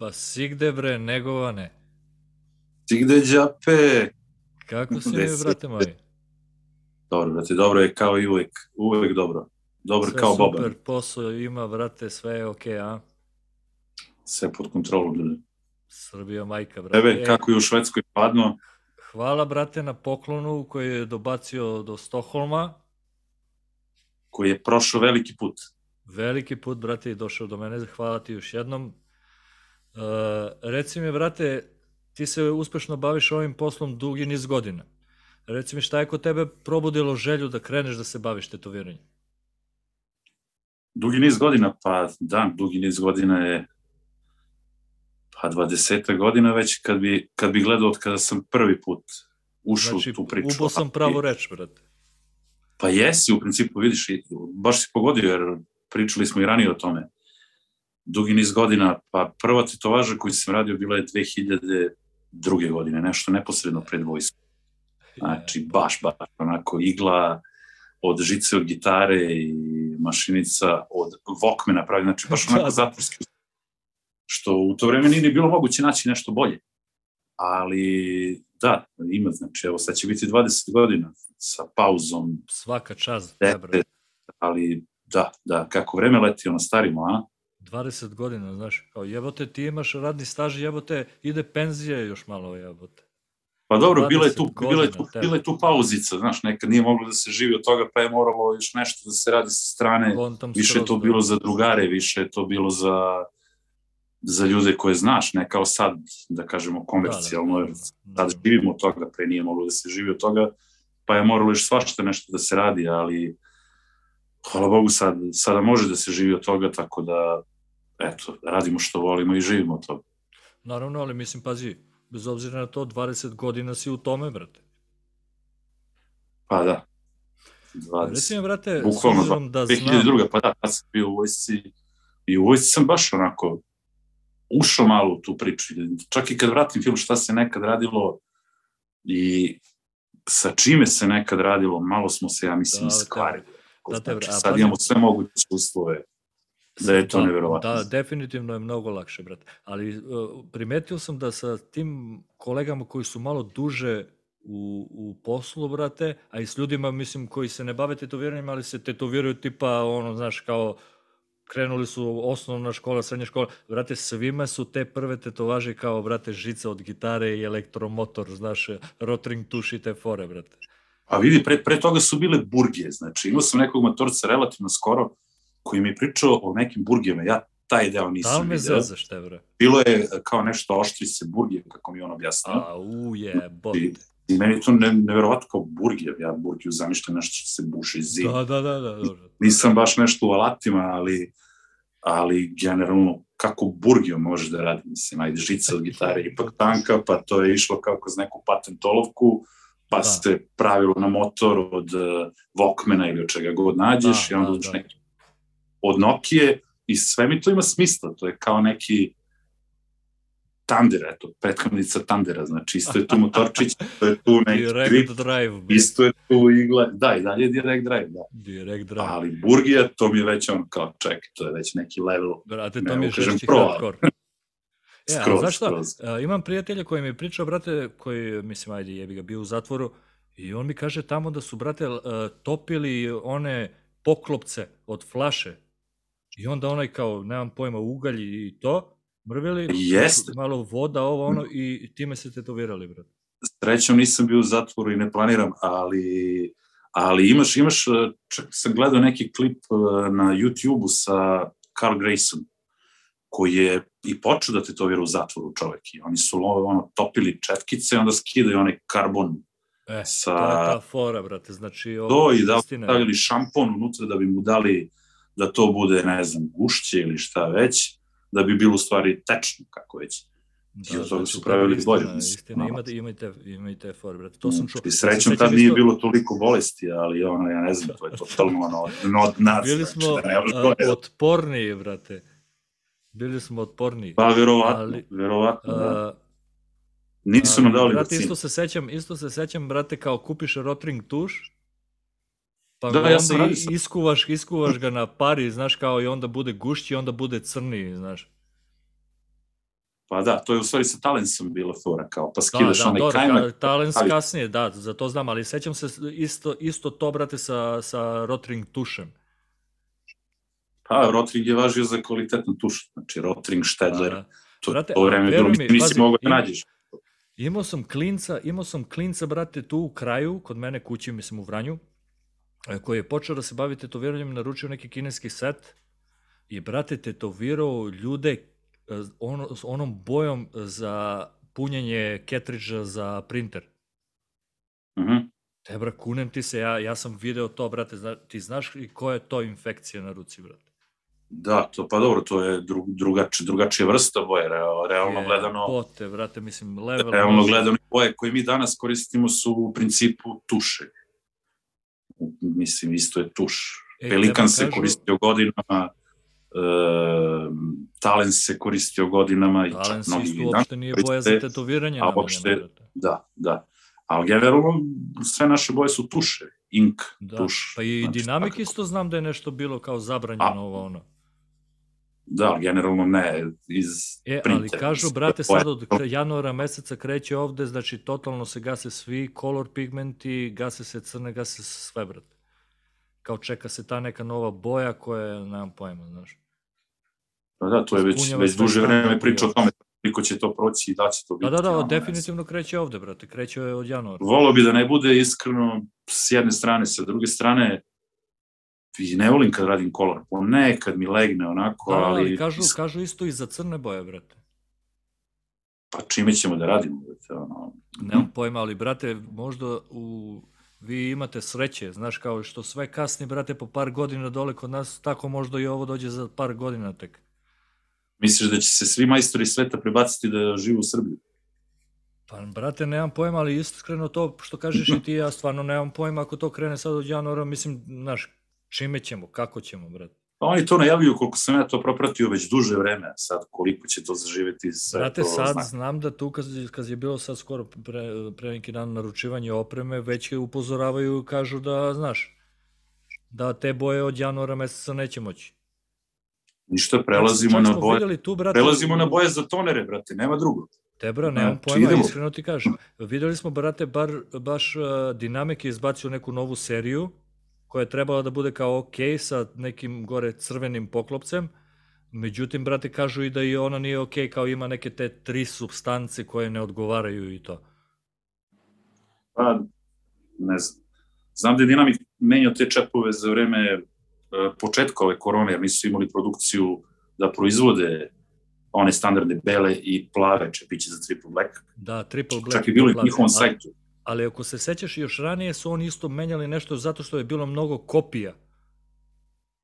Ba sigde bre, negovane. Sigde džape. Kako si mi, brate moji? Dobro, brate, dobro je kao i uvek. Uvek dobro. Dobro Sve kao super, Boban. posao ima, brate, sve je okej, a? Sve pod kontrolom. ljudi. Srbija majka, brate. Tebe, E, kako je u Švedskoj padno, Hvala, brate, na poklonu koji je dobacio do Stokholma. koji je prošao veliki put. Veliki put, brate, je došao do mene. Hvala ti još jednom. Uh, reci mi, brate, ti se uspešno baviš ovim poslom dugi niz godina. Reci mi, šta je kod tebe probudilo želju da kreneš da se baviš tetoviranjem? Dugi niz godina, pa da, dugi niz godina je pa 20 godina već kad bi, kad bi gledao od kada sam prvi put ušao Znači, u tu priču. ubo sam pravo reč, brate. Pa jesi, u principu, vidiš, baš si pogodio, jer pričali smo i ranije o tome. Dugi niz godina, pa prva tetovaža koju sam radio bila je 2002. godine, nešto neposredno pred vojskom. Znači, baš, baš, onako, igla od žice od gitare i mašinica od Walkmana pravi, znači baš onako Da. zatvorski. Što u to vreme nije ni bilo moguće naći nešto bolje. Ali, da, ima, znači, evo, sad će biti 20 godina sa pauzom, Svaka čast, da, brate. ali da, da, kako vreme leti, ono starimo, a? 20 godina, znaš, kao jebote, ti imaš radni staž, jebote, ide penzija još malo, jebote. Pa dobro, bila je 20 tu, bila je tu, bila je tu pauzica, znaš, nekad nije moglo da se živi od toga, pa je moralo još nešto da se radi sa strane, više je to da. bilo za drugare, više je to bilo za za ljude koje znaš, ne kao sad, da kažemo, komercijalno, Da, jer da, da, sad da. živimo od toga, pre nije moglo da se živi od toga, pa je moralo još svašta nešto da se radi, ali hvala Bogu sad, sada može da se živi od toga, tako da, eto, radimo što volimo i živimo od toga. Naravno, ali mislim, pazi, bez obzira na to, 20 godina si u tome, brate. Pa da. 20. Reci mi, brate, s Bukvalno, obzirom da znam... 2002. Pa da, tad sam bio u vojsci i u vojsci sam baš onako ušao malo u tu priču. Čak i kad vratim film šta se nekad radilo i sa čime se nekad radilo, malo smo se, ja mislim, Da, da, skvarili. da te- znači, a sad imamo sve moguće uslove. da je to neverovatno. Da, definitivno je mnogo lakše, brate. Ali uh, primetio sam da sa tim kolegama koji su malo duže u, u poslu, brate, a i s ljudima, mislim, koji se ne bave tetoviranjem, ali se tetoviraju tipa, ono, znaš, kao krenuli su osnovna škola, srednja škola, brate, svima su te prve tetovaže kao, brate, žica od gitare i elektromotor, znaš, rotring tuš i te fore, brate. A vidi, pre, pre toga su bile burgije, znači imao sam nekog matorca relativno skoro koji mi je pričao o nekim burgijama, ja taj deo Da li nisam me zezaš, te, bre? Bilo je kao nešto oštrice burgije, kako mi on objasnio. A, uje, bote. I meni je to ne, neverovatno kao burgija, ja burgiju zamišljam nešto što se buši iz zida. Da, da, da, da, dobro. Nisam baš nešto u alatima, ali, ali generalno kako burgiju može da radi, mislim, ajde žica od gitare ipak tanka, pa to je išlo kao kroz neku patentolovku, pa Da. se pravilo na motor od uh, Walkmana ili od čega god nađeš Da, i onda da, da, neki od Nokije i sve mi to ima smisla, to je kao neki Thunder, eto, prethodnica Thundera, znači isto je tu motorčić, to je tu neki Direct grip, drive, isto je tu igla, da, i dalje je direct drive, da. Direct drive. Ali burgija, to mi je već on kao, ček, to je već neki level, Brate, ne to mi je kažem pro. E, skroz, znaš šta, skroz. e, imam prijatelja koji mi je pričao, brate, koji, mislim, ajde, jebi ga, bio u zatvoru, i on mi kaže tamo da su, brate, e, topili one poklopce od flaše. I onda onaj kao, nemam pojma, ugalj i to, mrvili, Jeste. malo voda, ovo, ono, i time se tetovirali, brate. Srećom nisam bio u zatvoru i ne planiram, ali, ali imaš, imaš, eh, čak sam gledao neki klip na YouTube-u sa Carl Grayson, koji je i počeo da tetovira u zatvoru čovek. I oni su ono, topili četkice, onda skidaju onaj karbon E, sa... to je ta fora, brate, znači, ovo, to i da istina je. stavili šampon unutra da bi mu dali da to bude, ne znam, gušće ili šta već, da bi bilo u stvari tečno, kako već. I od toga znači, su pravili istina, bolje, Istina, imate, imate, imate fore, brate. To sam čuo. I srećom tad nije isto- bilo toliko bolesti, ali ono, ja ne znam, to je totalno ono, od nas. Bili znači, smo da ne možeš a, bolje. otporniji, brate. Bili smo otporniji. Pa, verovatno, ali- verovatno, da. A, Nisu nam ali, dali brate, isto se sećam, isto se sećam, brate, kao kupiš rotring tuš, pa Da, ja onda i- iskuvaš, iskuvaš ga na pari, znaš, kao i onda bude gušći, onda bude crni, znaš. Pa da, to je u stvari sa Talensom bila fora, kao pa Da, skidaš da, onaj dobro, kajmak. ka- Talens ali- kasnije, da, za to znam, ali sećam se isto, isto to, brate, sa, sa Rotring tušem. Pa, Rotring je važio za kvalitetan tuš, znači Rotring, Stedler, Da, to, Brate, to vreme mislim, mi, nisi mogao da nađeš. Imao sam klinca, imao sam klinca, brate, tu u kraju, kod mene kući, mislim u Vranju, e, koji je počeo da se bavi tetoviranjem, naručio neki kineski set i, brate, tetovirao ljude e, ono, s onom bojom za punjenje ketridža za printer. Mhm. Te, bra, kunem ti se, ja, ja sam video to, brate, zna, ti znaš i koja je to infekcija na ruci, brate? Da, to pa dobro, to je dru, drugačija, drugačija vrsta boje, Real, realno Je, gledano. Pote, brate, mislim, level. Realno može- gledano, boje koje mi danas koristimo su u principu tuše. Mislim, isto je tuš. E, Pelikan se kažu- koristio godinama, e, Talens se koristio godinama i čak mnogi isto uopšte nije boja za koriste. tetoviranje a uopšte-. Da, da. Ali generalno sve naše boje su tuše, ink, Da, tuš. pa i znači, dinamik svakako. isto znam da je nešto bilo kao zabranjeno A, ovo ono. Da, generalno ne, iz E, ali printera, kažu, mislim, brate, sad od januara meseca kreće ovde, znači totalno se gase svi color pigmenti, gase se crne, gase se sve, brate. Kao čeka se ta neka nova boja koja je, nemam pojma, znaš. Pa da, to je već, već duže vreme priča o tome koliko će to proći i da će to biti. Da, da, da, ono, definitivno kreće ovde, brate, kreće od januara. Volao bi da ne bude iskreno s jedne strane, sa druge strane i ne volim kad radim kolor, ponekad mi legne onako, Da, da, ali, ali kažu, kažu isto i za crne boje, brate. pa čime ćemo da radimo? brate, Ono, Nemam pojma, ali brate, možda u vi imate sreće, znaš, kao što sve kasni, brate, po par godina dole kod nas, tako možda i ovo dođe za par godina tek. Misliš da će se svi majstori sveta prebaciti da žive u Srbiji? Pa, brate, nemam pojma, ali iskreno to što kažeš i ti, ja stvarno nemam pojma ako to krene sad od januara, mislim, znaš, čime ćemo, kako ćemo, brate. Pa oni to najavljuju koliko sam ja to propratio već duže vreme, sad koliko će to zaživeti sve Brate, to sad zna. znam da tu kad, kad je bilo sad skoro pre, pre neki dan naručivanje opreme, već je upozoravaju, kažu da, znaš, da te boje od januara meseca neće moći. Ništa, prelazimo Čak na boje, tu, brate, prelazimo na boje za tonere, brate, nema drugo. Te bra, nemam Znači, pojma, idemo. iskreno ti kažem. Videli smo, brate, bar, baš uh, Dinamik je izbacio neku novu seriju koja je trebala da bude kao ok sa nekim gore crvenim poklopcem. Međutim, brate, kažu i da i ona nije ok, kao ima neke te tri substance koje ne odgovaraju i to. Pa, ne znam. Znam da je Dinamik menjao te čepove za vreme e, početka ove korone, jer nisu imali produkciju da proizvode one standardne bele i plave čepiće za triple black. Da, triple black. Čak je bilo i na njihovom sajtu. Ali ako se sećaš još ranije su oni isto menjali nešto zato što je bilo mnogo kopija.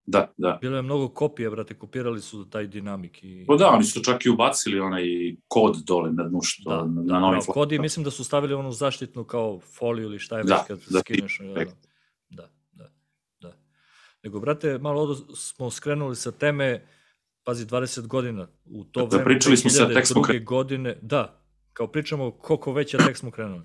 Da, da. Bilo je mnogo kopija, brate, kopirali su taj dinamik. I... Pa da, oni su čak i ubacili onaj kod dole na dnu što, Da, na, da, na novim bravo. Kodi mislim da su stavili onu zaštitnu kao foliju ili šta je Da, već kad da, skineš. Da, perfekt. da, da, da. Nego, brate, malo odo smo skrenuli sa teme, pazi, 20 godina, u to Da, vreme, pričali smo sad, tek smo 2002. godine, da, kao pričamo koliko već je tek smo krenuli.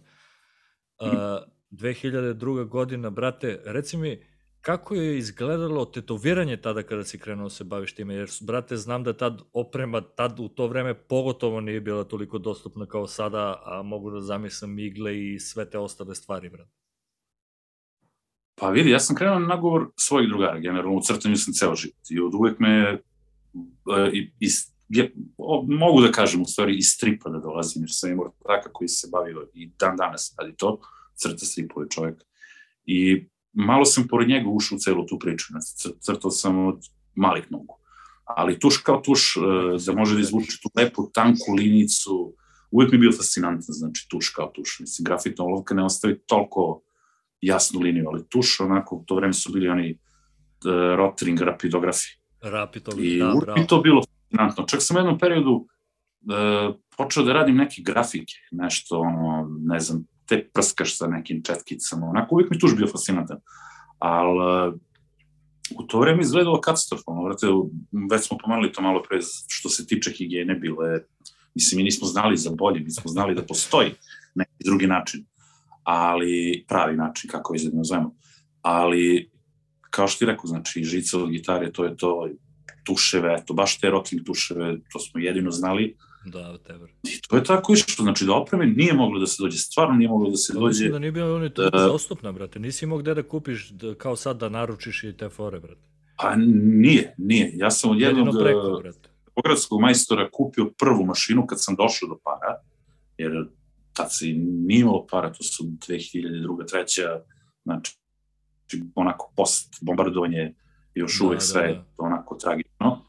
Uh, 2002. godina, brate, reci mi, kako je izgledalo tetoviranje tada kada si krenuo da se baviš time? Jer, brate, znam da tad oprema, tad u to vreme pogotovo nije bila toliko dostupna kao sada, a mogu da zamislim igle i sve te ostale stvari, brate. Pa vidi, ja sam krenuo na nagovor svojih drugara, generalno u crtanju sam ceo život i od uvek me e, i, i, je, o, mogu da kažem u stvari iz stripa da dolazim, jer sam imao taka koji se bavio i dan danas radi to, crta stripove čovjek. I malo sam pored njega ušao u celu tu priču, znači cr- crtao sam od malih nogu. Ali tuš kao tuš, e, da može da izvuče tu lepu, tanku linicu, uvek mi je bio fascinantan, znači tuš kao tuš. Mislim, grafitna olovka ne ostavi toliko jasnu liniju, ali tuš, onako, u to vreme su bili oni uh, rotring rapidografi. Rapitovi, I da, bravo. mi to bilo fascinantno. Čak sam u jednom periodu uh, počeo da radim neke grafike, nešto, ono, ne znam, te prskaš sa nekim četkicama, onako, uvijek mi tuš bio fascinantan. Ali uh, u to vreme izgledalo katastrofalno, vrate, već smo pomenuli to malo pre, što se tiče higijene, bilo je, mislim, mi nismo znali za bolje, mi smo znali da postoji neki drugi način, ali pravi način, kako već da nazovemo. Ali, kao što ti rekao, znači, žica od gitare, to je to, tuševe, eto, baš te rotring tuševe, to smo jedino znali. Da, teber. I to je tako išlo, znači do opreme nije moglo da se dođe, stvarno nije moglo da se dođe. Mislim da nije bilo oni to dostupna, brate. Nisi imao gde da kupiš, da, kao sad da naručiš i te fore, brate. Pa nije, nije. Ja sam od jednog pogradskog majstora kupio prvu mašinu kad sam došao do para, jer tad se nije imalo para, to su 2002. treća, znači onako post bombardovanje još da, uvek da, sve da. onako tragično.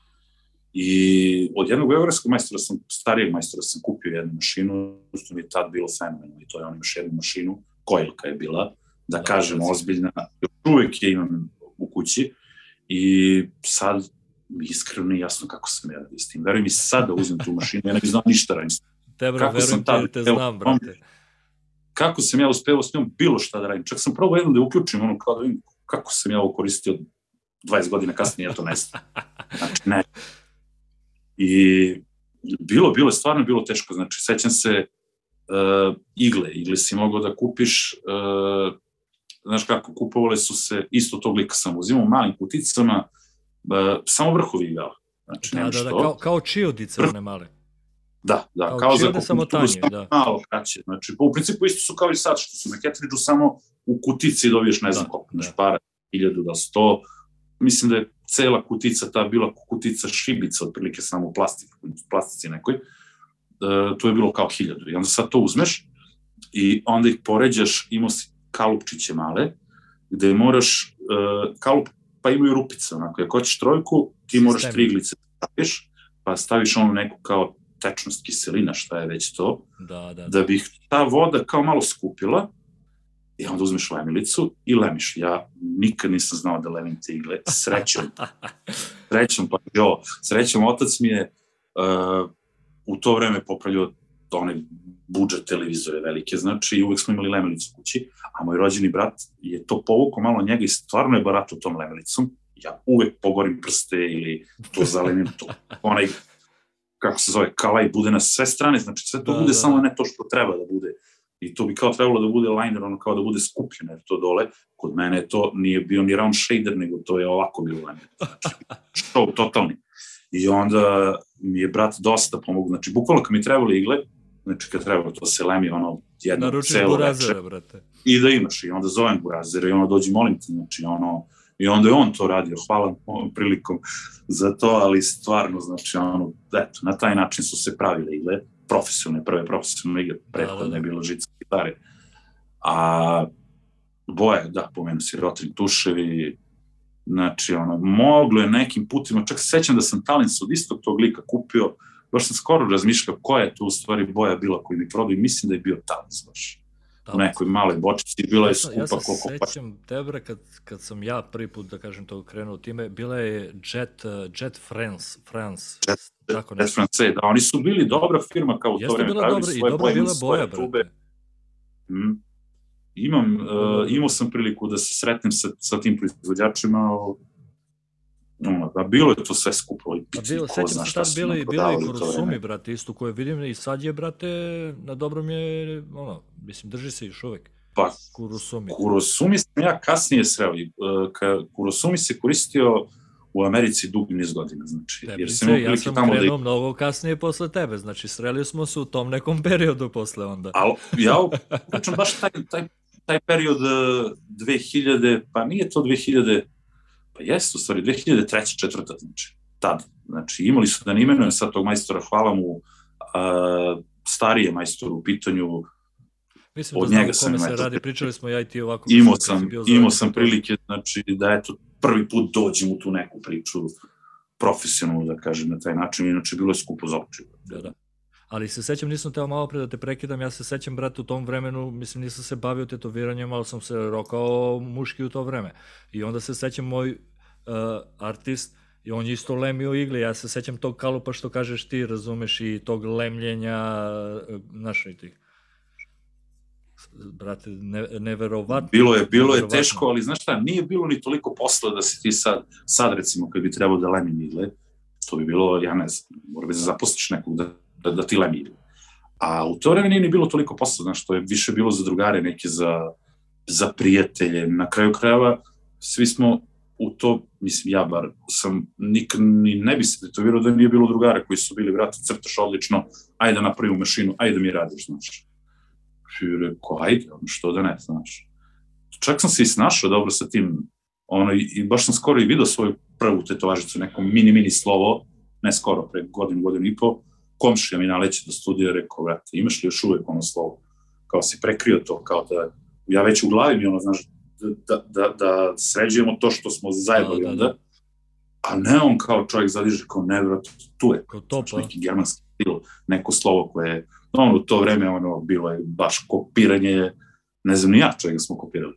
I od jednog beogradskog majstora sam, starijeg majstora sam kupio jednu mašinu, što mi je tad bilo fenomenalno i to je on imaš jednu mašinu, kojilka je bila, da, da kažem da, ozbiljna, još uvek je imam u kući i sad mi iskreno nije jasno kako sam ja radio s tim. Veruj mi sad da uzmem tu mašinu, ja ne bih znao ništa radim. Te bro, verujem te, te znam, brate. Kako sam ja uspeo s njom bilo šta da radim. Čak sam probao jednom da uključim, ono, kao da vidim kako sam ja ovo koristio 20 godina kasnije, ja to ne znam. Znači, ne. I bilo, bilo je stvarno bilo teško. Znači, sećam se uh, igle. Igle si mogao da kupiš, uh, znaš kako, kupovale su se, isto tog lika sam uzimao, malim kuticama, uh, samo vrhovi igala. Znači, da, da, da, kao, kao čiodice, one male. Da, da, kao, kao za samo tanje, da. malo kraće. Znači, u principu isto su kao i sad, što su na Ketridžu samo u kutici dobiješ ne znam da, koliko, da. para, hiljadu da sto, mislim da je cela kutica ta bila kutica šibica, otprilike samo u plastici, nekoj, uh, to je bilo kao hiljadu. I onda sad to uzmeš i onda ih poređaš, imao si kalupčiće male, gde moraš, uh, kalup, pa imaju rupice, onako, ako hoćeš trojku, ti Sistem. moraš tri iglice da staviš, pa staviš ono neku kao tečnost kiselina, šta je već to, da, da, da. da bi ta voda kao malo skupila, i onda uzmeš lemilicu i lemiš. Ja nikad nisam znao da lemim te igle, srećom. srećom, pa jo, srećom, otac mi je uh, u to vreme popravljao one budžet televizore velike, znači i uvek smo imali lemilicu kući, a moj rođeni brat je to povuko malo njega i stvarno je barato tom lemelicom. Ja uvek pogorim prste ili to zalemim, to, onaj, kako se zove, kalaj bude na sve strane, znači sve to da, bude da. samo ne to što treba da bude i to bi kao trebalo da bude liner, ono kao da bude skupljeno, jer to dole, kod mene to nije bio ni round shader, nego to je ovako bilo liner. Znači, show totalni. I onda mi je brat dosta pomogao, znači bukvalno kad mi trebali igle, znači kad treba to se lemi ono jedno Naručiš celo burazera, brate. I da imaš, i onda zovem burazera i ono dođi molim te, znači ono, i onda je on to radio, hvala ovom prilikom za to, ali stvarno, znači ono, eto, na taj način su se pravile igle profesionalne, prve profesionalne igre, prethodne da, da, da. je bilo žica gitare. A boje, da, pomenu si rotring tuševi, znači, ono, moglo je nekim putima, čak se sećam da sam talent od istog tog lika kupio, baš sam skoro razmišljao koja je tu u stvari boja bila koju mi prodao i mislim da je bio talent baš. U nekoj maloj bočici, bila je skupa ja koliko pa... Ja se sećam tebe kad, kad sam ja prvi put, da kažem to, krenuo time, bila je Jet, Jet France, France Jet, tako Jet France, da, oni su bili dobra firma kao u to vreme, pravili svoje i dobra bila boja, brate. Mm. Imam, uh, imao sam priliku da se sretnem sa, sa tim proizvođačima, da bilo je to sve skupo. I pa bilo, sećam se tad bilo i, bilo i Kurosumi, brate, isto koje vidim i sad je, brate, na dobrom je, ono, mislim, drži se još uvek. Pa, Kurosumi. Kurosumi sam ja kasnije sreo. E, ka, Kurosumi se koristio u Americi dugi niz godina, znači. Tebi jer sam se, ja sam tamo krenuo da... mnogo kasnije posle tebe, znači sreli smo se u tom nekom periodu posle onda. Ali ja pričam baš taj, taj, taj period 2000, e, pa nije to 2000, Pa jeste, u stvari, 2003. četvrta, znači, tad. Znači, imali su, da ne imenujem sad tog majstora, hvala mu, uh, starije majstor u pitanju, Mislim da od da njega sam se radi, pričali smo ja i ti ovako. Imao sam, imao sam prilike, znači, da eto, prvi put dođem u tu neku priču, profesionalno, da kažem, na taj način, inače bilo je skupo za oči. Da, da. Ali se sećam, nisam teo malo pre da te prekidam, ja se sećam, brate, u tom vremenu, mislim, nisam se bavio tetoviranjem, ali sam se rokao muški u to vreme. I onda se sećam, moj uh, artist, i on je isto lemio igle, ja se sećam tog kalupa što kažeš ti, razumeš, i tog lemljenja, uh, znaš, i tih brate, ne, neverovatno. Bilo je, bilo je teško, ali znaš šta, nije bilo ni toliko posla da se ti sad, sad recimo, kad bi trebao da lemim igle, to bi bilo, ja ne znam, mora bi da zaposliš nekog da da, da ti lemiri. A u to vreme nije ni bilo toliko posla, znaš, to je više bilo za drugare, neke za, za prijatelje. Na kraju krajeva, svi smo u to, mislim, ja bar sam nikad ni ne bi se tetovirao da nije bilo drugara koji su bili, brate, crtaš odlično, ajde napravimo mašinu, ajde mi radiš, znaš. Rekao, ajde, što da ne, znaš. Čak sam se i snašao dobro sa tim, ono, i baš sam skoro i vidio svoju prvu tetovažicu, neko mini, mini slovo, ne skoro, pre godinu, godinu i po, komšija mi naleće do studija, rekao, brate, imaš li još uvek ono slovo? Kao si prekrio to, kao da, ja već u glavi mi ono, znaš, da, da, da sređujemo to što smo zajebali da, da, da. A ne on kao čovjek zadiže kao ne, brate, tu je. Kao to, pa. Neki germanski stil, neko slovo koje je, ono, u to vreme ono, bilo je baš kopiranje, ne znam ni ja čega smo kopirali.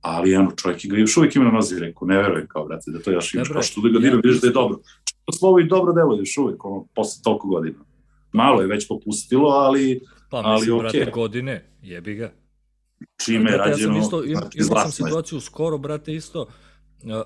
Ali ono, čovjek ga još uvijek ima na nozi, rekao, ne verujem kao, brate, da to još imaš, kao što da ga diram, vidiš da je dobro. To slovo i dobro delo još uvijek, ono, posle toliko godina. Malo je već popustilo, ali, pa, ali mislim, okay. brate, godine, jebi ga čime je rađeno. Ja sam isto, im, imao sam situaciju skoro, brate, isto, uh,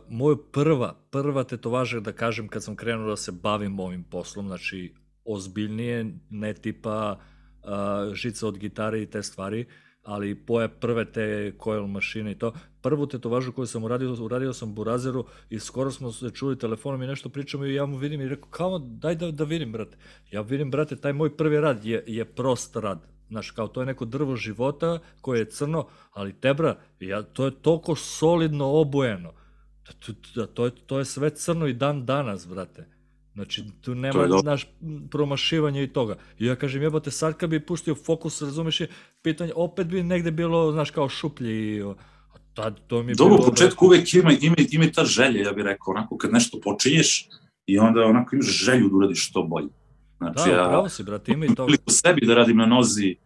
moju prva, prva tetovaža, da kažem, kad sam krenuo da se bavim ovim poslom, znači, ozbiljnije, ne tipa uh, žica od gitare i te stvari, ali poje prve te coil mašine i to. Prvu tetovažu koju sam uradio, uradio sam Burazeru i skoro smo se čuli telefonom i nešto pričamo i ja mu vidim i rekao, kao, daj da, da vidim, brate. Ja vidim, brate, taj moj prvi rad je, je prost rad Znaš, kao to je neko drvo života koje je crno, ali tebra, ja, to je toliko solidno obojeno. Da, to, da, to, je, to je sve crno i dan danas, brate. Znači, tu nema naš promašivanja i toga. I ja kažem, jebate, sad kad bi puštio fokus, razumeš je, pitanje, opet bi negde bilo, znaš, kao šuplje i... A tad, to mi je Dobro, u početku uvek ima, ima, ima ta želja, ja bih rekao, onako, kad nešto počinješ i onda onako imaš želju da uradiš što bolje. Znači, da, ja, pravo si, brate, ima i to. u sebi da radim na nozi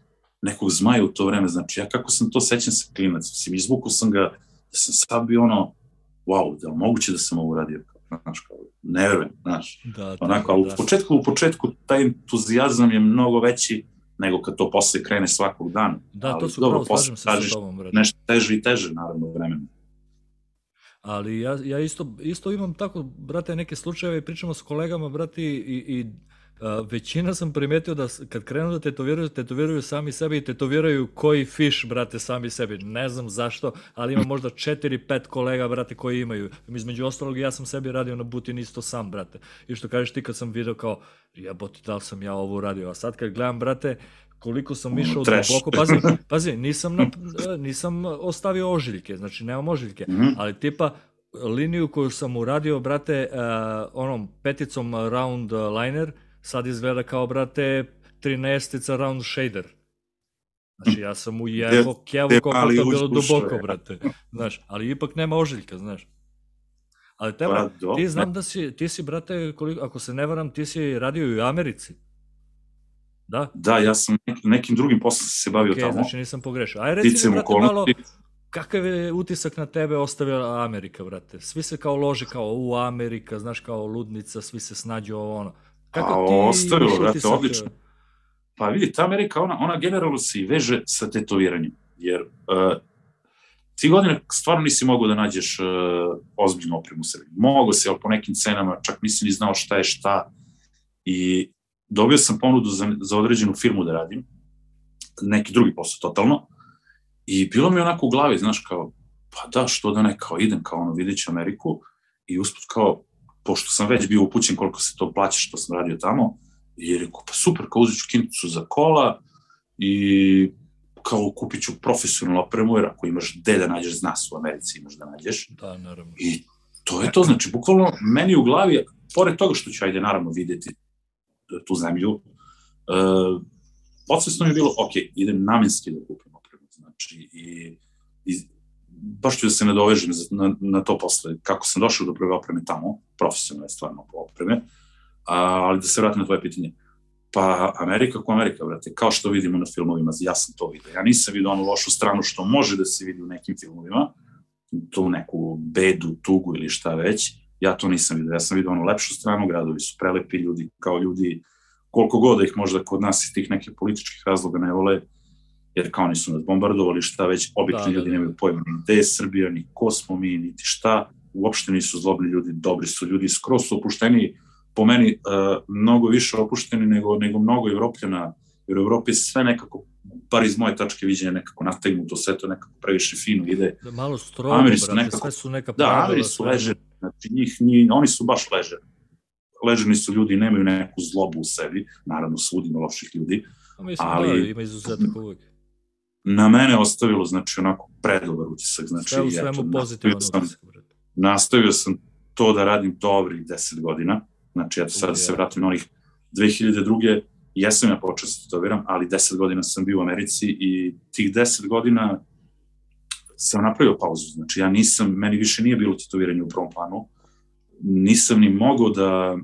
nekog zmaja u to vreme, znači ja kako sam to sećam sa klinac, mislim, izvukao sam ga, da sam sad bio ono, wow, da moguće da sam ovo uradio, znaš, kao, ne verujem, znaš, da, onako, ali da. u početku, u početku taj entuzijazam je mnogo veći nego kad to posle krene svakog dana. Da, to su dobro, slažem se sa tobom, brate. Nešto teže i teže, naravno, vremena. Ali ja, ja isto, isto imam tako, brate, neke slučajeve pričamo s kolegama, brate, i, i većina sam primetio da kad krenu da tetoviraju, tetoviraju sami sebi i tetoviraju koji fiš, brate, sami sebi. Ne znam zašto, ali ima možda 4-5 kolega, brate, koji imaju. Između ostalog, ja sam sebi radio na butin isto sam, brate. I što kažeš ti kad sam video kao, jebote, da li sam ja ovo uradio? A sad kad gledam, brate, koliko sam išao duboko, pazi, pazi, nisam, na, nisam ostavio ožiljke, znači nemam ožiljke, mm -hmm. ali tipa liniju koju sam uradio, brate, uh, onom peticom round liner, sad izgleda kao, brate, 13 round shader. Znači, ja sam u jebo kevu koliko to bilo duboko, brate. Znaš, ali ipak nema ožiljka, znaš. Ali teba, pa, ti znam da si, ti si, brate, koliko, ako se ne varam, ti si radio i u Americi. Da? Da, ja sam nekim drugim poslom se bavio okay, tamo. znači nisam pogrešio. Aj, reci mi, brate, malo, kakav je utisak na tebe ostavila Amerika, brate? Svi se kao lože kao u Amerika, znaš, kao ludnica, svi se snađu ovo ono. Kako ti ostavilo, brate, odlično. Pa vidi, ta Amerika, ona, ona generalno se i veže sa tetoviranjem, jer uh, ti godine stvarno nisi mogao da nađeš uh, ozbiljnu opremu u Srbiji. Mogo se, ali po nekim cenama, čak nisi ni znao šta je šta. I dobio sam ponudu za, za određenu firmu da radim, neki drugi posao totalno, i bilo mi onako u glavi, znaš, kao, pa da, što da ne, kao idem, kao ono, vidjet ću Ameriku, i usput kao, pošto sam već bio upućen koliko se to plaća što sam radio tamo, i je rekao, pa super, kao uzet ću kinticu za kola i kao kupit ću profesionalnu opremu, jer ako imaš gde da nađeš znas u Americi, imaš da nađeš. Da, naravno. I to je to, znači, bukvalno meni u glavi, pored toga što ću, ajde, naravno, videti tu zemlju, uh, podsvesno mi je bilo, ok, idem namenski da kupim opremu, znači, i, i baš ću da se nadovežem na, na to posle, kako sam došao do prve opreme tamo, profesionalne stvarno opreme, a, ali da se vratim na tvoje pitanje. Pa Amerika ko Amerika, brate, kao što vidimo na filmovima, ja sam to vidio. Ja nisam vidio onu lošu stranu što može da se vidi u nekim filmovima, tu neku bedu, tugu ili šta već, ja to nisam vidio. Ja sam vidio onu lepšu stranu, gradovi su prelepi ljudi, kao ljudi, koliko god da ih možda kod nas iz tih nekih političkih razloga ne vole, jer kao oni su nas bombardovali, šta već, obični da, ljudi da, da. nemaju pojma gde je Srbija, ni ko smo mi, niti šta, uopšte nisu zlobni ljudi, dobri su ljudi, skroz su opušteni, po meni uh, mnogo više opušteni nego, nego mnogo Evropljana, jer u Evropi sve nekako, bar iz moje tačke viđenja, nekako nategnuto, sve to nekako previše fino ide. Da malo strogo, brate, nekako, sve su neka pravila. Da, Ameri su leže, Znači, njih, ni, oni su baš ležeri. Leženi su ljudi, nemaju neku zlobu u sebi, naravno svudi ima loših ljudi. Mislim, ali, da, ima izuzetak uvek. Na mene ostavilo, znači, onako predobar utisak. Znači, Sve u svemu pozitivan utisak, brate. Nastavio sam to da radim dobrih 10 godina. Znači, eto, sad se vratim na onih 2002. Jesam ja počeo da se tetoviram, ali 10 godina sam bio u Americi i tih 10 godina sam napravio pauzu. Znači, ja nisam, meni više nije bilo tetoviranje u prvom planu. Nisam ni mogao da,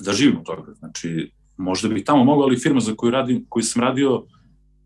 da živim od toga. Znači, možda bih tamo mogao, ali firma za koju, radim, koju sam radio,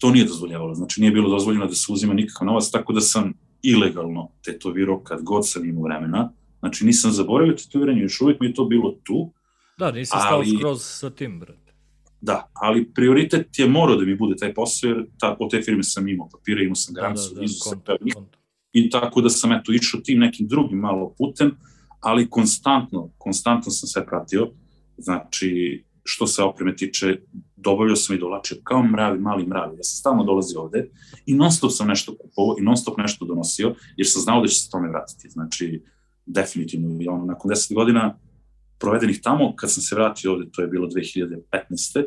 to nije dozvoljavalo. Znači, nije bilo dozvoljeno da se uzima nikakav novac, tako da sam ilegalno tetovirao kad god sam imao vremena. Znači, nisam zaboravio tetoviranje, još uvijek mi je to bilo tu. Da, nisi stao ali, skroz sa tim, brate. Da, ali prioritet je morao da mi bude taj posao, jer ta, od te firme sam imao papire, imao sam garanciju, da, da, da, kont, kont. i tako da sam eto išao tim nekim drugim malo putem, ali konstantno, konstantno sam sve pratio, znači što se opreme tiče, dobavljao sam i dolačio kao mravi, mali mravi. Ja sam stalno dolazio ovde i non stop sam nešto kupovao i non stop nešto donosio, jer sam znao da će se tome vratiti. Znači, definitivno, i ono, nakon 10 godina provedenih tamo, kad sam se vratio ovde, to je bilo 2015.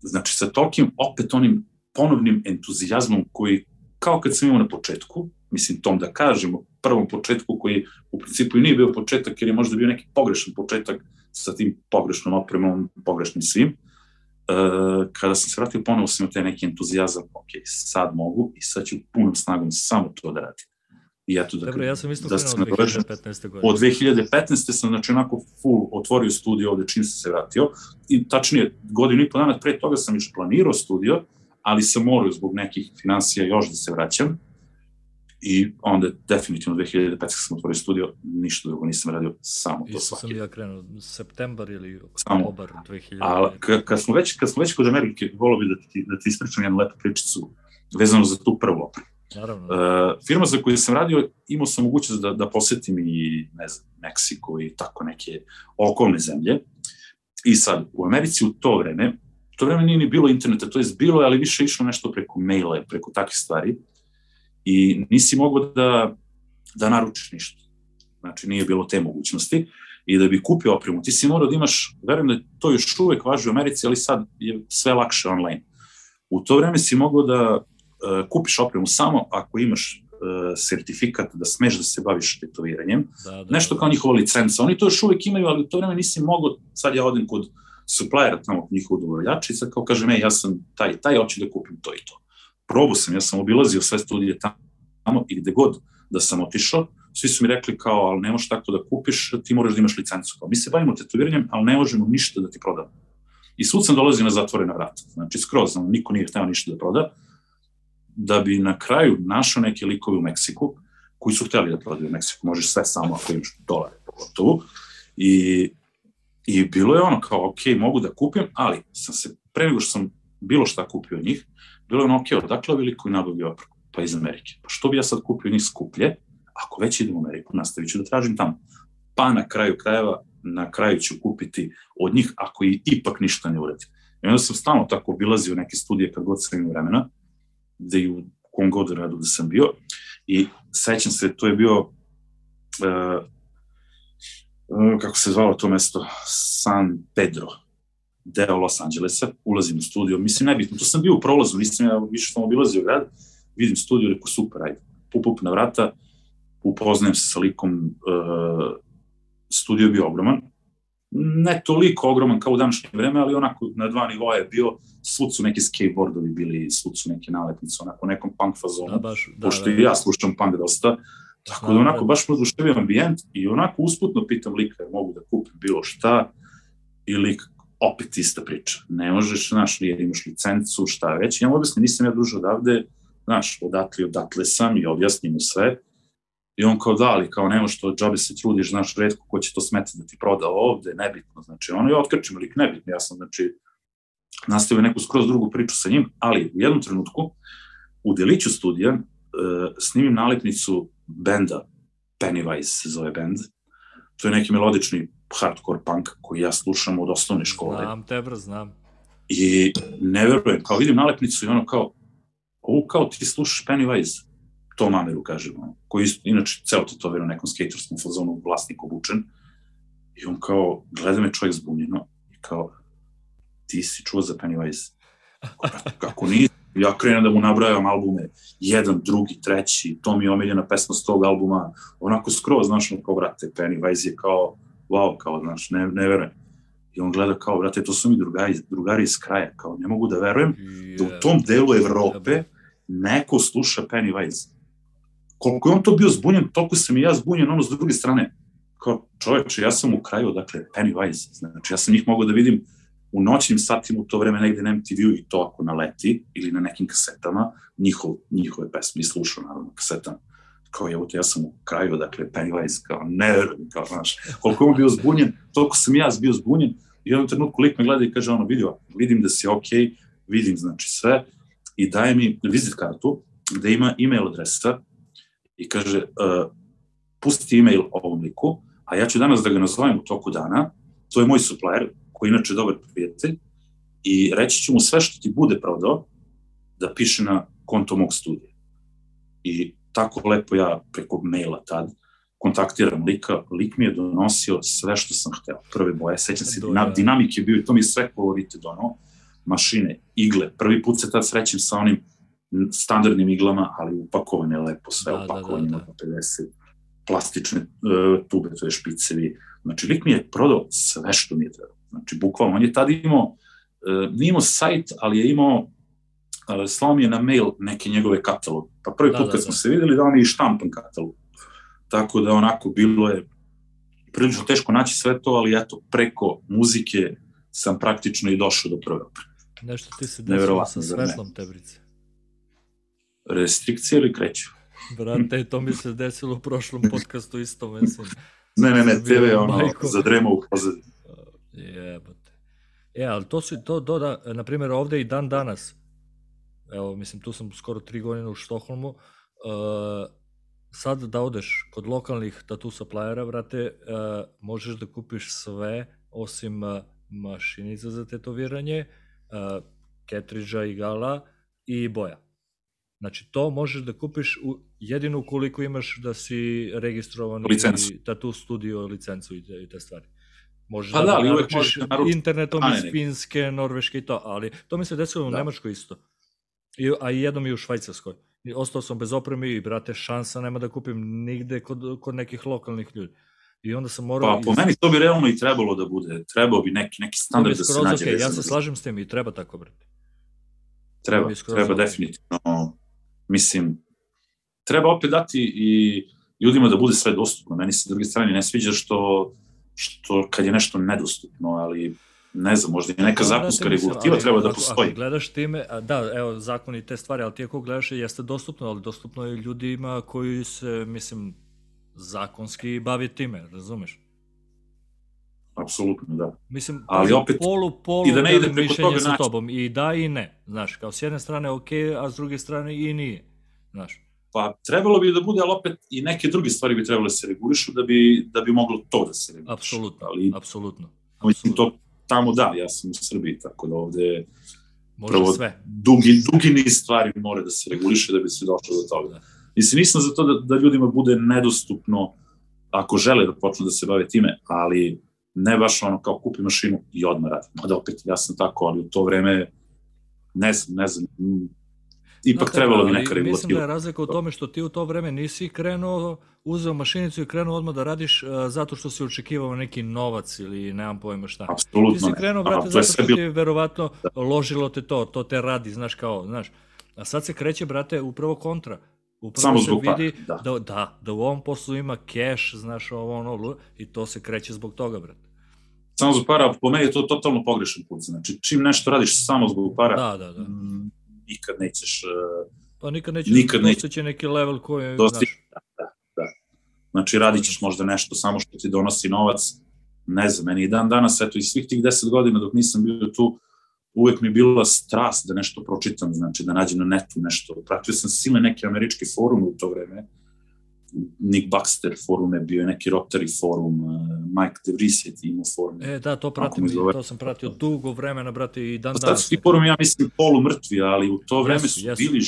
Znači, sa tolkim, opet onim ponovnim entuzijazmom koji, kao kad sam imao na početku, mislim, tom da kažemo, prvom početku koji u principu i nije bio početak, jer je možda bio neki pogrešan početak sa tim pogrešnom opremom, pogrešnim svim. E, kada sam se vratio, ponovo sam imao taj neki entuzijazam, ok, sad mogu i sad ću punom snagom samo to da radim. I eto da, Dobro, ja sam isto da krenuo od 2015. godine. Od 2015. sam znači onako full otvorio studio ovde čim sam se vratio i tačnije godinu i po dana pre toga sam još planirao studio, ali sam morao zbog nekih financija još da se vraćam i onda definitivno 2015. sam otvorio studio, ništa drugo nisam radio, samo to svaki. sam ja krenuo septembar ili oktobar 2000. A kad smo već, kad smo već kod Amerike, volio bi da ti, da ti ispričam jednu lepu pričicu vezano za tu prvu opremu. Naravno. Uh, firma za koju sam radio, imao sam mogućnost da, da posetim i, ne znam, Meksiko i tako neke okolne zemlje. I sad, u Americi u to vreme, to vreme nije ni bilo interneta, to je bilo, ali više išlo nešto preko maila, preko takvih stvari. I nisi mogao da, da naručiš ništa. Znači, nije bilo te mogućnosti. I da bi kupio opremu, ti si morao da imaš, verujem da to još uvek važi u Americi, ali sad je sve lakše online. U to vreme si mogao da uh, kupiš opremu samo ako imaš uh, sertifikat da smeš da se baviš tetoviranjem. Da, da, Nešto da. kao njihova licenca. Oni to još uvek imaju, ali u to vreme nisi mogao, sad ja odem kod suppliera tamo kod njihovog dobavljača i sad kao kažem, ej, ja sam taj, taj, hoću da kupim to i to. Probao sam, ja sam obilazio sve studije tamo i gde god da sam otišao, svi su mi rekli kao, ali ne možeš tako da kupiš, ti moraš da imaš licencu. Kao, mi se bavimo tetoviranjem, ali ne možemo ništa da ti prodamo. I svud sam dolazio na zatvorena vrata. Znači, skroz, niko nije hteo ništa da proda da bi na kraju našao neke likove u Meksiku, koji su hteli da prodaju u Meksiku, možeš sve samo ako imaš dolare, pogotovo. I, I bilo je ono kao, ok, mogu da kupim, ali sam se, pre nego što sam bilo šta kupio od njih, bilo je ono, ok, odakle ovi likovi nabavio opremu? Pa iz Amerike. Pa što bi ja sad kupio njih skuplje, ako već idem u Ameriku, nastavit ću da tražim tamo. Pa na kraju krajeva, na kraju ću kupiti od njih ako i ipak ništa ne uradim. I onda sam stalno tako obilazio neke studije kad god sam imao vremena, gde i u kom god radu da sam bio. I sećam se, to je bio, uh, uh, kako se zvalo to mesto, San Pedro, deo Los Angelesa, ulazim u studio, mislim nebitno, to sam bio u prolazu, nisam ja više sam obilazio grad, vidim studio, rekao super, ajde, pup, pup na vrata, upoznajem se sa likom, uh, studio je bio ogroman, ne toliko ogroman kao u današnje vreme, ali onako na dva nivoa je bio, svud su neki skateboardovi bili, svud su neke nalepnice, onako nekom punk fazonu, da, baš, da, pošto da, da. i ja slušam punk dosta, tako da onako baš me oduševio ambijent i onako usputno pitam lika, mogu da kupim bilo šta, i lik opet ista priča. Ne možeš, znaš, jer imaš licencu, šta već. Ja mu objasnim, nisam ja družio odavde, znaš, odatle, odatle sam i objasnim mu sve. I on kao da, ali kao nema što džabe se trudiš, znaš, redko ko će to smeti da ti proda ovde, nebitno, znači, ono je otkrčim, ali nebitno, ja sam, znači, nastavio neku skroz drugu priču sa njim, ali u jednom trenutku, u deliću studija, uh, snimim nalepnicu benda, Pennywise se zove bend, to je neki melodični hardcore punk koji ja slušam od osnovne škole. Znam, tebra, znam. I ne verujem, kao vidim nalepnicu i ono kao, ovo kao ti slušaš Pennywise, Tom Ameru, kažem, ono, koji isto, inače ceo tetoviran nekom skaterskom fazonu vlasnik obučen. I on kao, gleda me čovjek zbunjeno i kao, ti si čuo za Pennywise? Kako nisi? Ja krenem da mu nabrajam albume, jedan, drugi, treći, to mi je omiljena pesma s tog albuma, onako skroz, znaš, ono kao, brate, Pennywise je kao, wow, kao, znaš, ne, ne verujem. I on gleda kao, brate, to su mi drugari, drugari iz kraja, kao, ne mogu da verujem da u tom delu Evrope neko sluša Pennywise. Koliko je on to bio zbunjen, toliko sam i ja zbunjen, ono s druge strane. Kao, čoveče, ja sam u kraju, dakle, Pennywise. Znači, ja sam njih mogao da vidim u noćnim satima u to vreme negde na MTV-u i to ako naleti ili na nekim kasetama, njihov, njihove pesme i slušao naravno kasetama. Kao te, ja sam u kraju, dakle, Pennywise, kao ne kao znaš, koliko je bio zbunjen, toliko sam ja bio zbunjen i jednom trenutku lik me gleda i kaže ono, vidio, vidim da si okej, vidim znači sve i daje mi vizit kartu gde ima email adresa i kaže uh, pusti email ovom liku, a ja ću danas da ga nazovem u toku dana, to je moj supplier, koji je inače dobar prijatelj, i reći ću mu sve što ti bude prodao da piše na konto mog studija. I tako lepo ja preko maila tad kontaktiram lika, lik mi je donosio sve što sam hteo. Prve boje, sećam se, dinam, dinamik je bio i to mi je sve kolorite donao, mašine, igle. Prvi put se tad srećem sa onim standardnim iglama, ali upakovane lepo, sve da, upakovanje da, da, da. 50 plastične uh, tube, to je špicevi. Znači, lik mi je prodao sve što mi je trebao. Znači, bukvalno, on je tad imao, uh, nije imao sajt, ali je imao, slao mi je na mail neke njegove katalog. Pa prvi da, put da, kad da, smo da. se videli, da on je i štampan katalog. Tako da onako bilo je prilično teško naći sve to, ali eto, preko muzike sam praktično i došao do prve opere. Nešto ti se desilo sa svetlom Tebrice. Restrikcije ili kreću? Brate, to mi se desilo u prošlom podcastu isto, mislim. Ne, ne, ne, TV je ono, majko. zadrema u pozadnju. Jebate. E, ali to su, to, to da, na primjer, ovde i dan danas, evo, mislim, tu sam skoro tri godine u Štokholmu, uh, sad da odeš kod lokalnih tattoo suppliera, brate, uh, možeš da kupiš sve, osim uh, mašinica za tetoviranje, uh, ketridža i gala i boja. Znači, to možeš da kupiš u, jedino ukoliko imaš da si registrovan i tattoo studio licencu i te, i te stvari. Možeš pa da, da ali uvek možeš da naručiti internetom iz Finske, Norveške i to, ali to mi se desilo u da. Nemačkoj isto. I, a i jednom i u Švajcarskoj. I ostao sam bez opreme i, brate, šansa nema da kupim nigde kod, kod nekih lokalnih ljudi. I onda sam morao... Pa, po iz... meni to bi realno i trebalo da bude. Trebao bi neki, neki standard da se nađe. Okay, ja se slažem s tim i treba tako, brate. Treba, treba definitivno. Mislim, treba opet dati i ljudima da bude sve dostupno. Meni se, s druge strane, ne sviđa što što kad je nešto nedostupno, ali ne znam, možda i neka zakonska regulativa treba da postoji. Ako gledaš time, da, evo, zakon i te stvari, ali ti ako gledaš jeste dostupno, ali dostupno je ljudima koji se, mislim, zakonski bavi time, razumeš? Apsolutno, da. Mislim, ali opet, polu, polu, i da ne ide preko toga sa tobom, i da i ne, znaš, kao s jedne strane ok, a s druge strane i nije, znaš. Pa trebalo bi da bude, ali opet i neke druge stvari bi trebalo da se regulišu da bi, da bi moglo to da se reguliše. Apsolutno, ali, apsolutno. Mislim, to tamo da, ja sam u Srbiji, tako da ovde Može prvo, sve. Dugi, dugi niz stvari mora da se reguliše da bi se došlo do toga. Da. Mislim, nisam za to da, da ljudima bude nedostupno ako žele da počnu da se bave time, ali ne baš ono kao kupi mašinu i odmah radi. Mada opet ja sam tako, ali u to vreme ne znam, ne znam, ipak Znate, trebalo bi neka regulativa. Mislim da je razlika u tome što ti u to vreme nisi krenuo, uzeo mašinicu i krenuo odmah da radiš uh, zato što si očekivao neki novac ili nemam pojma šta. Apsolutno Ti si krenuo, brate, zato što ti je verovatno da. ložilo te to, to te radi, znaš kao, znaš. A sad se kreće, brate, upravo kontra. Upravo Samo se vidi da. Da, da, da u ovom poslu ima cash, znaš, ovo ono, i to se kreće zbog toga, brate. Samo zbog para, po meni je to totalno pogrešan put. Znači, čim nešto radiš samo zbog para, da, da, da. Nikad nećeš... Uh, pa nikad nećeš nikad dostići neki level koji je... Dosti, da, da, da. Znači, radit ćeš možda nešto samo što ti donosi novac, ne znam, meni i dan danas, eto, i svih tih deset godina dok nisam bio tu, uvek mi je bila strast da nešto pročitam, znači da nađem na netu nešto. Pratio sam sile neke američke forume u to vreme, Nick Baxter forum je bio je neki Rotary forum, uh, Mike DeVries je imao forum. E, da, to pratim, to sam pratio dugo vremena, brate, i dan danas. Sad su ti forum, ja mislim, polu mrtvi, ali u to vreme jesu, su jesu. bili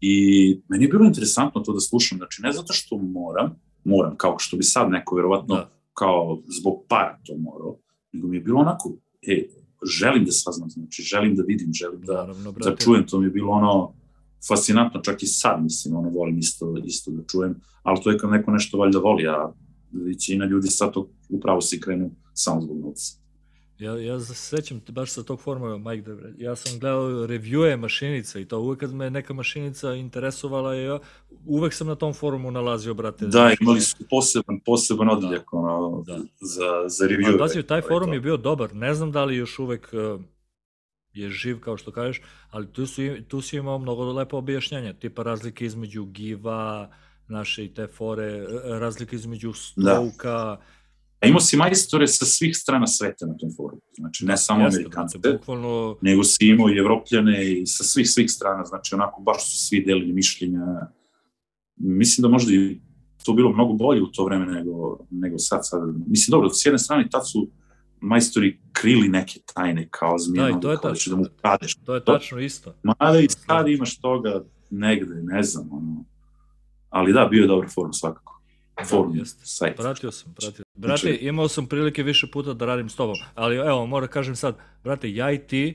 I meni je bilo interesantno to da slušam, znači ne zato što moram, moram, kao što bi sad neko verovatno da. kao zbog para to morao, nego mi je bilo onako, e, želim da saznam, znači želim da vidim, želim da, Naravno, da čujem, to mi je bilo ono fascinantno, čak i sad mislim, ono volim isto, isto da čujem, ali to je kad neko nešto valjda voli, a većina ljudi sad to upravo se krenu samo zbog novca. Ja, ja se sećam baš sa tog foruma Mike Debre. Ja sam gledao revjue mašinica i to uvek kad me neka mašinica interesovala, ja, uvek sam na tom forumu nalazio, brate. Da, imali su poseban, poseban odljak da. ono, da. za, za revjue. Pazi, taj forum je bio dobar. Ne znam da li još uvek uh, je živ, kao što kažeš, ali tu, su, tu si imao mnogo lepo objašnjenja, tipa razlike između giva, naše i te fore, razlike između stroka, da A imao si majstore sa svih strana sveta na tom forumu. Znači, ne samo Jeste, Amerikance, bukvalno... nego si imao i Evropljane i sa svih, svih strana. Znači, onako, baš su svi delili mišljenja. Mislim da možda i to bilo mnogo bolje u to vreme nego, nego sad. sad. Mislim, dobro, s jedne strane, tad su majstori krili neke tajne kao zmijeno, da, i to je tačno, da mu kradeš. To je tačno isto. Mada i sad imaš toga negde, ne znam, ono. Ali da, bio je dobar forum svakako. Forum, da, sajt. Pratio sam, pratio. Brate, znači... imao sam prilike više puta da radim s tobom, ali evo, moram da kažem sad, brate, ja i ti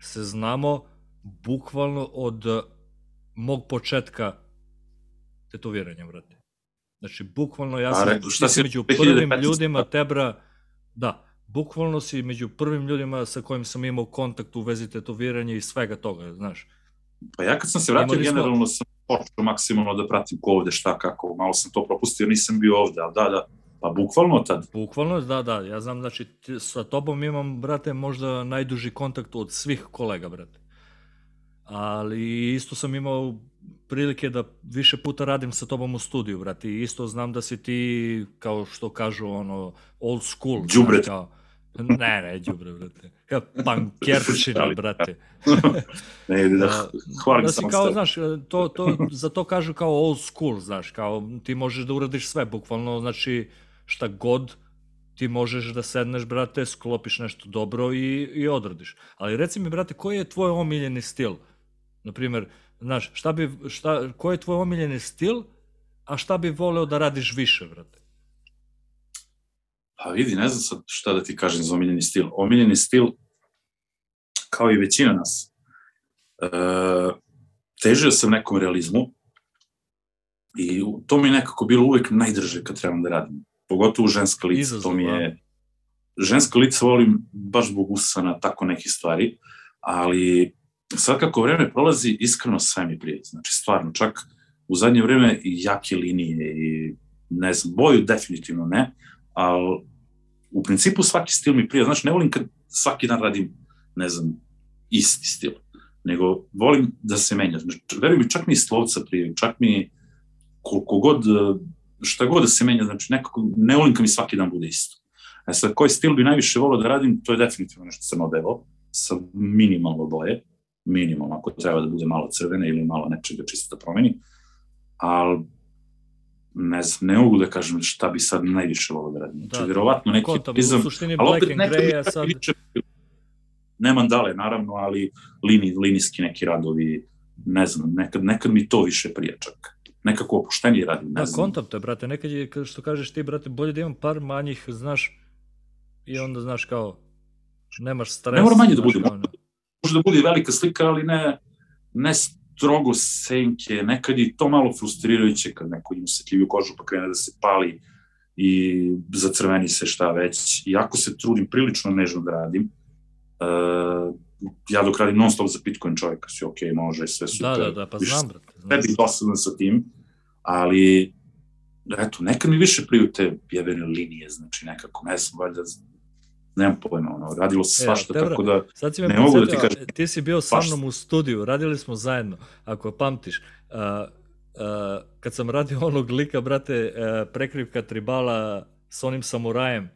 se znamo bukvalno od uh, mog početka tetoviranja, brate. Znači, bukvalno ja sam, A, šta si među prvim ljudima tebra, da, bukvalno si među prvim ljudima sa kojim sam imao kontakt u vezi tetoviranja i svega toga, znaš. Pa ja kad sam se vratio, generalno sam počeo maksimalno da pratim ko ovde, šta, kako, malo sam to propustio, nisam bio ovde, ali da, da, pa bukvalno tad. Bukvalno, da, da, ja znam, znači, sa tobom imam, brate, možda najduži kontakt od svih kolega, brate. Ali isto sam imao prilike da više puta radim sa tobom u studiju, brate, i isto znam da si ti, kao što kažu, ono, old school. Džubret. Kao, Ne, ne, džubre, brate. Kao pankerčina, brate. ne, da, hvalim da si kao, znaš, to, to, za to kažu kao old school, znaš, kao ti možeš da uradiš sve, bukvalno, znači, šta god ti možeš da sedneš, brate, sklopiš nešto dobro i, i odradiš. Ali reci mi, brate, koji je tvoj omiljeni stil? Naprimer, znaš, šta bi, šta, koji je tvoj omiljeni stil, a šta bi voleo da radiš više, brate? Pa vidi, ne znam sad šta da ti kažem za omiljeni stil. Omiljeni stil, kao i većina nas, e, težio sam nekom realizmu i to mi je nekako bilo uvek najdrže kad trebam da radim. Pogotovo ženska lica, Izazov, to mi je... Da. Ženska lica volim baš zbog usana, tako neke stvari, ali sad kako vreme prolazi, iskreno sve mi prije. Znači, stvarno, čak u zadnje vreme i jake linije i ne znam, boju definitivno ne, ali u principu svaki stil mi prija. Znači, ne volim kad svaki dan radim, ne znam, isti stil, nego volim da se menja. Znači, veruj mi, čak mi slovca prije, čak mi koliko god, šta god da se menja, znači nekako ne volim kad mi svaki dan bude isto. E sad, koji stil bi najviše volio da radim, to je definitivno nešto crno-belo, sa minimalno boje, minimalno, ako treba da bude malo crvene ili malo nečega čisto da promeni, ali ne znam, ne mogu da kažem šta bi sad najviše volao da radim. Znači, da, verovatno neki epizam, ali opet neka bi sad... Više, ne mandale, naravno, ali lini, linijski neki radovi, ne znam, nekad, nekad mi to više prija čak. Nekako opuštenije radim, ne da, znam. Da, kontam te, brate, nekad je, što kažeš ti, brate, bolje da imam par manjih, znaš, i onda, znaš, kao, nemaš stres. Ne mora manje da bude, može da bude velika slika, ali ne, ne strogo senke, nekad je to malo frustrirajuće kad neko ima osetljiviju kožu pa krene da se pali i zacrveni se šta već. Iako se trudim prilično nežno da radim, uh, ja dok radim non stop za Bitcoin čovjeka si ok, može, sve super. Da, da, da, pa znam, brate. Ne bih dosadan sa tim, ali eto, nekad mi više priju te jebene linije, znači nekako, ne znam, valjda nemam pojma, ono, radilo se e, svašta, e, tako da sad si me ne mogu da ti kažem. Ti si bio sa mnom u studiju, radili smo zajedno, ako pamtiš. Uh, uh, kad sam radio onog lika, brate, uh, prekrivka tribala s onim samurajem,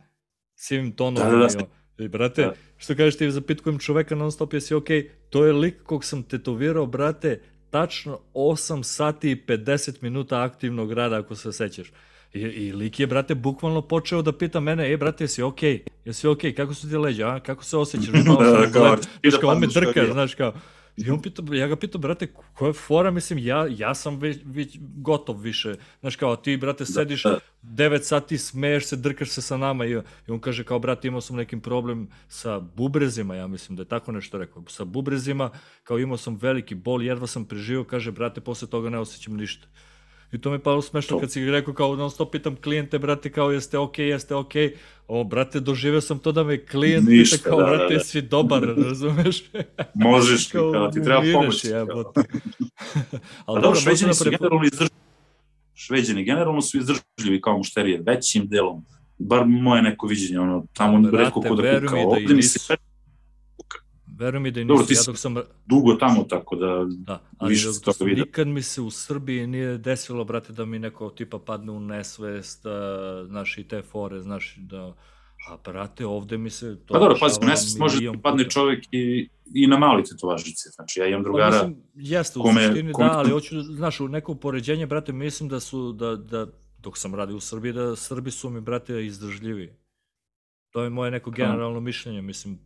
sivim tonom. Da, da, da. I, brate, da. što kažeš ti, zapitkujem čoveka non stop, jesi okej, okay? to je lik kog sam tetovirao, brate, tačno 8 sati i 50 minuta aktivnog rada, ako se sećaš. I, I lik je, brate, bukvalno počeo da pita mene, ej, brate, jesi okej? Okay? Jesi okej? Okay? Kako su ti leđa, a? Kako se osjećaš? Malo da, kao, znaš, kao, me drka, znaš, kao, I on pita, ja ga pitam, brate, koja je fora, mislim, ja, ja sam već, već gotov više. Znaš, kao, ti, brate, da, sediš da, da. 9 sati, smeješ se, drkaš se sa nama i, i on kaže, kao, brate, imao sam nekim problem sa bubrezima, ja mislim da je tako nešto rekao, sa bubrezima, kao imao sam veliki bol, jedva sam preživio, kaže, brate, posle toga ne osjećam ništa. I to mi je palo smešno kad si rekao kao non stop pitam klijente, brate, kao jeste okay, jeste. Okay. O, brate, doživio sam to da me klijent Ništa, pita kao, da, brate, da, da. si dobar, razumeš? Možeš, kao, kao ti treba pomoć. Ja, Ali dobro, šveđani su generalno izdržljivi. Šveđani generalno su izdržljivi kao mušterije, većim delom. Bar moje neko viđenje, ono, tamo redko ko da kuka. Ovde mi se Veruj mi da i nisi, ja dok sam... dugo tamo, tako da, da ali više dok, dok nikad mi se u Srbiji nije desilo, brate, da mi neko tipa padne u nesvest, uh, znaš, i te fore, znaš, da... A, brate, ovde mi se... To pa dobro, pazi, nesvest može da padne čovek i, i na mali tetovažici, znači ja imam pa drugara... Pa, mislim, jeste, u kome, suštini, kome... da, ali hoću, znaš, u neko poređenje, brate, mislim da su, da, da, dok sam radio u Srbiji, da Srbi su mi, brate, izdržljivi. To je moje neko generalno mišljenje, mislim,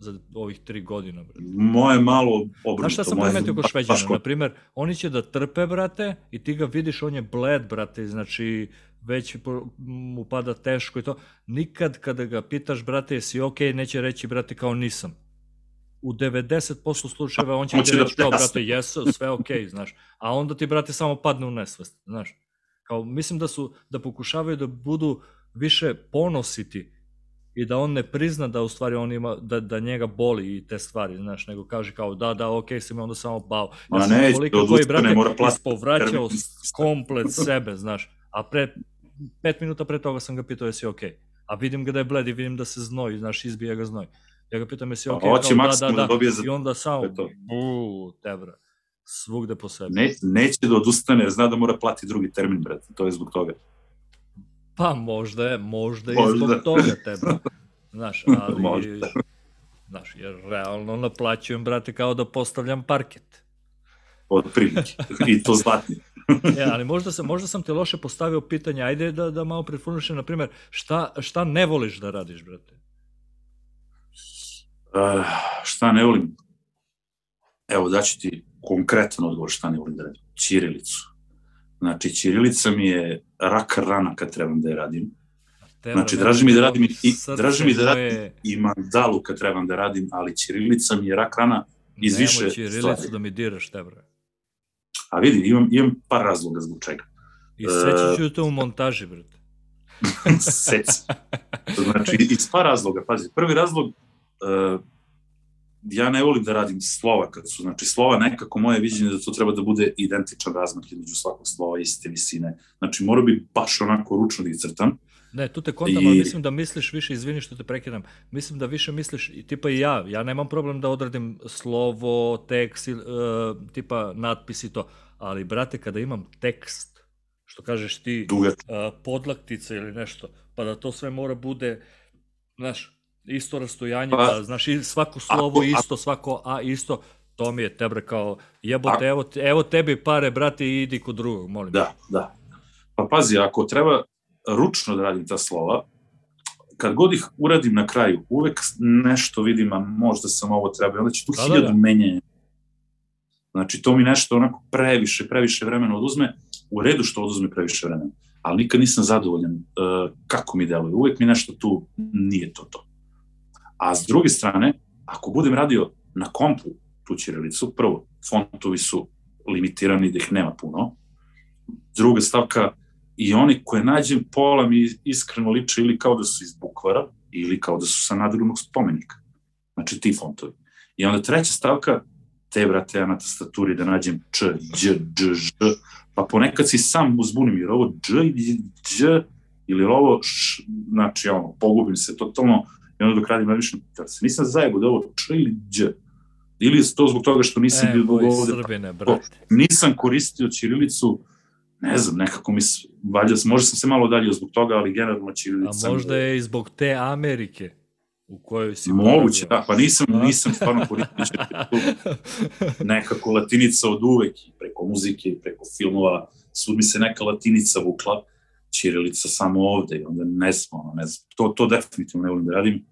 za ovih tri godina. Brate. Moje malo obrnuto. Znaš šta sam primetio kod Šveđana? Na primer, oni će da trpe, brate, i ti ga vidiš, on je bled, brate, znači već mu pada teško i to. Nikad kada ga pitaš, brate, jesi ok, neće reći, brate, kao nisam. U 90% slučajeva on će ti da reći kao, brate, jesu, sve ok, znaš. A onda ti, brate, samo padne u nesvest, znaš. Kao, mislim da su, da pokušavaju da budu više ponositi i da on ne prizna da u stvari on ima, da, da njega boli i te stvari, znaš, nego kaže kao da, da, okay, si me onda samo bao. Ja Ma ne, koliko koji, brate, ispovraćao komplet sebe, znaš, a pre, pet minuta pre toga sam ga pitao jesi. Okay. A vidim ga da je bled i vidim da se znoj, znaš, izbija ga znoj. Ja ga pitam jesi okay, kao, da, da, da, da, za... i onda samo, buu, te bra, svugde po sebi. Ne, neće da odustane, jer zna da mora plati drugi termin, brate, to je zbog toga. Pa možda je, možda, možda. i zbog toga tebe. Znaš, ali... možda. Znaš, jer realno naplaćujem, brate, kao da postavljam parket. Od prilike. I to zlatni. e, ali možda sam, možda sam te loše postavio pitanje, ajde da, da malo preformulišem, na primjer, šta, šta ne voliš da radiš, brate? Uh, šta ne volim? Evo, daću ti konkretan odgovor šta ne volim da radim. Ćirilicu. Znači, Ćirilica mi je rak rana kad trebam da je radim. Teba, znači, draži mi da radim i, draži mi da radim i mandalu kad trebam da radim, ali Ćirilica mi je rak rana iz Nemo više stvari. Nemo Ćirilicu da mi diraš, te bre. A vidi, imam, imam par razloga zbog čega. I seći ću to u montaži, brate. Seci. Znači, iz par razloga, pazi. Prvi razlog, uh, ja ne volim da radim slova kad su, znači slova nekako moje viđenje da to treba da bude identičan razmak između svakog slova iste visine. Znači mora bi baš onako ručno da ih crtam. Ne, tu te kontam, I... ali mislim da misliš više, izvini što te prekidam, mislim da više misliš, tipa i ja, ja nemam problem da odradim slovo, tekst, uh, tipa natpis i to, ali brate, kada imam tekst, što kažeš ti, uh, podlaktica ili nešto, pa da to sve mora bude, znaš, isto rastojanje, pa, da, znaš, svako slovo ako, isto, svako A isto, to mi je tebre kao, jebote, evo, evo tebi pare, brate, i idi kod drugog, molim. Da, da. Pa pazi, ako treba ručno da radim ta slova, kad god ih uradim na kraju, uvek nešto vidim, a možda sam ovo treba, onda će tu da, hiljadu da, da. menjenja. Znači, to mi nešto onako previše, previše vremena oduzme, u redu što oduzme previše vremena, ali nikad nisam zadovoljan uh, kako mi deluje. Uvek mi nešto tu nije to to. A s druge strane, ako budem radio na kompu tu ćirilicu, prvo, fontovi su limitirani da ih nema puno. Druga stavka, i oni koje nađem pola mi iskreno liče ili kao da su iz bukvara ili kao da su sa nadrugnog spomenika. Znači ti fontovi. I onda treća stavka, te brate ja na tastaturi da nađem č, dž, dž, ž, pa ponekad si sam uzbunim jer ovo dž ili dž ili ovo š, znači ono, pogubim se totalno I onda dok radim više, da se nisam zajebo da ovo č ili dž. Ili je to zbog toga što nisam e, bio dugo ovde. Srbine, brate. Nisam koristio Ćirilicu, ne znam, nekako mi, valjda, možda sam se malo dalje zbog toga, ali generalno Ćirilica... A možda je i zbog te Amerike u kojoj si Moguće, da, pa nisam, nisam stvarno koristio Ćirilicu. Nekako latinica od uvek, preko muzike, preko filmova, svud mi se neka latinica vukla, Ćirilica samo ovde i onda ne znam, ne znam, to, to definitivno ne volim da radim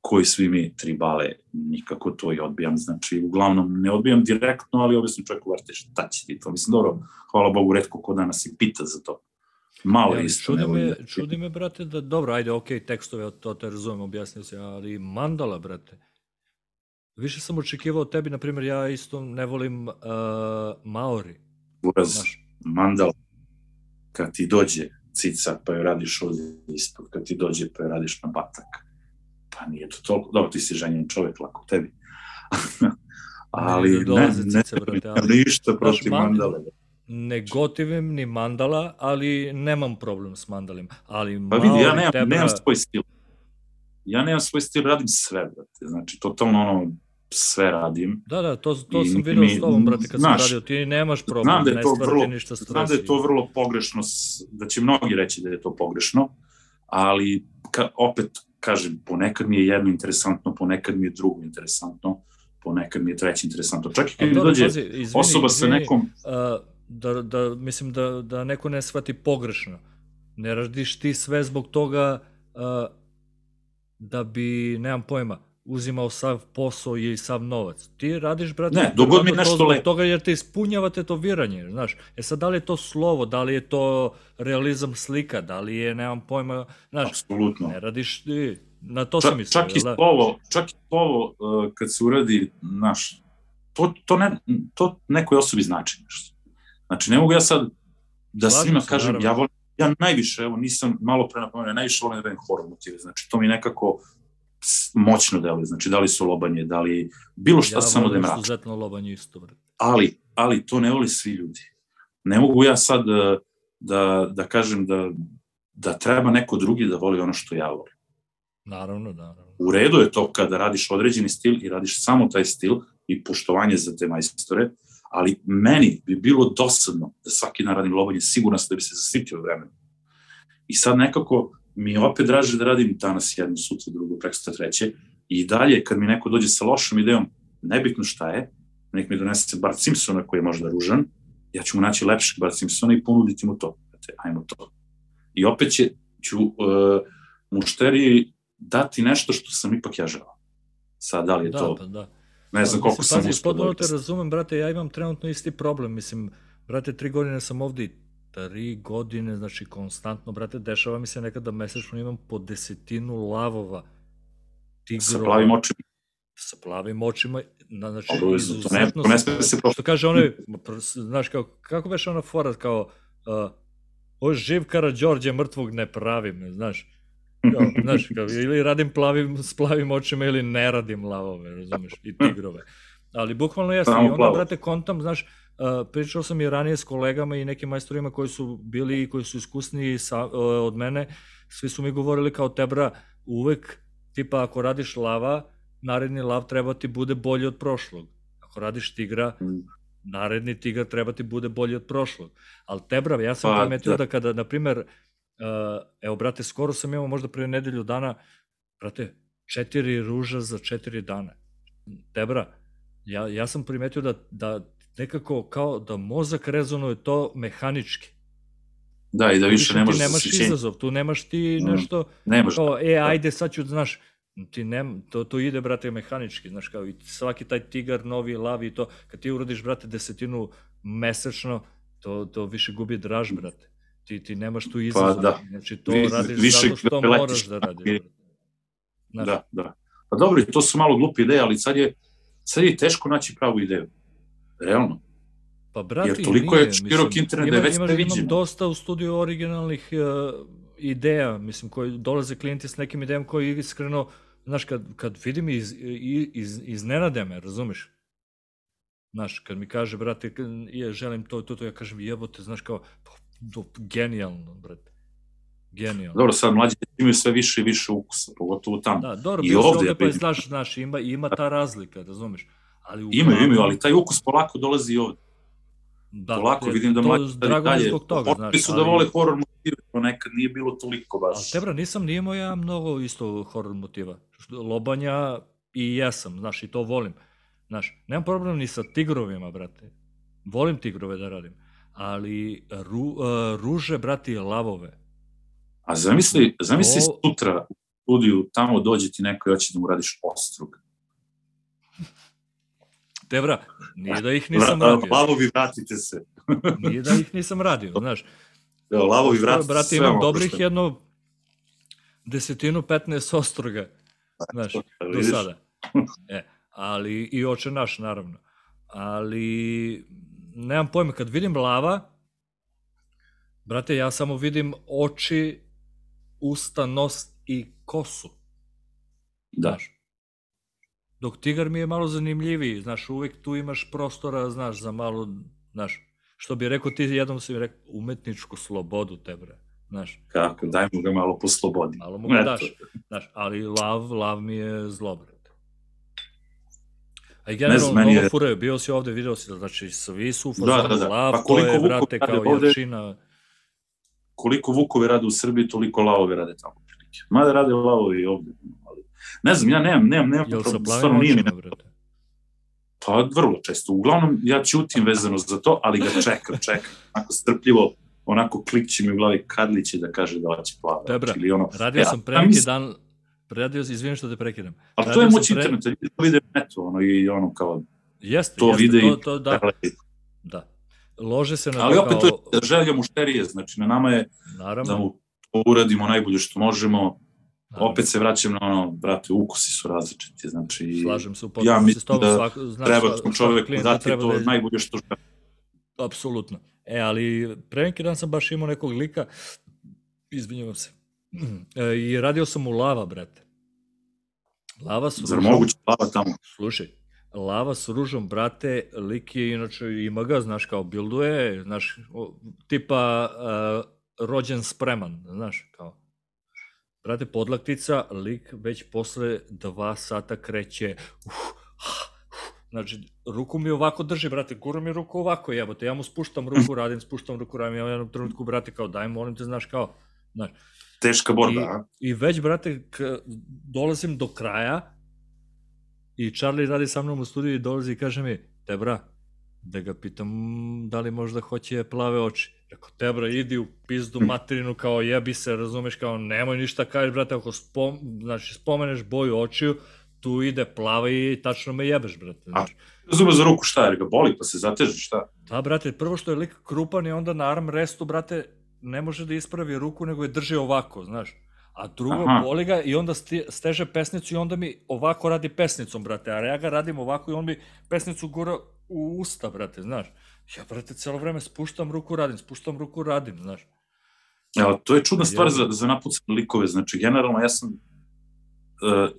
koji svi mi tribale, nikako to i odbijam, znači uglavnom ne odbijam direktno, ali obično čovjek uvarte šta će ti to, mislim dobro, hvala Bogu, redko ko danas i pita za to. Malo ja, isto. Čudi me, čudi me, brate, da dobro, ajde, ok, tekstove, to te razumem, objasnio se, ali mandala, brate, Više sam očekivao tebi, na primjer, ja isto ne volim uh, Maori. Uraz, mandala, kad ti dođe cica pa joj radiš ovdje ispod, kad ti dođe pa joj radiš na batak. Pa nije to toliko, dobro, ti si ženjen čovjek, lako tebi. ali ne, ne, ne, ali, ništa protiv mandale. Ne gotivim ni mandala, ali nemam problem s mandalim. Ali pa vidi, ja nemam, tebra... nemam svoj stil. Ja nemam svoj stil, radim sve, brate. Znači, totalno ono, sve radim. Da, da, to, to sam vidio s tobom, brate, kad znaš, sam radio, ti nemaš problem, znam da je to vrlo, ništa stresi. Znam da je to vrlo pogrešno, da će mnogi reći da je to pogrešno, ali ka, opet, kažem, ponekad mi je jedno interesantno, ponekad mi je drugo interesantno, ponekad mi je treće interesantno. Čak i kad mi dođe pazi, izvini, osoba sa nekom... Uh, da, da, mislim da, da neko ne shvati pogrešno. Ne radiš ti sve zbog toga uh, da bi, nemam pojma, uzimao sav posao i sav novac. Ti radiš, brate, ne, dogod mi nešto lepo. toga jer te ispunjava tetoviranje, znaš. E sad, da li je to slovo, da li je to realizam slika, da li je, nemam pojma, znaš. Apsolutno. Ne radiš ti, na to čak, sam mislio. Čak i da? slovo, čak i slovo uh, kad se uradi, znaš, to, to, ne, to nekoj osobi znači nešto. Znači, ne mogu ja sad da Slažim svima kažem, naravno. ja volim, ja najviše, evo, nisam malo pre napomenuo, najviše volim da horror motive, znači, to mi nekako, moćno deluje, znači da li su lobanje, da li bilo šta ja, samo da je mračno. Ja izuzetno lobanje isto, bre. Ali, ali to ne voli svi ljudi. Ne mogu ja sad da, da, da kažem da, da treba neko drugi da voli ono što ja volim. Naravno, naravno. U redu je to kada radiš određeni stil i radiš samo taj stil i poštovanje za te majstore, ali meni bi bilo dosadno da svaki dan radim lobanje, sigurno da bi se zasitio vremena. I sad nekako mi je opet draže da radim danas jedno, sutra drugo, preksta treće i dalje kad mi neko dođe sa lošom idejom, nebitno šta je, nek mi donese Bart Simpsona koji je možda ružan, ja ću mu naći lepšeg Bart Simpsona i ponuditi mu to. Znate, ajmo to. I opet će, ću uh, mušteriji dati nešto što sam ipak ja želao. Sad, da li je da, to... Pa, da. Ne znam koliko sam uspio. Potpuno te razumem, brate, ja imam trenutno isti problem. Mislim, brate, tri godine sam ovde i tri godine, znači konstantno, brate, dešava mi se nekada mesečno imam po desetinu lavova. Tigrova, sa plavim očima. Sa plavim očima, na, znači, to ne, to ne se prosto. Što kaže onaj, znaš, kao, kako veš ona fora, kao, uh, o živ Đorđe mrtvog ne pravim, znaš. Kao, znaš, kao, ili radim plavim, s plavim očima ili ne radim lavove, razumeš, i tigrove. Ali bukvalno sam i onda, brate, kontam, znaš, Uh, pričao sam i ranije s kolegama i nekim majstorima koji su bili i koji su iskusniji sa, uh, od mene, svi su mi govorili kao tebra, uvek, tipa ako radiš lava, naredni lav treba ti bude bolji od prošlog. Ako radiš tigra, naredni tigar treba ti bude bolji od prošlog. Ali tebra, ja sam pa, primetio da. da kada, na primer, uh, evo, brate, skoro sam imao možda pre nedelju dana, brate, četiri ruža za četiri dana. Tebra, ja, ja sam primetio da, da nekako kao da mozak rezonuje to mehanički. Da, i da više ne možeš da nemaš izazov, tu nemaš ti mm, nešto nemaš, kao, e, da. ajde, sad ću, znaš, ti nem, to, to ide, brate, mehanički, znaš, kao i svaki taj tigar, novi, lavi i to, kad ti uradiš, brate, desetinu mesečno, to, to više gubi draž, brate. Ti, ti nemaš tu izazov. Pa, da. Znači, to Vi, radiš više zato što moraš da radiš. Znaš. Da, da. Pa dobro, to su malo glupe ideje, ali sad je, sad je teško naći pravu ideju. Realno. Pa brati, Jer toliko nije, je širok internet da je već ima, imam dosta u studiju originalnih uh, ideja, mislim, koji dolaze klijenti s nekim idejama koji iskreno, znaš, kad, kad vidim iz, iz, iz nenade me, razumeš? Znaš, kad mi kaže, brate, je, želim to, to, to, ja kažem, jebote, znaš, kao, to, genijalno, brate. Genijalno. Dobro, sad mlađi imaju sve više i više ukusa, pogotovo tamo. Da, dobro, I ovde, ovde pa znaš, znaš, ima, ima ta razlika, razumeš? Ali u imaju, imaju, ali taj ukus polako dolazi i ovde. Da, polako vidim da mlađi drago dalje, zbog toga, znaš. su da vole horror motive, to nekad nije bilo toliko baš. Ali tebra, nisam, nije moja mnogo isto horror motiva. Lobanja i jesam, znaš, i to volim. Znaš, nemam problem ni sa tigrovima, brate. Volim tigrove da radim. Ali ru, uh, ruže, brate, lavove. A zamisli, zamisli to... sutra studiju, tamo dođe ti neko i hoće da mu radiš ostrug. Tebra, nije da ih nisam radio. Lavovi, vratite se. nije da ih nisam radio, znaš. Evo, lavovi, vratite se. Brate, imam dobrih jedno desetinu, 15 ostroga, znaš, do sada. E, ali i oče naš, naravno. Ali, nemam pojma, kad vidim lava, brate, ja samo vidim oči, usta, nos i kosu. Da. Znaš, Dok tigar mi je malo zanimljiviji, znaš, uvek tu imaš prostora, znaš, za malo, znaš, što bi rekao ti, jednom si mi rekao, umetničku slobodu te, bre, znaš. Kako, daj mu ga malo po slobodi. Malo mu ga daš, znaš, ali lav, lav mi je zlo, bre. A i generalno, mnogo je... furaju, bio si ovde, video si, znači, svi su u da, da, da. lav, pa to je, brate, kao ovde, jačina. Koliko Vukovi rade u Srbiji, toliko lavovi rade tamo. Mada rade lavovi ovde, Ne znam, ja nemam, nemam, nemam, Jel sa stvarno nije mi... Brate? Pa vrlo često. Uglavnom, ja ćutim vezano za to, ali ga čekam, čekam. Onako strpljivo, onako klikće mi u glavi kad li će da kaže da hoće plava. Dobra, ili ono, radio ja, sam pre neki dan, radio sam, izvinim što te prekidam. Ali radio to je moć pre... interneta, ljudi to vide neto, ono, i ono kao, jeste, to jeste, vide to, to, da. Da. Lože se na Ali opet kao... to je želja mušterije, znači na nama je Naravno. da mu uradimo najbolje što možemo. Opet se vraćam na ono, brate, ukusi su različiti, znači... Slažem se u ja mislim da svako, znaš, treba čovek dati treba to da... najbolje što žele. Apsolutno. E, ali pre neki dan sam baš imao nekog lika, izvinjavam se, e, i radio sam u Lava, brate. Lava su... Zar ružom... moguće Lava tamo? Slušaj, Lava s ružom, brate, lik je inače ima ga, znaš, kao bilduje, znaš, tipa uh, rođen spreman, znaš, kao Brate, podlaktica, lik već posle dva sata kreće, uh, uh, Znači, ruku mi ovako drži, brate, gura mi ruku ovako, jebote, ja mu spuštam ruku, radim, spuštam ruku, radim, ja u jednom trenutku, brate, kao, daj, molim te, znaš, kao, znaš. Teška borba, a? I već, brate, k, dolazim do kraja i Charlie radi sa mnom u studiju i dolazi i kaže mi, te bra, da ga pitam da li možda hoće plave oči. Rekao, tebra, idi u pizdu materinu, kao jebi se, razumeš, kao nemoj ništa kažeš, brate, ako spom, znači, spomeneš boju očiju, tu ide plava i tačno me jebeš, brate. Znači. A, zube za ruku šta, jer ga boli, pa se zateže, šta? Da, brate, prvo što je lik krupan i onda na arm restu, brate, ne može da ispravi ruku, nego je drži ovako, znaš. A drugo, Aha. boli ga i onda steže pesnicu i onda mi ovako radi pesnicom, brate, a ja ga radim ovako i on mi pesnicu gura u usta, brate, znaš. Ja, brate, celo vreme spuštam ruku, radim, spuštam ruku, radim, znaš. Evo, to je čudna stvar za, za napucane likove. Znači, generalno, ja sam uh,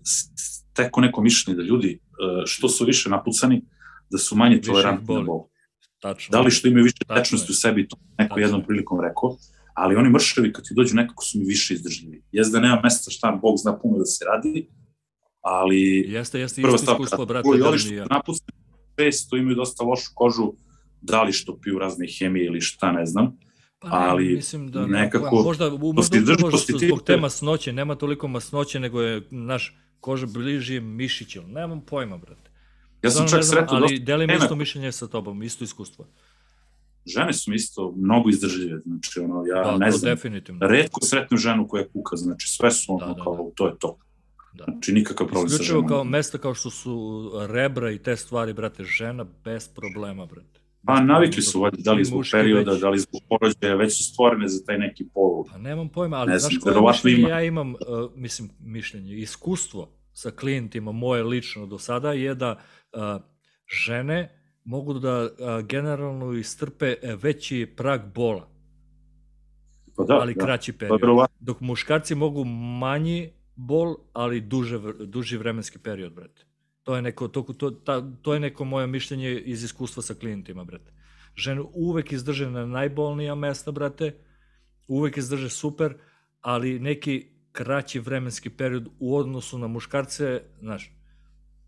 teko neko mišljenje da ljudi, uh, što su više napucani, da su manje tolerantni na bol. Tačno. Da li što imaju više tečnosti u sebi, to neko Tačno. jednom prilikom rekao, ali oni mršavi kad ti dođu nekako su mi više izdržljivi. Jeste da nema mesta šta Bog zna puno da se radi, ali... Jeste, jeste isto iskustvo, brate. I ovi što napucani često imaju dosta lošu kožu, da li što piju razne hemije ili šta, ne znam. Pa ne, ali mislim da nekako... Ne, možda, možda upravo zbog te masnoće, nema toliko masnoće, nego je naš koža bliži mišiću. Nemam pojma, brate. Ja sam čak sretao Ali delim isto mišljenje sa tobom, isto iskustvo. Žene su mi isto mnogo izdržljive, znači ono, ja da, ne znam, definitivno. redko sretnu ženu koja kuka, znači sve su ono da, da, kao, da. to je to. Da. Znači nikakav problem sa ženom. Isključivo kao mesta kao što su rebra i te stvari, brate, žena bez problema, brate. Pa navikli su, valjda, da li zbog perioda, već... da li zbog porođaja, već su stvorene za taj neki pol. Pa nemam pojma, ali ne znaš koje mišljenje ima. ja imam, uh, mislim, mišljenje, iskustvo sa klijentima moje lično do sada je da uh, žene mogu da uh, generalno istrpe veći prag bola. Pa da, ali da. kraći period. Pa Dok muškarci mogu manji bol, ali duže, duži vremenski period, brate. To je neko, to, to, ta, to je neko moje mišljenje iz iskustva sa klijentima, brate. Žene uvek izdrže na najbolnija mesta, brate, uvek izdrže super, ali neki kraći vremenski period u odnosu na muškarce, znaš.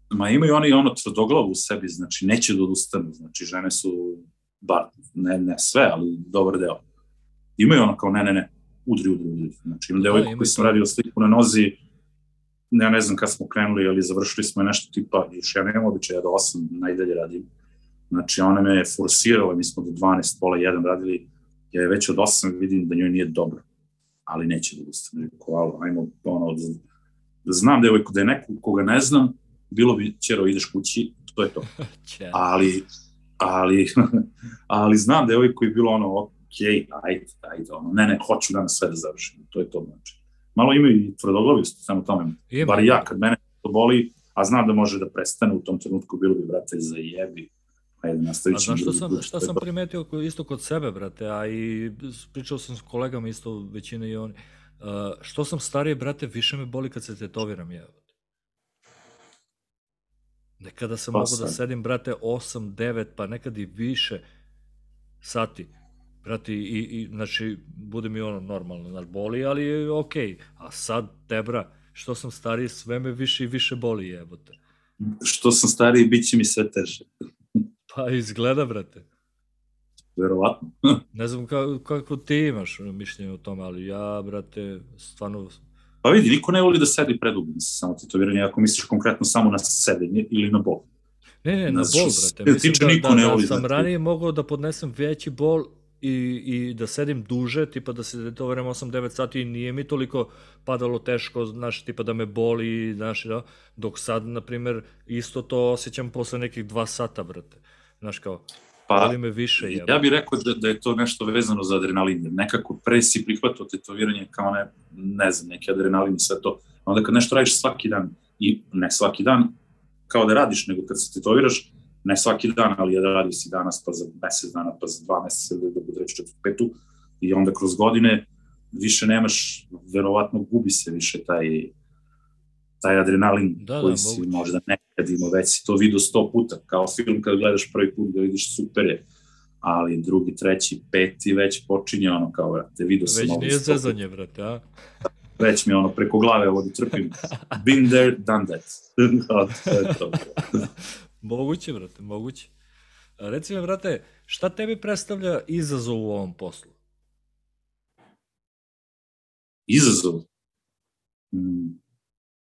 Ma imaju oni ono tvrdoglavu u sebi, znači neće da odustanu, znači žene su, bar, ne, ne sve, ali dobar deo. Imaju ono kao ne, ne, ne, udri, udri, udri. Znači imam da, devojku koji sam radio sliku na nozi, ja ne znam kad smo krenuli, ali završili smo nešto tipa, još ja nemam običaj, ja do 8 najdalje radim. Znači, ona me je forsirala, mi smo do 12, pola 1 radili, ja je već od 8 vidim da njoj nije dobro, ali neće da ustane. Hvala, ajmo, ono, znam devojku, da je neko koga ne znam, bilo bi, čero, ideš kući, to je to. ali, ali, ali znam devojku je bilo ono, ok, ajde, ajde, ono, ne, ne, hoću danas sve da završim, to je to znači. Malo ima i tvrdoglavisti, samo tome, ima. bar ja, kad mene to boli, a znam da može da prestane u tom trenutku, bilo bi, brate, za jebi, ajde, nastavit ćemo. Znaš šta sam, šta sam primetio isto kod sebe, brate, a i pričao sam s kolegama isto, većina i oni, uh, što sam stariji, brate, više me boli kad se tetoviram, je. Nekada sam pa mogu da sedim, brate, 8, 9, pa nekad i više sati. Brate, i, i znači, bude mi ono normalno, znači, boli, ali je okej. Okay. A sad, tebra, što sam stariji, sve me više i više boli, jebote. Što sam stariji, bit će mi sve teže. pa izgleda, brate. Verovatno. ne znam kako, kako ti imaš mišljenje o tome, ali ja, brate, stvarno Pa vidi, niko ne voli da sedi predugo, mislim, samo tetoviranje, ako misliš konkretno samo na sedenje ili na bol. Ne, ne, na bol, brate. Mislim da, da, ne voli, da sam znači. ranije mogao da podnesem veći bol i, i da sedim duže, tipa da se tetoviram 8-9 sati i nije mi toliko padalo teško, znaš, tipa da me boli, znaš, da, dok sad, na primer, isto to osjećam posle nekih 2 sata, brate. Znaš, kao, Pa, Boli me više. Jel? Ja bih rekao da, da je to nešto vezano za adrenalin. Nekako pre si prihvatao tetoviranje kao ne, ne znam, neki adrenalin i sve to. Onda kad nešto radiš svaki dan, i ne svaki dan, kao da radiš, nego kad se tetoviraš, ne svaki dan, ali ja da radio si danas, pa za mesec dana, pa za dva meseca, da, da bude reći četvrtu, petu, i onda kroz godine više nemaš, verovatno gubi se više taj, taj adrenalin da, koji da, si moguće. možda nekad imao, već si to vidio sto puta, kao film kad gledaš prvi put da vidiš super je, ali drugi, treći, peti već počinje ono kao, vrate, vidio sam ovo. Već nije zezanje, vrate, a? Već mi ono preko glave ovo da trpim. Been there, done that. to je to. moguće, vrate, moguće. Reci mi, vrate, šta tebi predstavlja izazov u ovom poslu? Izazov? Hmm.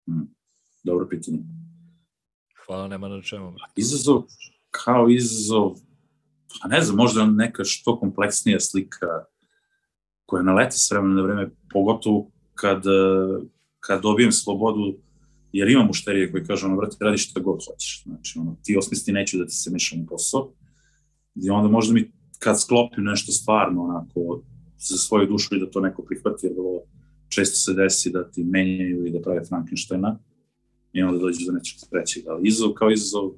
Hmm. Dobro pitanje. Hvala, nema na čemu. Izazov, kao izazov, pa ne znam, možda neka što kompleksnija slika koja naleti s vremena na vreme, pogotovo kad, kad dobijem slobodu, jer imam mušterije koji kažu, ono, brate, radi šta god hoćeš. Znači, ono, ti osmisli neću da ti se mešam u posao. I onda možda mi, kad sklopim nešto stvarno, onako, za svoju dušu i da to neko prihvati, jer vrlo često se desi da ti menjaju i da prave Frankensteina i onda dođe do nečeg trećeg, ali izazov kao izazov,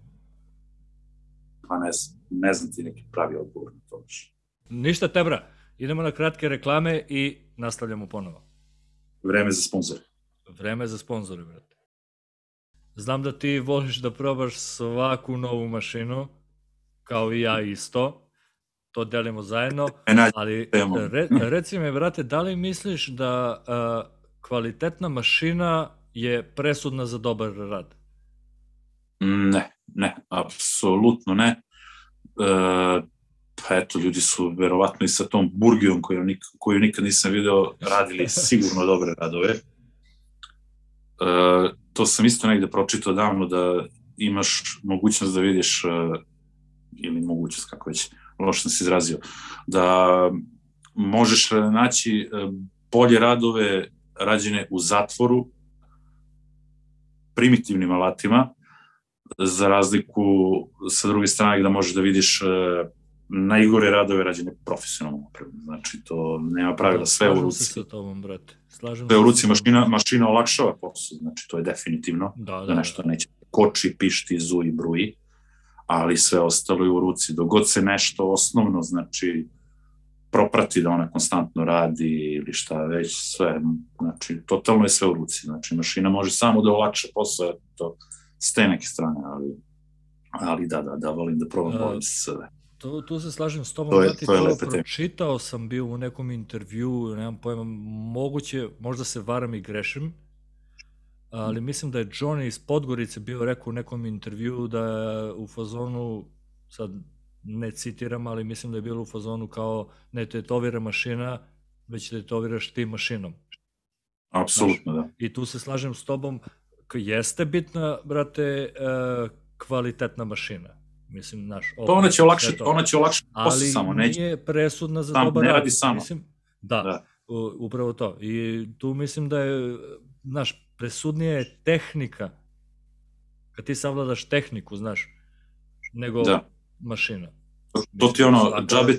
pa ne znam, ne znam ti neki pravi odgovor na to. Ništa tebra, idemo na kratke reklame i nastavljamo ponovo. Vreme za sponzore. Vreme za sponzore, brate. Znam da ti voliš da probaš svaku novu mašinu, kao i ja isto to delimo zajedno, ali re, reci me, brate, da li misliš da uh, kvalitetna mašina je presudna za dobar rad? Ne, ne, apsolutno ne. E, pa eto, ljudi su verovatno i sa tom burgijom koju, nik, koju nikad nisam video radili sigurno dobre radove. E, to sam isto negde pročitao davno da imaš mogućnost da vidiš, e, ili mogućnost kako već, loš sam se izrazio, da možeš naći e, bolje radove rađene u zatvoru, primitivnim alatima, za razliku sa druge strane da možeš da vidiš e, najgore radove rađene profesionalno opremom. Znači, to nema pravila, sve u ruci. Slažem se sa tobom, brate. Slažem sve u ruci, mašina, mašina olakšava posao, znači to je definitivno. Da, da, da nešto da. neće koči, pišti, zuji, bruji ali sve ostalo je u ruci. Dogod se nešto osnovno, znači, proprati da ona konstantno radi ili šta već, sve, znači, totalno je sve u ruci. Znači, mašina može samo da olakša posao, to s te neke strane, ali, ali da, da, da, volim da probam, volim sve. To, tu se slažem s tobom, to je, ja ti to, to pročitao sam bio u nekom intervju, nemam pojma, moguće, možda se varam i grešim, ali mislim da je Johnny iz Podgorice bio rekao u nekom intervju da u fazonu, sad ne citiram, ali mislim da je bilo u fazonu kao ne tetovira mašina, već tetoviraš ti mašinom. Apsolutno, da. I tu se slažem s tobom, jeste bitna, brate, uh, kvalitetna mašina. Mislim, naš, to ona će olakšati, ona će olakšati posao samo, neće. Ali nije presudna za dobar rad. Ne radi samo. Mislim, da, da, upravo to. I tu mislim da je znaš, presudnije je tehnika. Kad ti savladaš tehniku, znaš, nego Da. mašina. To ti ono, džabe,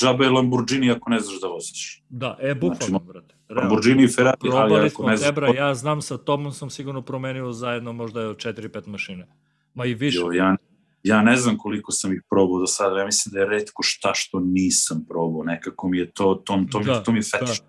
džabe Lamborghini ako ne znaš da voziš. Da, e, bukvalno, Znači, brate. realno. Lamborghini i Ferrari, ali Probali ako smo ne znaš... tebra, ja znam sa tobom sam sigurno promenio zajedno možda je od 4-5 mašine. Ma i više. Jo, ja, ja ne znam koliko sam ih probao do sada, ja mislim da je redko šta što nisam probao, nekako mi je to, to, to, mi, Da, to mi je fetiš.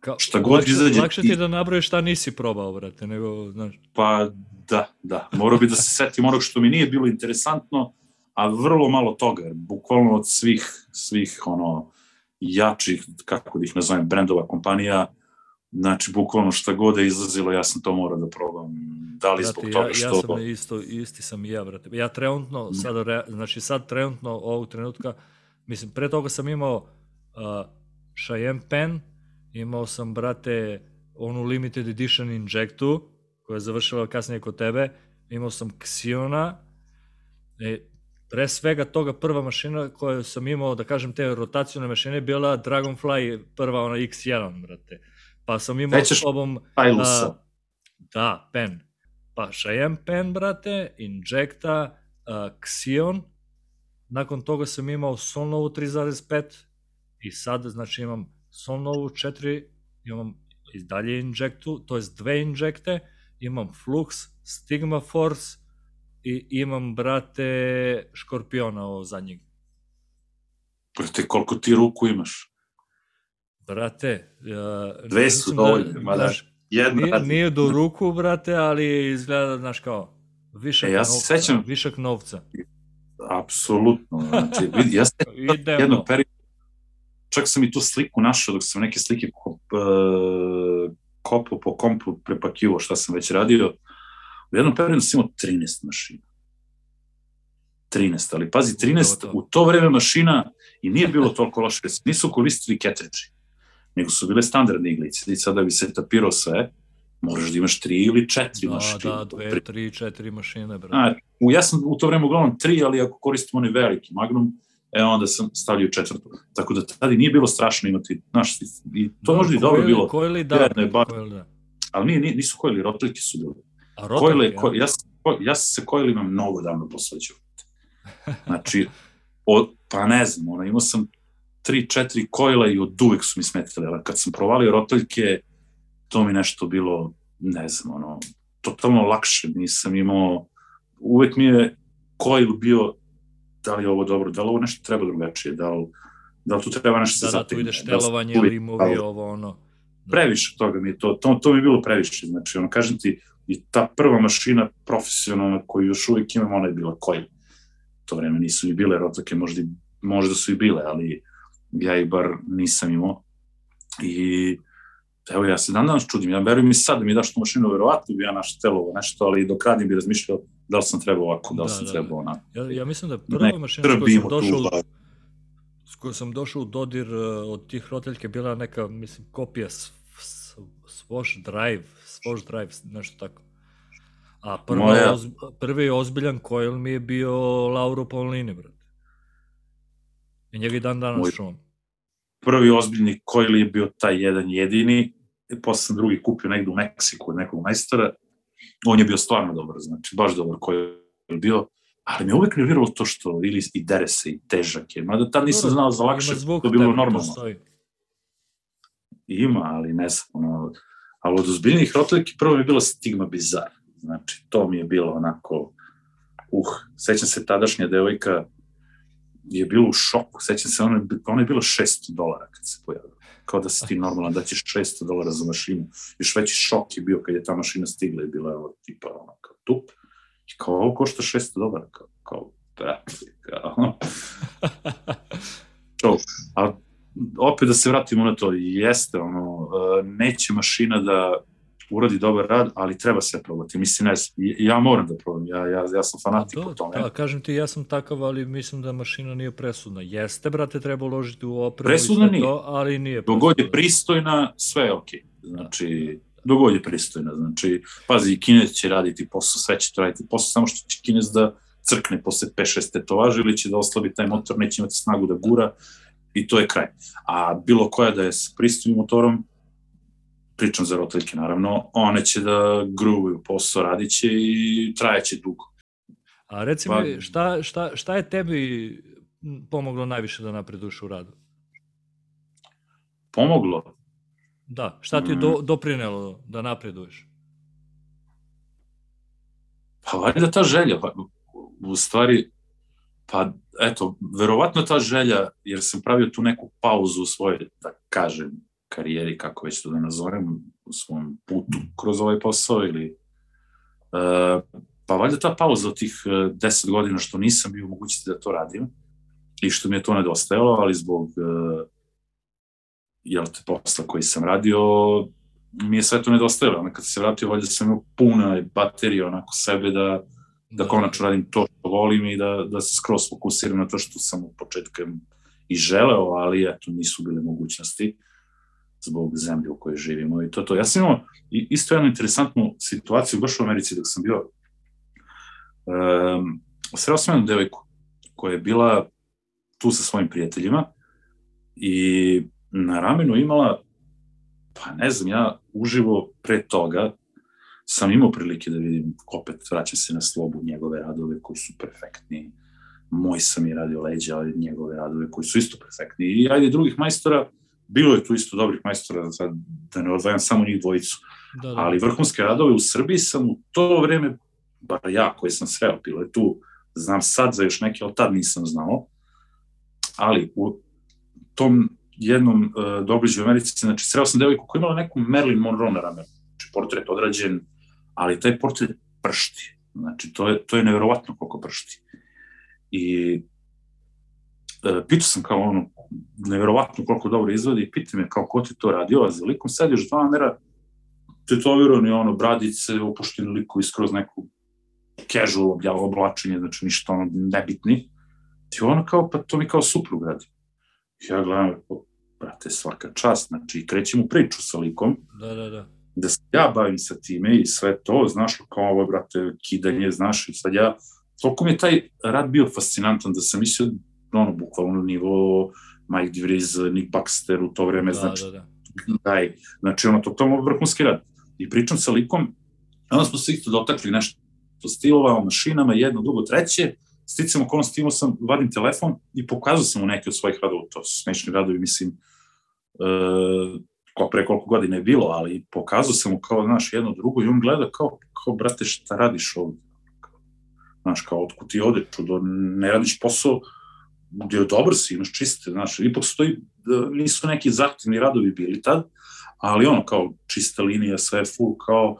Kao, šta god lakše, izađe Lakše ti je da nabrojiš šta nisi probao, brate, nego, znaš, Pa da, da, morao bi da se setim onog što mi nije bilo interesantno, a vrlo malo toga, jer bukvalno od svih, svih ono, jačih, kako da ih nazovem, brendova, kompanija, znači bukvalno šta god je izlazilo, ja sam to morao da probam. Da li zbog Brate, toga ja, što... ja sam isto, isti sam i ja, brate. Ja trenutno, sad, re, znači sad trenutno ovog trenutka, mislim, pre toga sam imao uh, Cheyenne Pen, imao sam, brate, onu limited edition Injectu, koja je završila kasnije kod tebe, imao sam Xiona, e, pre svega toga prva mašina koju sam imao, da kažem, te rotacijone mašine, bila Dragonfly, prva ona X1, brate. Pa sam imao Sećaš s tobom... Stylusa. a, Da, pen. Pa Cheyenne pen, brate, Injecta, uh, Xion, nakon toga sam imao Solnovu 3.5 i sad, znači, imam Solnovu 4, imam i dalje Injectu, to jest dve Injecte, imam Flux, Stigma Force i imam, brate, Škorpiona ovo zadnjeg. Brate, koliko ti ruku imaš? Brate, uh, Dve su dovoljne, ma da. Jedna Nije, nije do ruku, brate, ali izgleda, znaš kao, višak E, ja se novca. sećam- Višak novca. Apsolutno. Znači, vidi, ja Idemo. jednog perioda, čak sam i tu sliku našao dok sam neke slike kop, uh, kopao po kompu, prepakivo šta sam već radio. U jednom periodu sam imao 13 mašina. 13, ali pazi, 13 To, to. u to vreme mašina i nije bilo toliko loše, se nisu koristili ketridži, nego su bile standardne iglice. I sada da bi se tapirao sve, moraš da imaš tri ili četiri Da, mašine. da, dve, tri, četiri mašine, brate. A, u, ja sam u to vreme uglavnom tri, ali ako koristim onaj veliki Magnum, e onda sam stavio četvrtu. Tako da tada nije bilo strašno imati, znaš, i to možda i dobro Kojli- bilo, Kojli, da, Jedno je bar- kojli, da. ali nije, nisu kojili, rotaljke su bile. A Kojle, rotaljke, ko, ja, sam- ja sam se kojlima mnogo davno posveđao. Znači, od, pa ne znam, ono, imao sam tri, četiri kojla i od uvek su mi smetile, ali kad sam provalio rotaljke, to mi nešto bilo, ne znam, ono, totalno lakše, nisam imao, uvek mi je kojl bio, da li je ovo dobro, da li ovo nešto treba drugačije, da li, da li tu treba nešto Da, se da, tu zategne, da li štelovanje, uvek- limovi, ovo, ono. Da. previše toga mi je to, to, to mi je bilo previše, znači, ono, kažem ti, i ta prva mašina profesionalna koju još uvijek imam, ona je bila Coil. To vreme nisu i bile rotake, možda, možda su i bile, ali ja ih bar nisam imao. I evo, ja se dan danas čudim, ja verujem i sad da mi daš tu mašinu, verovatno bi ja naš telovo nešto, ali dok radim bi razmišljao da li sam trebao ovako, da li Da, sam da, trebao onako. Ja, ja mislim da prva Ne, mašina s kojom sam došao, da, s kojom sam došao u dodir uh, od tih rotaljke bila neka, mislim, kopija Swash Drive, Swash Drive, nešto tako. A prva, Moja- oz, prvi ozbiljan coil mi je bio Lauro Paulini, brate. I njega i dan danas Moj- čuvam. prvi ozbiljni Coil je bio taj jedan jedini, posle sam drugi kupio negde u Meksiku od nekog majstora, on je bio stvarno dobar, znači baš dobar Coil je bio, ali me uvek nerviralo to što ili i dere se i težak je, mada tad nisam znao za lakše, to je bilo normalno. Ima, ali ne znam, ono, ali od ozbiljnih rotaljki prvo mi je bila Stigma Bizar, znači to mi je bilo onako, uh, sećam se tadašnja devojka je bila u šoku, sećam se, je bi- ona je bila 600 dolara kad se pojavila, kao da si ti normalan, da ćeš 600 dolara za mašinu, još veći šok je bio kad je ta mašina stigla i bila evo, tipa ono, kao tup, i kao ovo košta 600 dolara, kao, kao brate, kao, to, a opet da se vratimo na to, jeste, ono, e, neće mašina da uradi dobar rad, ali treba sve probati. Mislim, ne, znam, ja moram da probam, ja, ja, ja sam fanatik da, u tome. da, kažem ti, ja sam takav, ali mislim da mašina nije presudna. Jeste, brate, treba uložiti u opremu Presudna i sve nije. to, ali nije Dogod je presudna. pristojna, sve je okej. Znači, dogod je pristojna. Znači, pazi, i Kinez će raditi posao, sve će to raditi posao, samo što će Kinez da crkne posle 5-6 tetovaža ili će da oslabi taj motor, neće imati snagu da gura i to je kraj. A bilo koja da je s pristojnim motorom, pričam za rotaljke naravno, one će da gruvuju posao, radit će i trajeće dugo. A reci pa, mi, šta, šta, šta je tebi pomoglo najviše da napreduješ u radu? Pomoglo? Da, šta ti je do, mm. doprinelo da napreduješ? Pa valjda ta želja, pa, u stvari, pa eto, verovatno ta želja, jer sam pravio tu neku pauzu u svojoj, da kažem, karijeri, kako već to da nazovem, u svom putu kroz ovaj posao ili uh, pa valjda ta pauza od tih uh, deset godina što nisam bio mogućiti da to radim i što mi je to nedostajalo, ali zbog uh, jel te, posla koji sam radio, mi je sve to nedostajalo. Onda kad se vratio, valjda sam imao puna baterija onako sebe da, da konačno radim to što volim i da, da se skroz fokusiram na to što sam u početku i želeo, ali eto, nisu bile mogućnosti zbog zemlje u kojoj živimo i to to. Ja sam imao isto jednu interesantnu situaciju baš u Americi dok sam bio um, sreo sam jednu devojku koja je bila tu sa svojim prijateljima i na ramenu imala pa ne znam, ja uživo pre toga sam imao prilike da vidim, opet vraćam se na slobu njegove radove koji su perfektni, moj sam i radio leđa, ali njegove radove koji su isto perfektni. I ajde drugih majstora, bilo je tu isto dobrih majstora, sad da ne odvajam samo njih dvojicu, da, da. ali vrhunske radove u Srbiji sam u to vreme, bar ja koji sam sreo, bilo je tu, znam sad za još neke, ali tad nisam znao, ali u tom jednom uh, događaju u Americi, znači sreo sam devojku koja imala neku Marilyn Monroe na ramenu, znači portret odrađen, ali taj portret pršti, znači to je, to je nevjerovatno koliko pršti. I uh, pitao sam kao ono, nevjerovatno koliko dobro izvodi, pita me kao ko ti to radio, a za likom sediš dva mera, tetovirani ono, bradice, opušteni likovi skroz neku casual oblačenje, znači ništa ono nebitni. Ti ono kao, pa to mi kao suprug radi. Ja gledam, brate, svaka čast, znači krećem u priču sa likom, da, da, da. da se ja bavim sa time i sve to, znaš, kao ovo, brate, kidanje, znaš, i sad ja, toliko mi je taj rad bio fascinantan da sam mislio, ono, bukvalno nivo Mike DeVries, Nick Baxter u to vreme, da, znači, da, da. Daj, znači, ono, to, to je vrhunski rad. I pričam sa likom, onda smo se isto dotakli nešto stilova, o mašinama, jedno, drugo, treće, sticam okolnosti imao sam, vadim telefon i pokazao sam mu neke od svojih radova, to su smešni radovi, mislim, uh, ko pre koliko godina je bilo, ali pokazao sam mu kao, znaš, jedno drugo i on gleda kao, kao brate, šta radiš ovde? Znaš, kao, otkud ti ode, čudo, ne radiš posao, je dobar si, imaš čiste, znaš, ipak stoji, e, nisu neki zahtevni radovi bili tad, ali ono, kao, čista linija, sve je full, kao,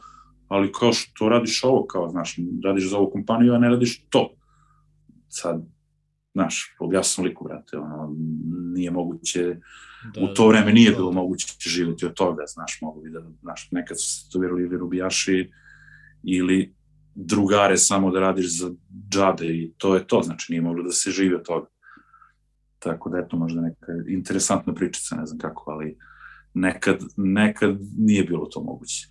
ali kao što radiš ovo, kao, znaš, radiš za ovu kompaniju, a ne radiš to sad, znaš, objasno liku, brate, ono, nije moguće, da, u to vreme nije da, bilo da. moguće živjeti od toga, znaš, mogu bi da, znaš, nekad su se to vjerili ili rubijaši, ili drugare samo da radiš za džabe i to je to, znači nije moglo da se živi od toga. Tako da eto možda neka interesantna pričica, ne znam kako, ali nekad, nekad nije bilo to moguće.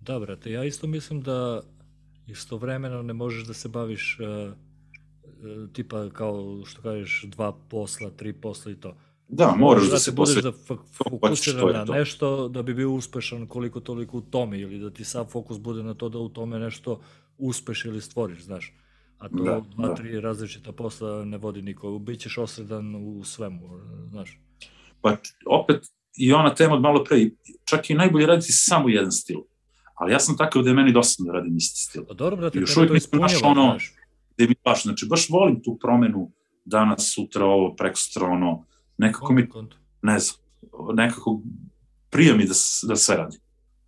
Da, brate, ja isto mislim da istovremeno ne možeš da se baviš uh, tipa kao što kažeš dva posla, tri posla i to. Da, moraš da, da se budeš da fokusiran na nešto da bi bio uspešan koliko toliko u tome ili da ti sav fokus bude na to da u tome nešto uspeš ili stvoriš, znaš. A to da, dva, da. tri različita posla ne vodi niko. Bićeš osredan u svemu, znaš. Pa opet i ona tema od malo pre, čak i najbolje raditi samo jedan stil. Ali ja sam takav da je meni dosadno da radim isti stil. Pa dobro, brate, još uvijek to ispunjava, ono, znaš gde mi baš, znači baš volim tu promenu danas, sutra, ovo, preko sutra, ono, nekako mi, ne znam, nekako prija mi da, da sve radi.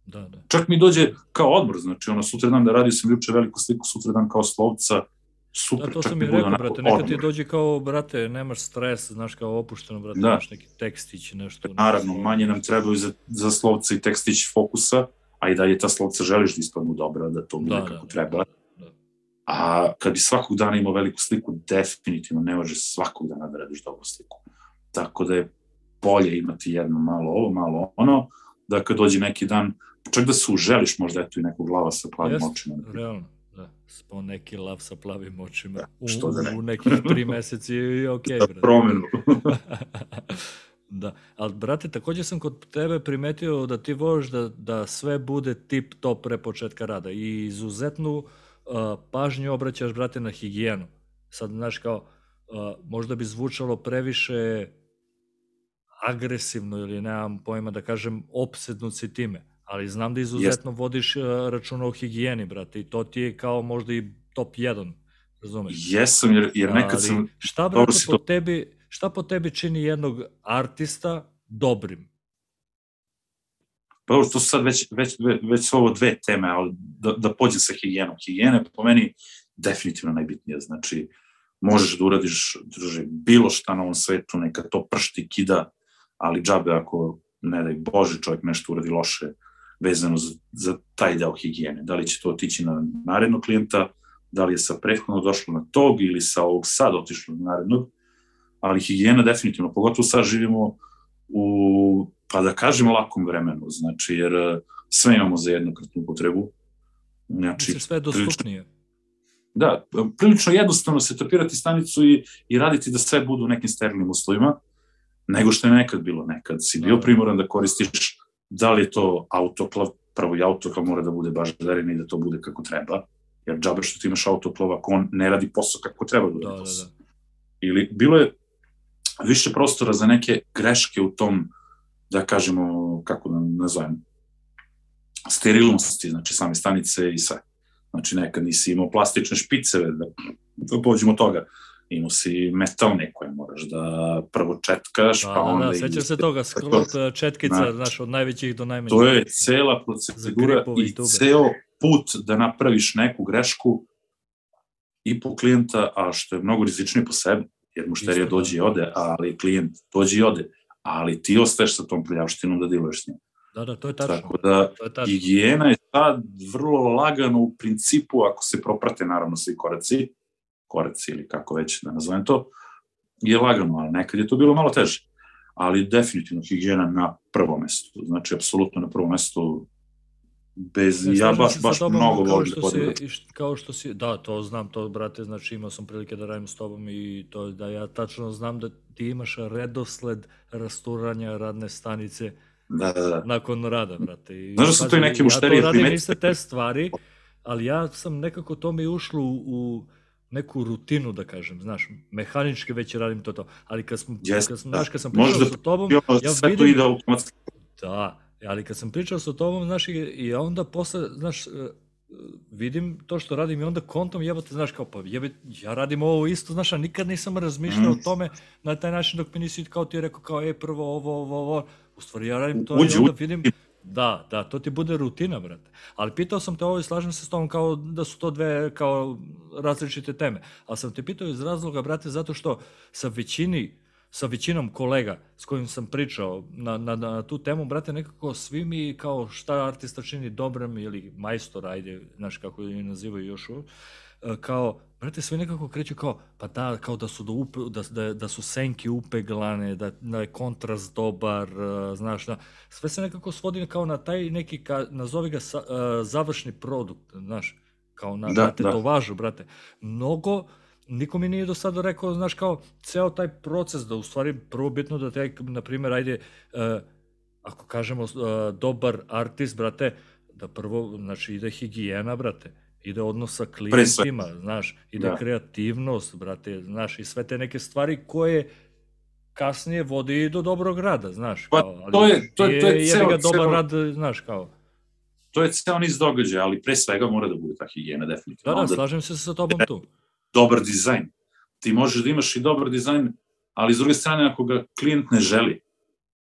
Da, da. Čak mi dođe kao odmor, znači ono, sutra dan da radio sam juče veliku sliku, sutra dan kao slovca, super, da, to sam mi rekao, brate, nekad ti dođe kao, brate, nemaš stres, znaš, kao opušteno, brate, da. imaš neki tekstić, nešto. Naravno, nešto. manje nam trebaju za, za slovca i tekstić fokusa, a i da je ta slovca želiš da ispadnu dobra, da to mi da, nekako da, treba. Da A kad bi svakog dana imao veliku sliku, definitivno ne može svakog dana da radiš dobru sliku. Tako da je bolje imati jedno malo ovo, malo ono, da kad dođe neki dan, čak da se uželiš možda eto i nekog lava sa Jest, očima. realno, da. Spo neki lav sa plavim očima. Da, što u, da ne. u nekih tri meseci i ok. Da promenu. Da, ali brate, takođe sam kod tebe primetio da ti voliš da, da sve bude tip top pre početka rada i izuzetnu uh, pažnju obraćaš, brate, na higijenu. Sad, znaš, kao, uh, možda bi zvučalo previše agresivno ili nemam pojma da kažem opsednut si time, ali znam da izuzetno yes. vodiš uh, računa o higijeni, brate, i to ti je kao možda i top 1, razumeš? Jesam, jer, jer nekad ali, sam... Šta, brate, po to... tebi, šta po tebi čini jednog artista dobrim? Pa to su sad već, već, već, su ovo dve teme, ali da, da pođem sa higijenom. Higijena po meni definitivno najbitnija. Znači, možeš da uradiš druže, bilo šta na ovom svetu, neka to pršti, kida, ali džabe ako, ne daj Bože, čovjek nešto uradi loše vezano za, za taj deo higijene. Da li će to otići na narednog klijenta, da li je sa prethodno došlo na tog ili sa ovog sad otišlo na narednog, ali higijena definitivno, pogotovo sad živimo u, pa da kažem, lakom vremenu, znači, jer e, sve imamo za jednokratnu upotrebu. Znači, Mislim, sve je dostupnije. Da, prilično jednostavno se tapirati stanicu i, i raditi da sve budu u nekim sterilnim uslovima, nego što je nekad bilo. Nekad si bio da. primoran da koristiš da li je to autoklav, prvo i autoklav mora da bude baš zaren i da to bude kako treba, jer džabe što ti imaš autoklav ako on ne radi posao kako treba da, da radi da, posao. Da, da. Ili bilo je više prostora za neke greške u tom, da kažemo, kako da nazovem, sterilnosti, znači same stanice i sve. Znači nekad nisi imao plastične špiceve, da, da pođemo toga. Imao si metalne koje moraš da prvo četkaš, da, pa onda... Da, da, sećam se toga, sklop četkica, znači, znaš, od najvećih do najmanjih. To je cela procedura i, i ceo put da napraviš neku grešku i po klijenta, a što je mnogo rizičnije po sebi, jer mušterija dođe i da. ode, ali klijent dođe i ode, ali ti ostaješ sa tom prljavštinom da diluješ s njim. Da, da, to je tačno. Tako da, to je tačno. higijena je sad vrlo lagano u principu, ako se proprate naravno svi koraci, koraci ili kako već da nazovem to, je lagano, ali nekad je to bilo malo teže. Ali definitivno higijena na prvo mesto. Znači, apsolutno na prvo mesto bez, ja, ja baš, baš tobom, mnogo volim da podim. Kao što si, da, to znam, to, brate, znači imao sam prilike da radim s tobom i to da ja tačno znam da ti imaš redosled rasturanja radne stanice da, da, da. nakon rada, brate. I, Znaš da su to i neke mušterije Ja to radim iste te stvari, ali ja sam nekako to mi ušlo u, u neku rutinu, da kažem, znaš, mehanički već radim to to, ali kad smo, yes, kad sam, da. znaš, kad sam pričao sa tobom, ja vidim... Ide automatski. Da, Ali kad sam pričao sa tobom, znaš, i onda posle, znaš, e, vidim to što radim i onda kontom jebate, znaš, kao pa jebe, ja radim ovo isto, znaš, a nikad nisam razmišljao mm. o tome na taj način dok mi nisi kao ti rekao kao, e, prvo ovo, ovo, ovo, u stvari ja radim to uđi, i onda vidim, da, da, to ti bude rutina, brate. Ali pitao sam te ovo i slažem se s tobom kao da su to dve kao različite teme. Ali sam te pitao iz razloga, brate, zato što sa većini sa većinom kolega s kojim sam pričao na, na, na tu temu, brate, nekako svi mi kao šta artista čini dobrom ili majstor, ajde, znaš kako je nazivaju još kao, brate, svi nekako kreću kao, pa da, kao da su, do upe, da, da, da su senke upeglane, da, da je kontrast dobar, uh, znaš, da, sve se nekako svodi kao na taj neki, ka, nazovi ga sa, uh, završni produkt, znaš, kao na, da, na važu, da. brate. Mnogo, niko mi nije do sada rekao, znaš, kao, ceo taj proces, da u stvari prvo bitno da te, na primjer, ajde, uh, ako kažemo uh, dobar artist, brate, da prvo, znači, ide higijena, brate, ide odnos sa klijentima, znaš, ide da. kreativnost, brate, znaš, i sve te neke stvari koje kasnije vodi do dobrog rada, znaš, pa, kao, ali to je, to je, to je, je ceo, ga dobar ceo, rad, znaš, kao. To je ceo niz događaja, ali pre svega mora da bude ta higijena, definitivno. Da, da, slažem se sa tobom tu dobar dizajn. Ti možeš da imaš i dobar dizajn, ali s druge strane, ako ga klijent ne želi,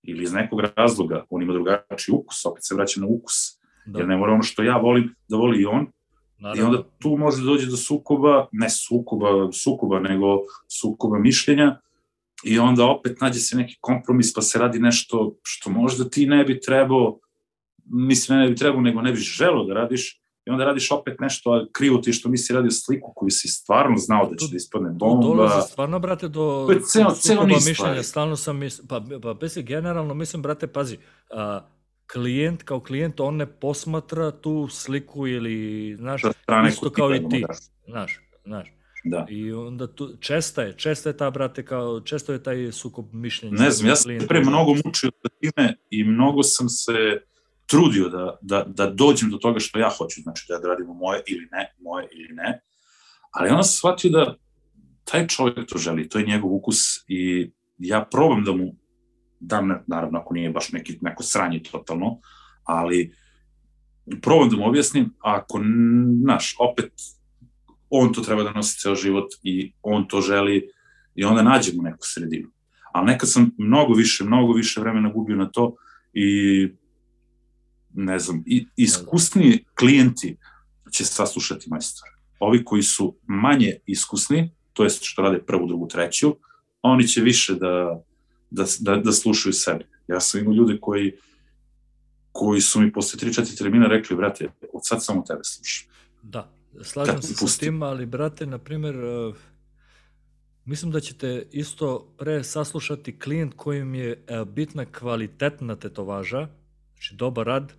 ili iz nekog razloga, on ima drugačiji ukus, opet se vraćam na ukus, da. jer ne mora ono što ja volim da voli i on, Naravno. I onda tu može da dođe do sukoba, ne sukoba, sukoba, nego sukoba mišljenja, i onda opet nađe se neki kompromis, pa se radi nešto što možda ti ne bi trebao, mislim ne bi trebao, nego ne bi želeo da radiš, i onda radiš opet nešto, a krivo ti što nisi radio sliku koju si stvarno znao da će da ispadne bomba. Dolazi stvarno, brate, do, to ceo, ceo mišljenja, stalno sam, mis, pa, pa bez generalno mislim, brate, pazi, a, klijent kao klijent, on ne posmatra tu sliku ili, znaš, isto kao i ti, znaš, znaš. Da. I onda tu, česta je, česta je ta, brate, kao, često je taj sukob mišljenja. Ne znam, ja sam pre mnogo mučio sa time i mnogo sam se trudio da, da, da dođem do toga što ja hoću, znači da radimo moje ili ne, moje ili ne, ali onda sam shvatio da taj čovjek to želi, to je njegov ukus i ja probam da mu dam, naravno, ako nije baš neki, neko sranje totalno, ali probam da mu objasnim, ako, naš, opet, on to treba da nosi ceo život i on to želi i onda nađemo neku sredinu. Ali nekad sam mnogo više, mnogo više vremena gubio na to i ne znam, i, iskusni klijenti će saslušati majstora. Ovi koji su manje iskusni, to jest što rade prvu, drugu, treću, oni će više da, da, da, da slušaju sebe. Ja sam imao ljude koji, koji su mi posle 3-4 termina rekli, brate, od sad samo tebe slušam. Da, slažem se sa tim, ali brate, na primjer, uh, mislim da ćete isto pre saslušati klijent kojim je uh, bitna kvalitetna tetovaža, znači dobar rad,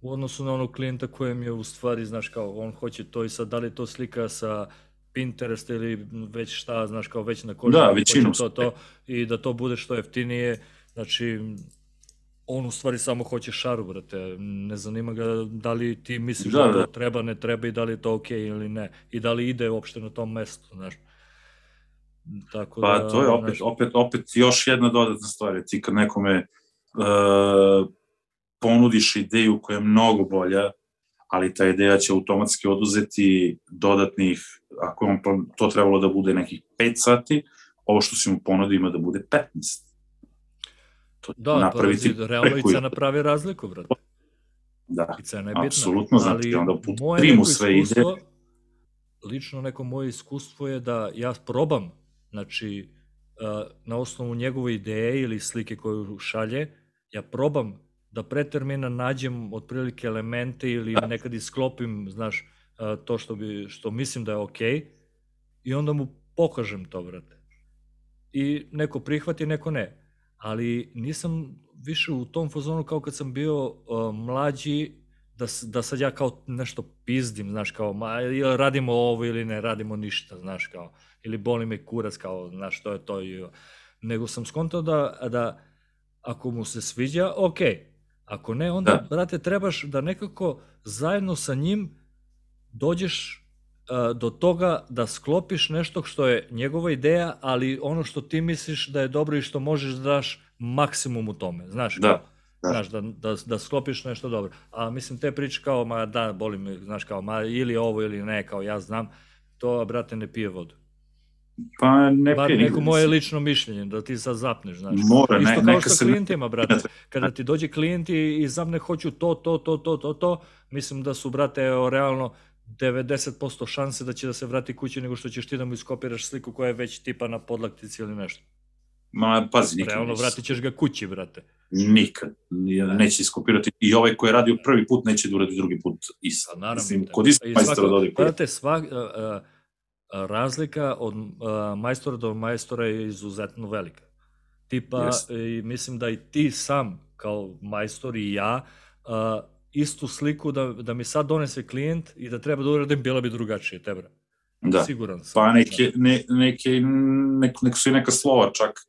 u odnosu na onog klijenta kojem je u stvari, znaš, kao on hoće to i sad, da li to slika sa Pinterest ili već šta, znaš, kao već na koži. Da, većinom. To, to, I da to bude što jeftinije, znači, on u stvari samo hoće šaru, brate. Ne zanima ga da li ti misliš da, da da. treba, ne treba i da li je to okej okay ili ne. I da li ide uopšte na tom mestu, znaš. Tako pa da, to je opet, znaš... opet, opet još jedna dodatna stvar. Ti kad nekome uh, ponudiš ideju koja je mnogo bolja, ali ta ideja će automatski oduzeti dodatnih, ako vam to trebalo da bude nekih 5 sati, ovo što si mu ponudi ima da bude 15. To da, napraviti pa realno i cena pravi razliku, brate. Da, I cena je bitna. apsolutno, znači onda put primu sve ide. Lično neko moje iskustvo je da ja probam, znači, na osnovu njegove ideje ili slike koju šalje, ja probam da pre termina nađem otprilike elemente ili nekad isklopim, znaš, to što, bi, što mislim da je okej okay, i onda mu pokažem to, brate. I neko prihvati, neko ne. Ali nisam više u tom fazonu kao kad sam bio uh, mlađi, da, da sad ja kao nešto pizdim, znaš, kao, ma, ili radimo ovo ili ne radimo ništa, znaš, kao, ili boli me kurac, kao, znaš, to je to, i, nego sam skontao da, da ako mu se sviđa, okej, okay Ako ne, onda, da. brate, trebaš da nekako zajedno sa njim dođeš uh, do toga da sklopiš nešto što je njegova ideja, ali ono što ti misliš da je dobro i što možeš da daš maksimum u tome, znaš? Da. Kao, da. Znaš, da, da, da sklopiš nešto dobro. A mislim, te priče kao, ma da, boli me, znaš, kao, ma ili ovo ili ne, kao ja znam, to, brate, ne pije vodu. Pa ne Bar neko moje lično mišljenje, da ti sad zapneš, znaš. Mora, Isto ne, kao što klijentima, brate. Kada ti dođe klijent i, zapne hoću to, to, to, to, to, to, mislim da su, brate, evo, realno 90% šanse da će da se vrati kući nego što ćeš ti da mu iskopiraš sliku koja je već tipa na podlaktici ili nešto. Ma, pazi, nikad Realno, vratit ćeš ga kući, brate. Nikad. Neće iskopirati. I ovaj koji je radio prvi put neće da uradi drugi put isto. Pa, naravno. Mislim, kod isto majstora da odi. Brate, svak, uh, uh, razlika od majstora do majstora je izuzetno velika. Tipa, yes. i mislim da i ti sam, kao majstor i ja, istu sliku da, da mi sad donese klijent i da treba da uradim, bila bi drugačije, tebra. Da. Siguran sam. Pa neke, ne, neke, nek, nek su i neka slova čak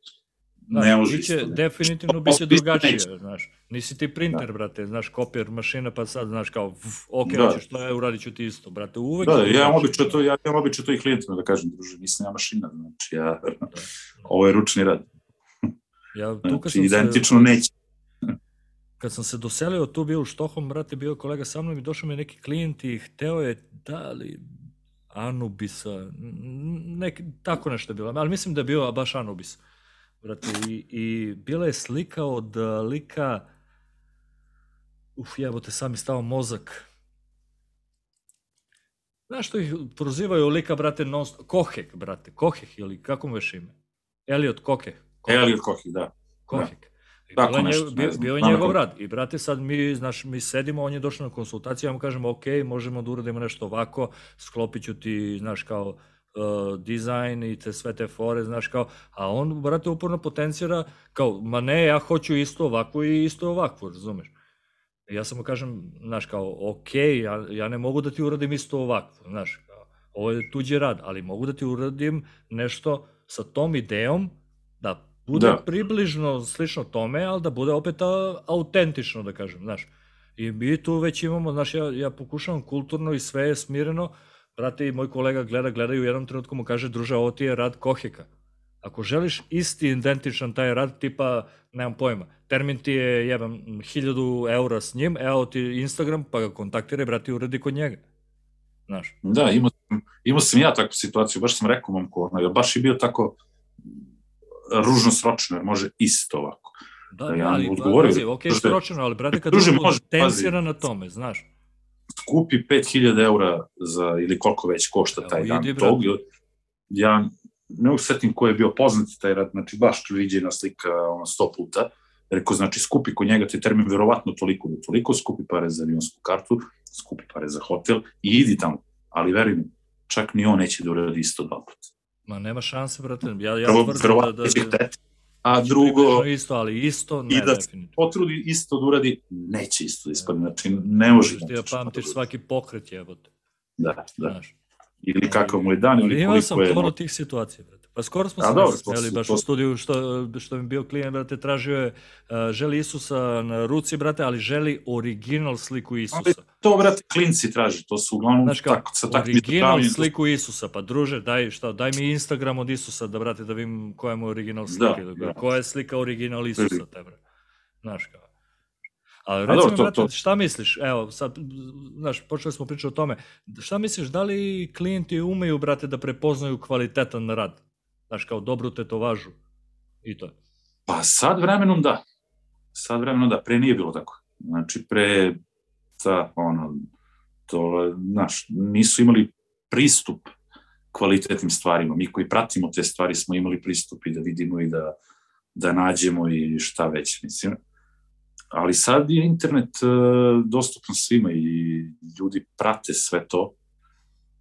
Znaš, ne može biće, isto. Definitivno biće drugačije, neće. znaš. Nisi ti printer, da. brate, znaš, kopir mašina, pa sad, znaš, kao, ok, da. hoćeš to, ja uradit ću ti isto, brate, uvek... Da, ja imam običaj to, ja imam običaj to i klijentima da kažem, druže, nisam ja mašina, znači, ja, da. ovo je ručni rad. Ja, tu znači, sam identično se, neće. Kad sam se doselio, tu bio u Štohom, brate, bio kolega sa mnom i došao mi neki klijent i hteo je, da li, Anubisa, nek, tako nešto je bilo, ali mislim da je bio baš Anubis. Brate, i, i bila je slika od lika, uf, jebote, sam mi stao mozak. Znaš što ih prozivaju lika, brate, non, Kohek, brate, Kohek ili kako mu veš ime? Elliot Kohek. Elliot Kohek, da. Kohek. Da. Tako nešto, bio, bio je njegov rad. I brate, sad mi, znaš, mi sedimo, on je došao na konsultaciju, ja mu kažemo, ok, možemo da uradimo nešto ovako, sklopit ću ti, znaš, kao, uh, dizajn i te sve te fore, znaš kao, a on, brate, uporno potencira kao, ma ne, ja hoću isto ovako i isto ovako, razumeš? Ja samo kažem, znaš, kao, ok, ja, ja ne mogu da ti uradim isto ovako, znaš, kao, ovo je tuđi rad, ali mogu da ti uradim nešto sa tom idejom da bude da. približno slično tome, ali da bude opet autentično, da kažem, znaš. I mi tu već imamo, znaš, ja, ja pokušavam kulturno i sve je smireno, brate i moj kolega gleda, gleda i u jednom trenutku mu kaže, druže, ovo ti je rad Koheka. Ako želiš isti identičan taj rad, tipa, nemam pojma, termin ti je, jebam, hiljadu eura s njim, evo ti Instagram, pa ga kontaktiraj, brate, i uredi kod njega. Znaš. Da, imao, imao sam ja takvu situaciju, baš sam rekao momku, ono, baš je bio tako ružno sročno, jer može isto ovako. Da, da ja ali, odgovorio, pazi, ok, sročeno, ali brate, kad druže, može, tensira na tome, znaš. Skupi 5000 eura za, ili koliko već košta taj Evo, dan tog, ja ne mogu setim ko je bio poznat taj rad, znači baš viđena slika ono, sto puta, rekao, znači skupi kod njega taj termin verovatno toliko do toliko, skupi pare za avionsku kartu, skupi pare za hotel i idi tamo, ali veruj mi, čak ni on neće da uradi isto dva puta. Ma nema šanse, brate, ja, ja Prvo, tvrdim da, da, da, a drugo... Isto, ali isto ne, I da se potrudi isto da uradi, neće isto da ispadne, znači ne može. Ti ja pamtiš svaki pokret jebote. Da, da. Znaš. Ili kakav mu je dan, ili koliko je... Imao sam tono tih situacija. Pa skoro smo se smeli baš to... u studiju što, što mi bio klijent, brate, tražio je, uh, želi Isusa na ruci, brate, ali želi original sliku Isusa. Ali to, brate, klinci traži, to su uglavnom Znaš kao, tako, sa takvim Original sliku Isusa, pa druže, daj, šta, daj mi Instagram od Isusa da, brate, da vidim koja je original da, slika. Da, da. Koja je slika original Isusa, te, brate. Znaš kao. Ali recimo, dobro, to, brate, to. šta misliš, evo, sad, znaš, počeli smo pričati o tome, šta misliš, da li klijenti umeju, brate, da prepoznaju kvalitetan rad? Znaš, kao dobru tetovažu i to. Pa sad vremenom da. Sad vremenom da. Pre nije bilo tako. Znači, pre, ta, ono, to, znaš, nisu imali pristup kvalitetnim stvarima. Mi koji pratimo te stvari smo imali pristup i da vidimo i da, da nađemo i šta već, mislim. Ali sad je internet uh, dostupan svima i ljudi prate sve to.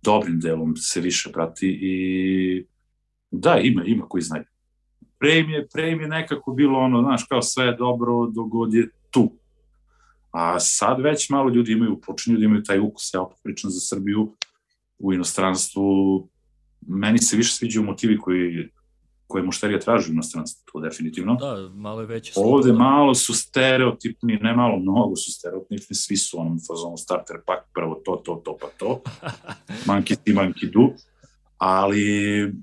Dobrim delom se više prati i Da, ima, ima koji znaju. Pre im je, pre im je nekako bilo ono, znaš, kao sve je dobro, dogod je tu. A sad već malo ljudi imaju, počinju da imaju taj ukus, ja opet pričam za Srbiju, u inostranstvu, meni se više sviđaju motivi koji koje mušterija traži u inostranstvu, to definitivno. Da, malo je veće. Ovde malo su stereotipni, ne malo, mnogo su stereotipni, svi su onom fazonu starter pak, prvo to, to, to, pa to. manki ti, manki du. Ali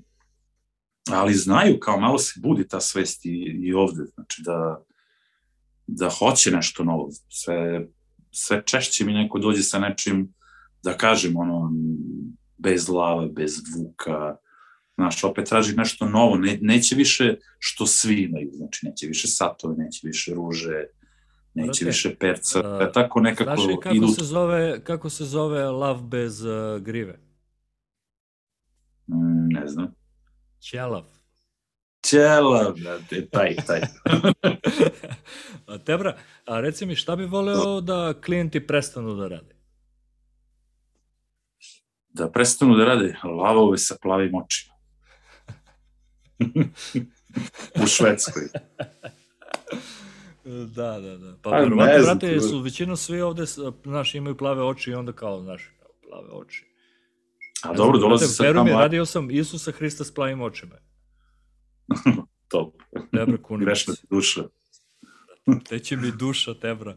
ali znaju, kao malo se budi ta svest i, i ovde, znači da, da hoće nešto novo. Sve, sve češće mi neko dođe sa nečim, da kažem, ono, bez lave, bez zvuka, znaš, opet traži nešto novo, ne, neće više što svi imaju, znači neće više satove, neće više ruže, neće Brate, više perca, uh, tako nekako znaš kako idu... Se zove, kako se zove lav bez uh, grive? Mm, ne znam. Ćelav. Ćelav, brate, taj, taj. a Tebra, a reci mi šta bi voleo da klijenti prestanu da rade? Da prestanu da rade lavove sa plavim očima. U Švedskoj. Da, da, da. Pa, pa verovatno, brate, su većinu svi ovde, znaš, imaju plave oči i onda kao, znaš, plave oči. A dobro, dolazi sa tamo... mi, radio sam Isusa Hrista s plavim očima. Top. Tebra kunić. Grešna ti duša. Teće mi duša, tebra.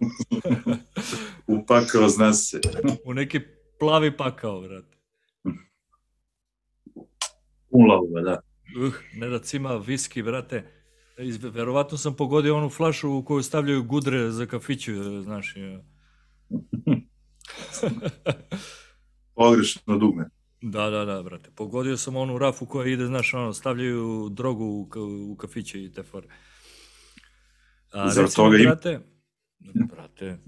Upakao, zna se. U neki plavi pakao, brate. Ulava, da. Uh, ne da cima viski, brate. Verovatno sam pogodio onu flašu u koju stavljaju gudre za kafiću, znaš. Pogrešno dugme. Da, da, da, brate. Pogodio sam onu rafu koja ide, znaš, ono, stavljaju drogu u, u kafiće i te fore. A, Zar recimo, toga brate, im... brate,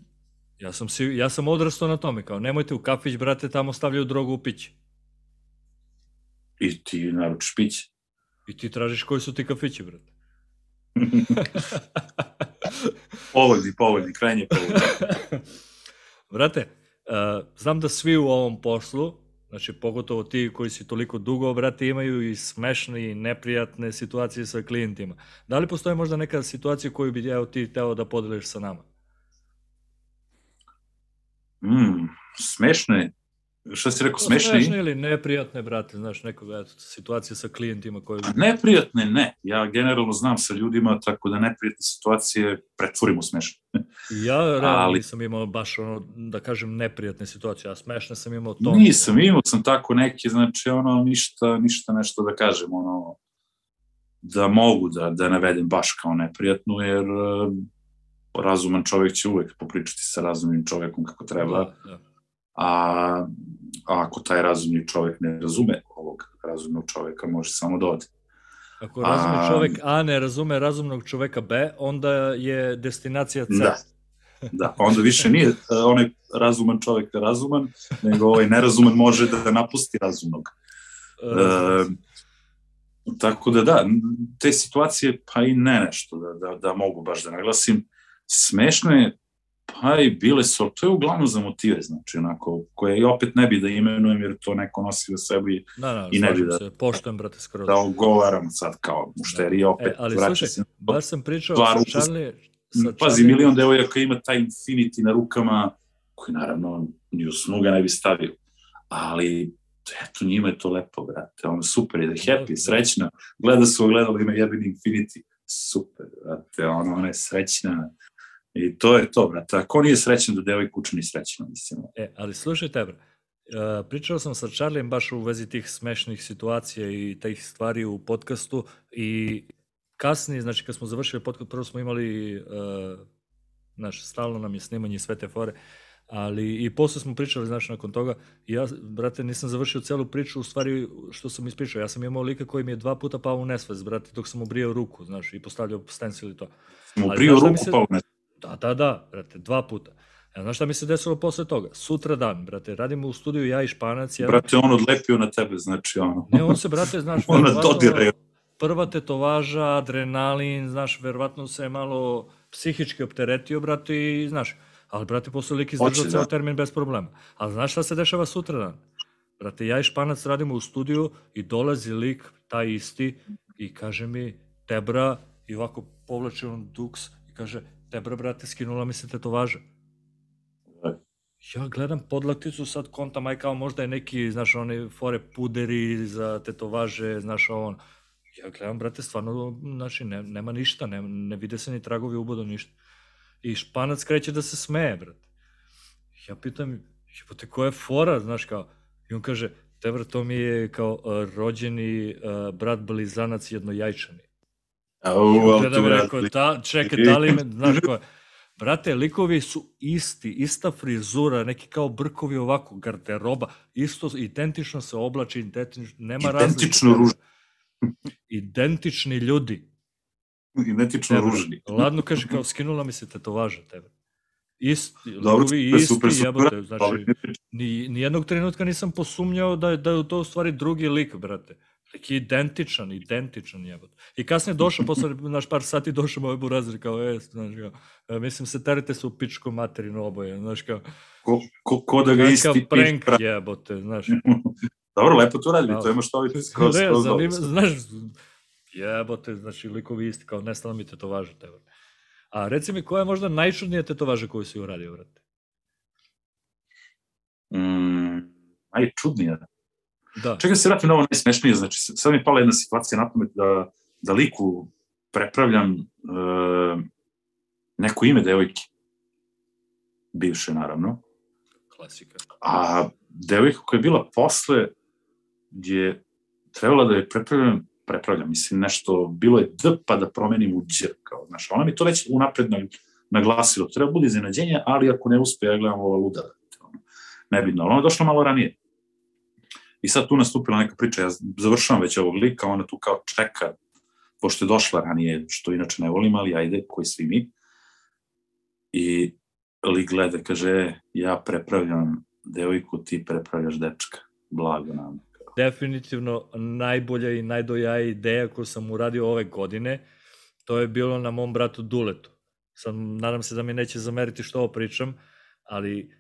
ja sam, si, ja sam odrastao na tome, kao, nemojte u kafić, brate, tamo stavljaju drogu u piće. I ti naručiš piće. I ti tražiš koji su ti kafići, brate. povoljni, povoljni, krajnje povoljni. brate, uh, znam da svi u ovom poslu Znači, pogotovo ti koji si toliko dugo, brate, imaju i smešne i neprijatne situacije sa klijentima. Da li postoje možda neka situacija koju bi evo, ti teo da podeliš sa nama? Mm, smešne? Šta si rekao, smešni? Smešne ili neprijatne, brate, znaš, nekoga, eto, situacije sa klijentima koje... Neprijatne, ne. Ja generalno znam sa ljudima, tako da neprijatne situacije pretvorim u smešne. Ja realno Ali... nisam imao baš ono, da kažem, neprijatne situacije, a smešne sam imao to. Nisam, imao sam tako neke, znači, ono, ništa, ništa nešto da kažem, ono, da mogu da, da navedem baš kao neprijatnu, jer uh, razuman čovjek će uvek popričati sa razumnim čovjekom kako treba. Da, da a, a ako taj razumni čovek ne razume ovog razumnog čoveka, može samo da ode. Ako razume a, čovek A ne razume razumnog čoveka B, onda je destinacija C. Da, da onda više nije e, onaj razuman čovek razuman, nego ovaj nerazuman može da napusti razumnog. E, tako da da, te situacije pa i ne nešto da, da, da mogu baš da naglasim. Smešno je Pa i bile su, to je uglavnom za motive, znači, onako, koje i opet ne bi da imenujem, jer to neko nosi u sebi da, da, i ne bi da... Se, poštujem, brate, skoro. Da ogovaram sad kao mušterija, opet e, ali, slušaj, se. baš sam pričao sa Charlie... Sa Pazi, milion devojaka ima taj Infinity na rukama, koji naravno ni u snuga ne bi stavio. Ali, eto, njima je to lepo, brate. Ono, super je da happy, srećna. Gleda su ogledalo, ima jebeni Infinity. Super, brate, ono, ona je srećna I to je to, brate. Ako nije srećan da devojka uče ni srećno, mislim. E, ali slušajte, bro. Uh, pričao sam sa Charlijem baš u vezi tih smešnih situacija i tih stvari u podcastu i kasnije, znači kad smo završili podcast, prvo smo imali, uh, znaš, stalno nam je snimanje sve te fore, ali i posle smo pričali, znaš, nakon toga, ja, brate, nisam završio celu priču, u stvari, što sam ispričao, ja sam imao lika koji mi je dva puta pao u nesvez, brate, dok sam obrijao ruku, znaš, i postavljao stencil i to. Sam obrijao ruku, se... pao u nesvez? Da, da, da, brate, dva puta. Ja, znaš šta mi se desilo posle toga? Sutra dan, brate, radimo u studiju ja i Španac. Ja... Brate, on odlepio na tebe, znači ono. Ne, on se, brate, znaš... Ona dodire. Prva tetovaža, adrenalin, znaš, verovatno se malo psihički opteretio, brate, i znaš, ali, brate, posle lik izdržao ceo da. termin bez problema. Ali znaš šta se dešava sutra dan? Brate, ja i Španac radimo u studiju i dolazi lik, taj isti, i kaže mi, Debra, i ovako povlači on duks i kaže, Debra, brate, skinula mi se tetovaža. Ja gledam podlakticu, sad kontam, aj kao možda je neki, znaš, one fore puderi za tetovaže, znaš, on. Ja gledam, brate, stvarno, znači, ne, nema ništa, ne, ne vide se ni tragovi uboda, ništa. I španac kreće da se smeje, brate. Ja pitam, jebote, koja je fora, znaš, kao, i on kaže, te, to mi je kao uh, rođeni uh, brat blizanac jednojajčani. Au, da mi rekao, da, čekaj, da li me, znaš ko, brate, likovi su isti, ista frizura, neki kao brkovi ovako, garderoba, isto, identično se oblači, identično, nema razlike. Identično ružni. Identični ljudi. Identično tebe, ružni. Ladno kaže, kao skinula mi se tetovaža tebe. Isti, Dobro, likovi isti, super, super, jebote, znači, ni, ni jednog trenutka nisam posumnjao da, da je to u stvari drugi lik, brate. Neki identičan, identičan jebot. I kasnije došao, posle naš par sati došao moj burazir kao, e, znaš, kao, e, mislim se terite su u pičku materinu oboje, znaš, kao, ko, ko, ko da ga isti kao prank pra... jebote, znaš. Dobro, lepo to radi, to ima što vidite skroz, ne, skroz zanim, Znaš, jebote, znači, likovi isti, kao, nestalo mi tetovaža, tebe. A reci mi, koja je možda najčudnija tetovaža koju si uradio, vrate? Mm, najčudnija? Da. Čekaj se vratim na ovo najsmešnije, znači sad mi pala jedna situacija na pamet da, da liku prepravljam uh, neko ime devojke. Bivše, naravno. Klasika. A devojka koja je bila posle je trebala da je prepravljam, prepravljam, mislim, nešto, bilo je D pa da promenim u Đ, kao, znaš, ona mi to već unapred naglasila, treba bude iznenađenje, ali ako ne uspe, ja gledam ova luda, nebitno, ali ona je došla malo ranije. I sad tu nastupila neka priča, ja završavam već ovog lika, ona tu kao čeka, pošto je došla ranije, što inače ne volim, ali ajde, koji svi mi. I lik gleda, kaže, ja prepravljam devojku, ti prepravljaš dečka. Blago nam. Definitivno najbolja i najdoja ideja koju sam uradio ove godine, to je bilo na mom bratu Duletu. Sad, nadam se da mi neće zameriti što ovo pričam, ali,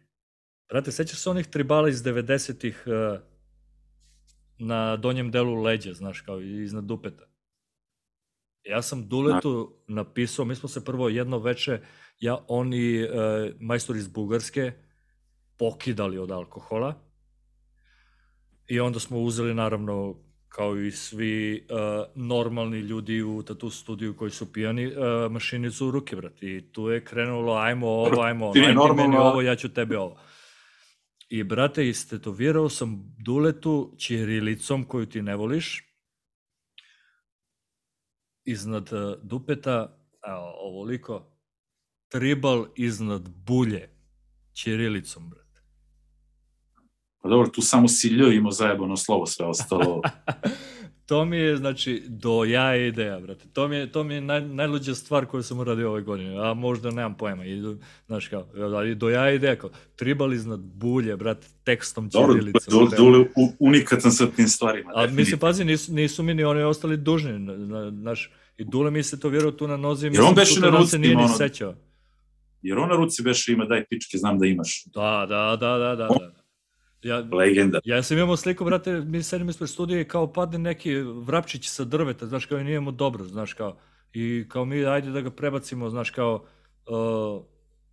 brate, sećaš se onih tribala iz 90-ih uh, na donjem delu leđa, znaš, kao iznad dupeta. Ja sam Duletu napisao, mi smo se prvo jedno veče, ja, oni, e, majstor iz Bugarske, pokidali od alkohola I onda smo uzeli, naravno, kao i svi uh, normalni ljudi u tatu studiju koji su pijani, uh, mašinicu u ruke, brat. I tu je krenulo, ajmo ovo, ajmo ono, ajmo meni ovo, ja ću tebi ovo. I, brate, istetovirao sam duletu ćirilicom koju ti ne voliš, iznad uh, dupeta, evo, ovoliko, tribal iznad bulje, ćirilicom, brate. Pa dobro, tu samo si lj imao zajebano slovo, sve ostalo. to mi je, znači, do ja ideja, brate. To mi je, to mi je naj, najluđa stvar koju sam uradio ove godine. A možda nemam pojma. I, znaš kao, ali do ja ideja, kao, tribal iznad bulje, brate, tekstom ćirilicom. Dobro, Dule unikatan sa tim stvarima. A mislim, pazi, nisu, nisu mi ni oni ostali dužni, znaš, i Dule mi se to vjerao tu na nozi, mislim, Jer on beše na ruci, nije ni sećao. Jer on na ruci beše ima, daj pičke, znam da imaš. Da, da, da, da, da. da. Ja, Legenda. Ja sam imao sliku, brate, mi sedim ispred studije i kao padne neki vrapčić sa drveta, znaš, kao i nije mu dobro, znaš, kao, i kao mi, ajde da ga prebacimo, znaš, kao, uh,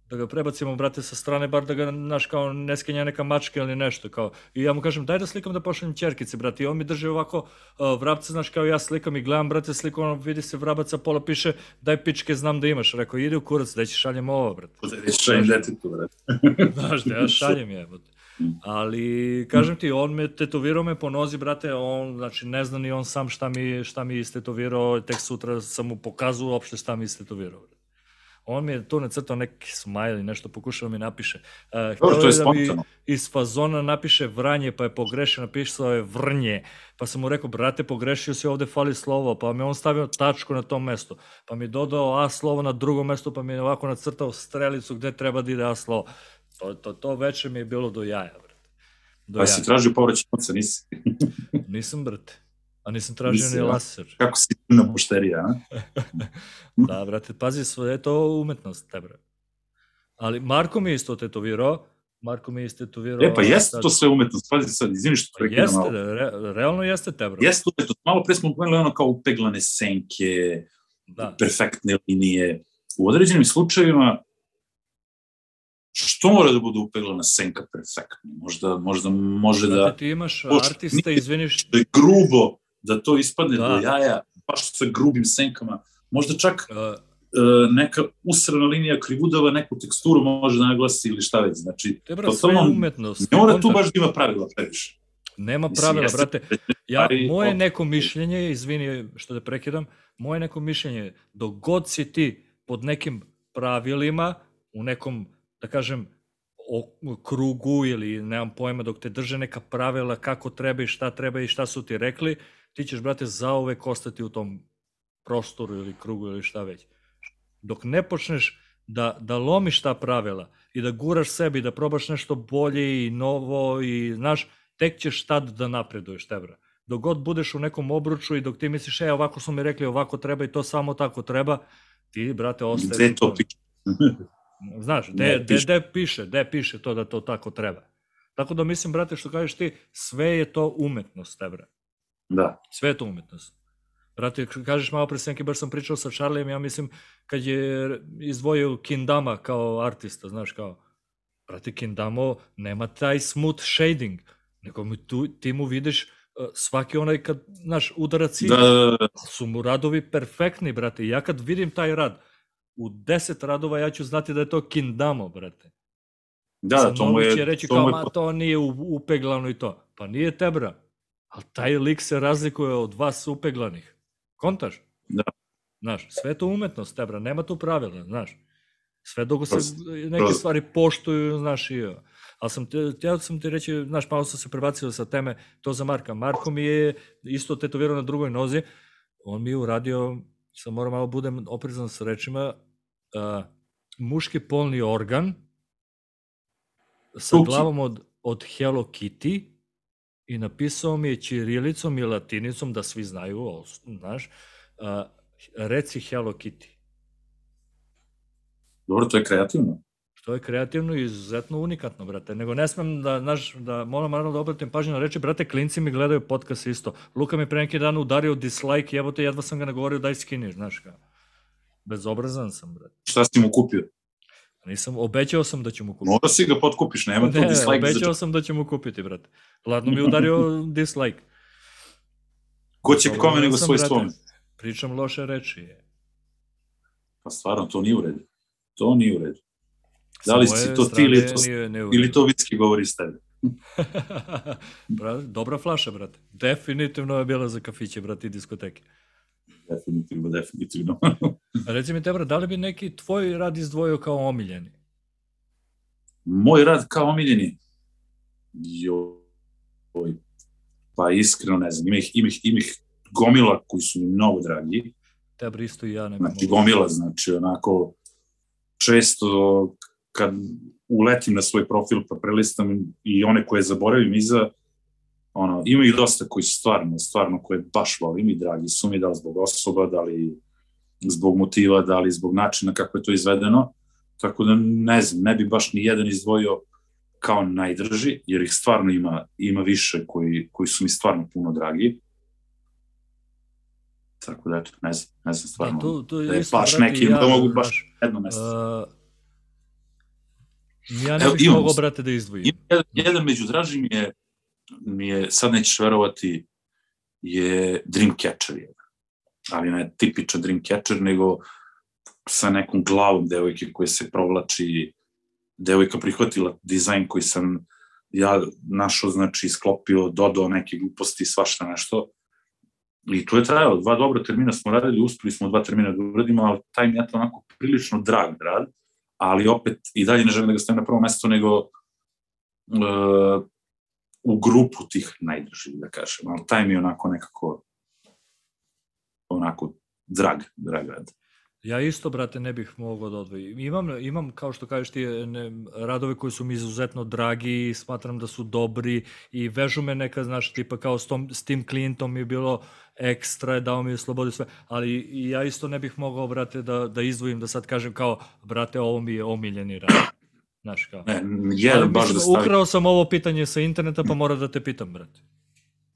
da ga prebacimo, brate, sa strane, bar da ga, znaš, kao, ne skenja neka mačka ili nešto, kao, i ja mu kažem, daj da slikam da pošaljem čerkice, brate, i on mi drži ovako uh, vrapce, znaš, kao ja slikam i gledam, brate, sliku, ono, vidi se vrabaca, pola piše, daj pičke, znam da imaš, rekao, ide u kurac, da će šaljem ovo, brate. Da će šaljem detetu, brate. znaš, da ja šaljem je, brate. Ali, kažem ti, on me tetovirao me po nozi, brate, on, znači, ne zna ni on sam šta mi, šta mi istetovirao, tek sutra sam mu pokazao uopšte šta mi istetovirao. On mi je tu nacrtao neki smajl i nešto pokušao mi napiše. Uh, to je da mi iz fazona napiše vranje, pa je pogrešio, napisao je vrnje. Pa sam mu rekao, brate, pogrešio si ovde fali slovo, pa mi on stavio tačku na tom mestu. Pa mi dodao A slovo na drugom mestu, pa mi je ovako nacrtao strelicu gde treba da ide A slovo. To, to, to veče mi je bilo do jaja, brate. Do pa jaja. si tražio povraćaj novca, nisi? nisam, brate. A nisam tražio nisi, ni laser. Kako si na pošterija, a? da, brate, pazi, sve je to umetnost, te, brate. Ali Marko mi je isto tetovirao, Marko mi je istetovirao... E, pa jeste sad... to sve umetnost, pazi sad, izvini što pa jeste, malo. Re, realno jeste te, bro. Jeste umetnost, malo pre smo pomenuli ono kao upeglane senke, da. perfektne linije. U određenim slučajevima što mora da bude upeglana senka perfektno? Možda, možda može da... Znate, ti imaš artista, izviniš... Da je grubo, da to ispadne da. do jaja, baš sa grubim senkama. Možda čak uh, neka usrana linija krivudava neku teksturu može da naglasi ili šta već. Znači, Te, bra, sve je umetnost. Ne mora tu baš da ima pravila previše. Nema pravila, Mislim, brate. Ja, moje neko mišljenje, izvini što da prekidam, moje neko mišljenje, dok god si ti pod nekim pravilima, u nekom da kažem, o krugu ili nemam pojma dok te drže neka pravila kako treba i šta treba i šta su ti rekli, ti ćeš, brate, zaovek ostati u tom prostoru ili krugu ili šta već. Dok ne počneš da, da lomiš ta pravila i da guraš sebi, da probaš nešto bolje i novo i, znaš, tek ćeš tad da napreduješ, tebra. Dok god budeš u nekom obruču i dok ti misliš, e, ovako su mi rekli, ovako treba i to samo tako treba, ti, brate, ostaješ. Gde to piše? Znaš, gde, piše. gde piše, gde piše to da to tako treba. Tako da mislim, brate, što kažeš ti, sve je to umetnost, te bre. Da. Sve je to umetnost. Brate, kažeš malo pre Senki, baš sam pričao sa Charlijem, ja mislim, kad je izdvojio Kindama kao artista, znaš, kao, brate, Kindamo nema taj smooth shading, nego mi tu, ti mu vidiš uh, svaki onaj kad, znaš, udarac da, da, da, da. su mu radovi perfektni, brate, ja kad vidim taj rad, u deset radova ja ću znati da je to Kindamo, brate. Da, da, to mu je... će reći kao, ma to nije upeglano i to. Pa nije tebra. Ali taj lik se razlikuje od vas upeglanih. Kontaš? Da. Znaš, sve to umetnost, tebra, nema tu pravila, znaš. Sve dok se neke stvari poštuju, znaš, i ali sam te, ja sam ti reći, znaš, malo sam se prebacio sa teme, to za Marka. Marko mi je isto tetovirao na drugoj nozi, on mi je uradio, sam moram malo budem oprezan sa rečima, uh, muški polni organ sa glavom od, od Hello Kitty i napisao mi je čirilicom i latinicom da svi znaju, znaš, uh, reci Hello Kitty. Dobro, to je kreativno. Što je kreativno i izuzetno unikatno, brate. Nego ne smem da, znaš, da moram naravno da obratim pažnju na reči, brate, klinci mi gledaju podcast isto. Luka mi pre neki dan udario dislike, jebote, jedva sam ga nagovorio daj skini, znaš kao. Bezobrazan sam, brate. Šta si mu kupio? Nisam, obećao sam da ću mu kupiti. Mora si ga potkupiš, nema tu Ne, dislike. obećao sam da ću mu kupiti, brate. Ladno mi je udario dislike. Ko će Dobro, kome nego svoj svome. Pričam loše reči. Pa stvarno, to nije u redu. To nije u redu. Da li si to ti ili to- nije- nije Ili to vitski govori s tebe. Bra, dobra flaša, brate. Definitivno je bila za kafiće, brate, i diskoteke. Definitivno, definitivno. A Reci mi, Tebra, da li bi neki tvoj rad izdvojio kao omiljeni? Moj rad kao omiljeni. Joj. Pa iskreno ne znam. Ima ih, ima ih, ima ih gomila koji su mi mnogo dragi. Tebra isto i ja ne Znači, gomila, znači, onako, često kad uletim na svoj profil pa prelistam i one koje zaboravim iza, ono, ima ih dosta koji su stvarno, stvarno koje baš volim i dragi su mi, da li zbog osoba, da li zbog motiva, da li zbog načina kako je to izvedeno, tako da ne znam, ne bi baš ni jedan izdvojio kao najdrži, jer ih stvarno ima, ima više koji, koji su mi stvarno puno dragi. Tako da, eto, ne znam, ne znam stvarno. Da, to, to da je je isto, baš brate, neki, ja, da mogu baš jedno mesto. uh, ja ne bih mogao, brate, da izdvojim. Jedan, jedan među dražim je, mi je, sad nećeš verovati, je Dreamcatcher jedan. Ali ne tipičan Dreamcatcher, nego sa nekom glavom devojke koja se provlači, devojka prihvatila dizajn koji sam ja našao, znači sklopio, dodao neke gluposti, svašta nešto. I to je trajalo, dva dobra termina smo radili, uspeli smo dva termina da uradimo, ali taj mi je to onako prilično drag rad, ali opet i dalje ne želim da ga stavim na prvo mesto, nego uh, u grupu tih najdržih, da kažem, ali taj mi je onako nekako onako drag, drag rad. Ja isto, brate, ne bih mogao da odvojim. Imam, imam kao što kažeš ti, ne, radove koji su mi izuzetno dragi i smatram da su dobri i vežu me neka, znaš, tipa kao s, tom, s tim klijentom je bilo ekstra, dao mi je slobodu sve, ali ja isto ne bih mogao, brate, da, da izdvojim, da sad kažem kao, brate, ovo mi je omiljeni rad. Znaš, kao. Ne, Ali jedan baš mislim, da stavim. Ukrao sam ovo pitanje sa interneta, pa moram da te pitam, brate.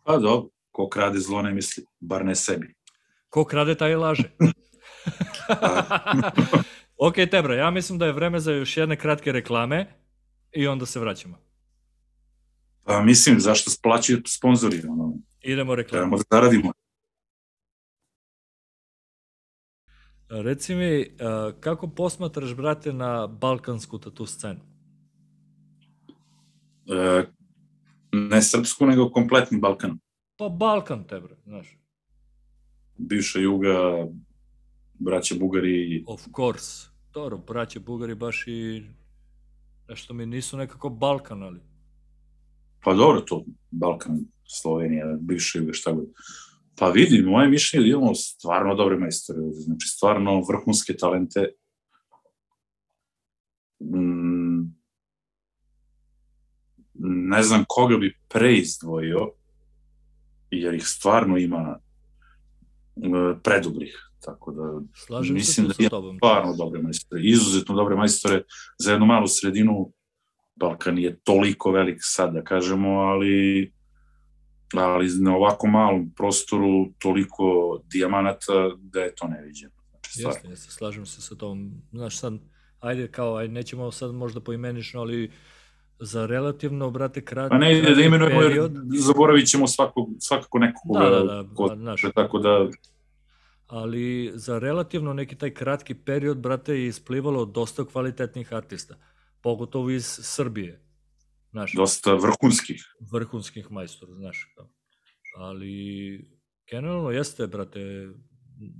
Pa dobro, ko krade zlo ne misli, bar ne sebi. Ko krade, taj laže. ok, Tebra, ja mislim da je vreme za još jedne kratke reklame i onda se vraćamo. Pa mislim, zašto splaćaju sponzori, ono, Idemo reklamu. trebamo da zaradimo. Reci mi, a, kako posmatraš, brate, na balkansku tatu scenu? E, ne srpsku, nego kompletni Balkan. Pa Balkan, Tebra, znaš. Bivša Juga, braća Bugari, Of course. Dobro, braće Bugari baš i nešto mi nisu nekako Balkan, ali... pa dobro to, Balkan, Slovenija, bivša Juga, šta god. Pa vidi, moje mišljenje je da imamo stvarno dobre majstore, ovde, znači stvarno vrhunske talente. Mm, ne znam koga bi pre izdvojio, jer ih stvarno ima e, predobrih, tako da Slažem Mislim se da tobom. stvarno dobre majstore, izuzetno dobre majstore za jednu malu sredinu. Balkan je toliko velik sad, da kažemo, ali ali na ovako malom prostoru toliko dijamanata da je to neviđeno. Znači, stvarno. Jeste, jeste, slažem se sa tom. Znaš, sad, ajde, kao, ajde, nećemo sad možda poimenično, ali za relativno, brate, krat, Pa ne ide da kratki imenujemo, jer zaboravit ćemo svakog, svakako nekog Da, da, da, ko, da, znaš. tako da ali za relativno neki taj kratki period, brate, je isplivalo dosta kvalitetnih artista, pogotovo iz Srbije, znaš, dosta vrhunskih. vrhunskih majstora, znaš, kao. ali generalno jeste, brate,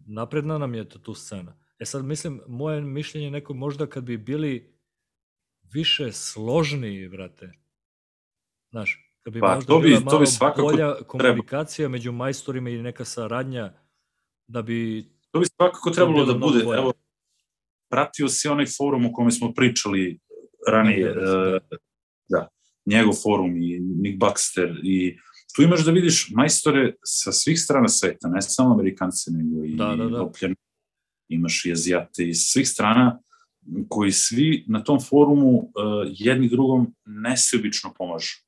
napredna nam je tu scena. E sad, mislim, moje mišljenje je neko možda kad bi bili više složniji, brate, znaš, kad bi Pa, možda to bi- bila to bi svakako bolja komunikacija među majstorima i neka saradnja, da bi To bi svakako trebalo da bude. Evo, pratio si onaj forum o kome smo pričali ranije. Da, da, da. Njegov forum i Nick Baxter i tu imaš da vidiš majstore sa svih strana sveta, ne samo Amerikance, nego i Da, da, da. Evropljane. Imaš i Azijate iz svih strana koji svi na tom forumu uh, jedni drugom nesebično pomažu.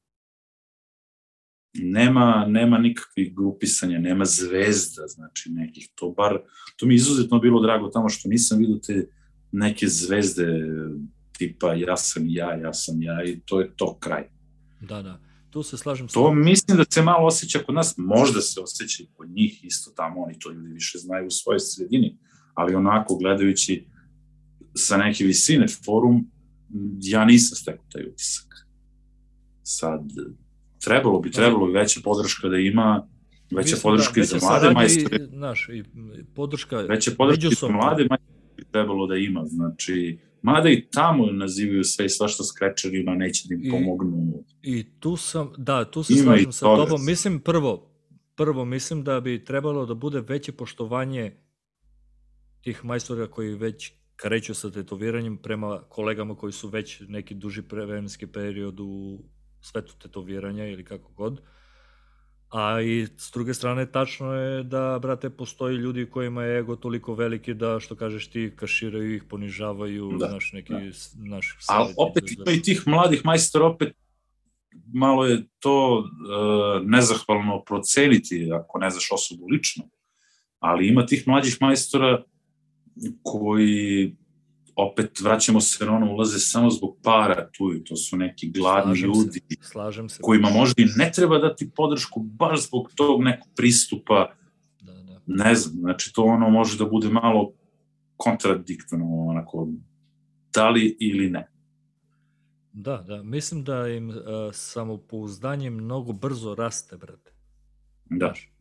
Nema, nema nikakvih grupisanja, nema zvezda, znači nekih, to bar, to mi je izuzetno bilo drago tamo što nisam vidio te neke zvezde tipa ja sam ja, ja sam ja i to je to kraj. Da, da. Tu se slažem To mislim da se malo osjeća kod nas, možda se osjeća i kod njih isto tamo, oni to ljudi više znaju u svojoj sredini, ali onako gledajući sa neke visine forum, ja nisam stekao taj utisak. Sad, trebalo bi, trebalo bi veća podrška da ima, veća Mislim, podrška da, i za mlade majstore. Naš, i podrška veća podrška i za mlade majstore trebalo da ima, znači, Mada i tamo nazivaju sve i svašta skrečerima, neće da im pomognu. I, I tu sam, da, tu se Ima slažem sa tobom. Mislim, prvo, prvo, mislim da bi trebalo da bude veće poštovanje tih majstora koji već kreću sa tetoviranjem prema kolegama koji su već neki duži vremenski period u svetu tetoviranja ili kako god. A i s druge strane tačno je da, brate, postoji ljudi kojima je ego toliko veliki da, što kažeš ti, kaširaju ih, ponižavaju, da, naš neki, da. naš Ali opet ima i tih mladih majstora, opet malo je to uh, nezahvalno proceniti ako ne znaš osobu lično. Ali ima tih mlađih majstora koji opet vraćamo se na ono, ulaze samo zbog para tu i to su neki gladni slažem ljudi se, slažem se. kojima možda i ne treba dati podršku baš zbog tog nekog pristupa da, da. ne znam, znači to ono može da bude malo kontradiktorno onako da li ili ne Da, da, mislim da im uh, samopouzdanje mnogo brzo raste, brate. Da. Znaš,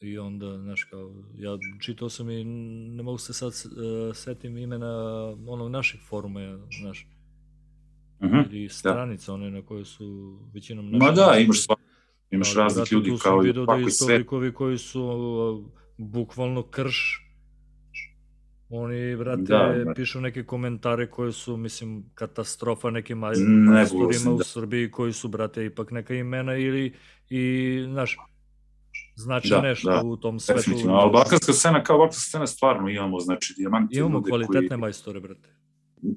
I onda, znaš, kao, ja čitao sam i ne mogu se sad uh, setim imena onog našeg foruma, znaš, uh mhm, -huh, i da. stranica, da. one na koje su većinom. Ma da, imaš imaš da, raznih ljudi kao i ovako da sve. likovi koji su uh, bukvalno krš, oni, brate, da, da. pišu neke komentare koje su, mislim, katastrofa nekim majstorima u da. Srbiji koji su, brate, ipak neka imena ili, i, znaš, znači da, nešto da, u tom svetu. Definitivno, ali balkanska scena kao balkanska scena stvarno imamo, znači dijamanti. Imamo kvalitetne koji, majstore, brate.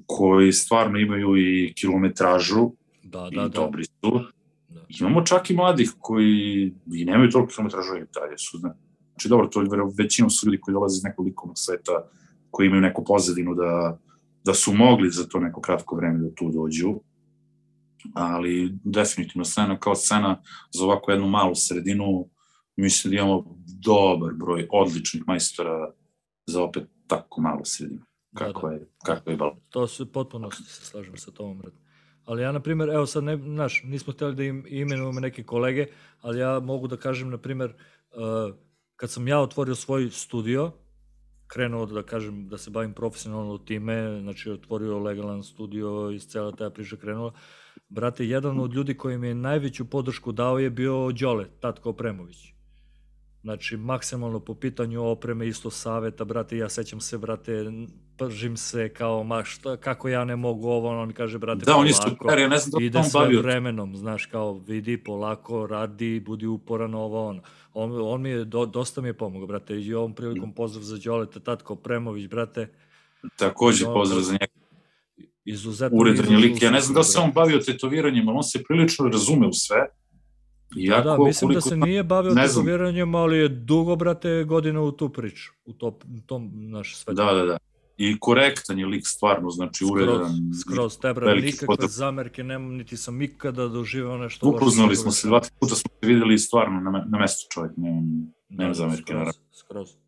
Koji stvarno imaju i kilometražu da, da, i da. dobri su. Da. Imamo čak i mladih koji i nemaju toliko kilometražu i dalje su. Znači, dobro, to je većinom su ljudi koji dolaze iz nekog likovnog sveta, koji imaju neku pozadinu da, da su mogli za to neko kratko vreme da tu dođu ali definitivno scena kao scena za ovako jednu malu sredinu mislim da imamo dobar broj odličnih majstora za opet tako malo sredinu. Kako da, da. je, kako je bal. To se potpuno se slažem sa tom, brad. Ali ja, na primjer, evo sad, ne, znaš, nismo hteli da im imenujemo neke kolege, ali ja mogu da kažem, na primjer, uh, kad sam ja otvorio svoj studio, krenuo da kažem da se bavim profesionalno time, znači otvorio legalan studio i cela ta priča krenula. Brate, jedan od ljudi koji mi je najveću podršku dao je bio Đole, Tatko Opremović. Znači, maksimalno po pitanju opreme, isto saveta, brate, ja sećam se, brate, pržim se kao, ma šta, kako ja ne mogu ovo, on mi kaže, brate, da, on je super, ja ne znam da ide on sve bavio. vremenom, znaš, kao, vidi, polako, radi, budi uporan, ovo, ono. On, on mi je, do, dosta mi je pomogao, brate, i ovom prilikom pozdrav za Đoleta, Tatko Premović, brate. Takođe, pozdrav za njega. Izuzetno. Uredan je lik, ja ne znam da se on bavio tetoviranjem, ali on se prilično razume u sve Iako, da, da, mislim da se nije bavio tetoviranjem, ali je dugo, brate, godina u tu priču, u to, tom naš svet. Da, da, da. I korektan je lik stvarno, znači uredan. Skroz, te bra, nikakve foto... zamerke nemam, niti sam ikada doživao nešto. Upoznali smo se, dva puta smo se videli stvarno na, na mestu čovjek, nemam, nemam da, zamerke. Skroz, naravno. skroz.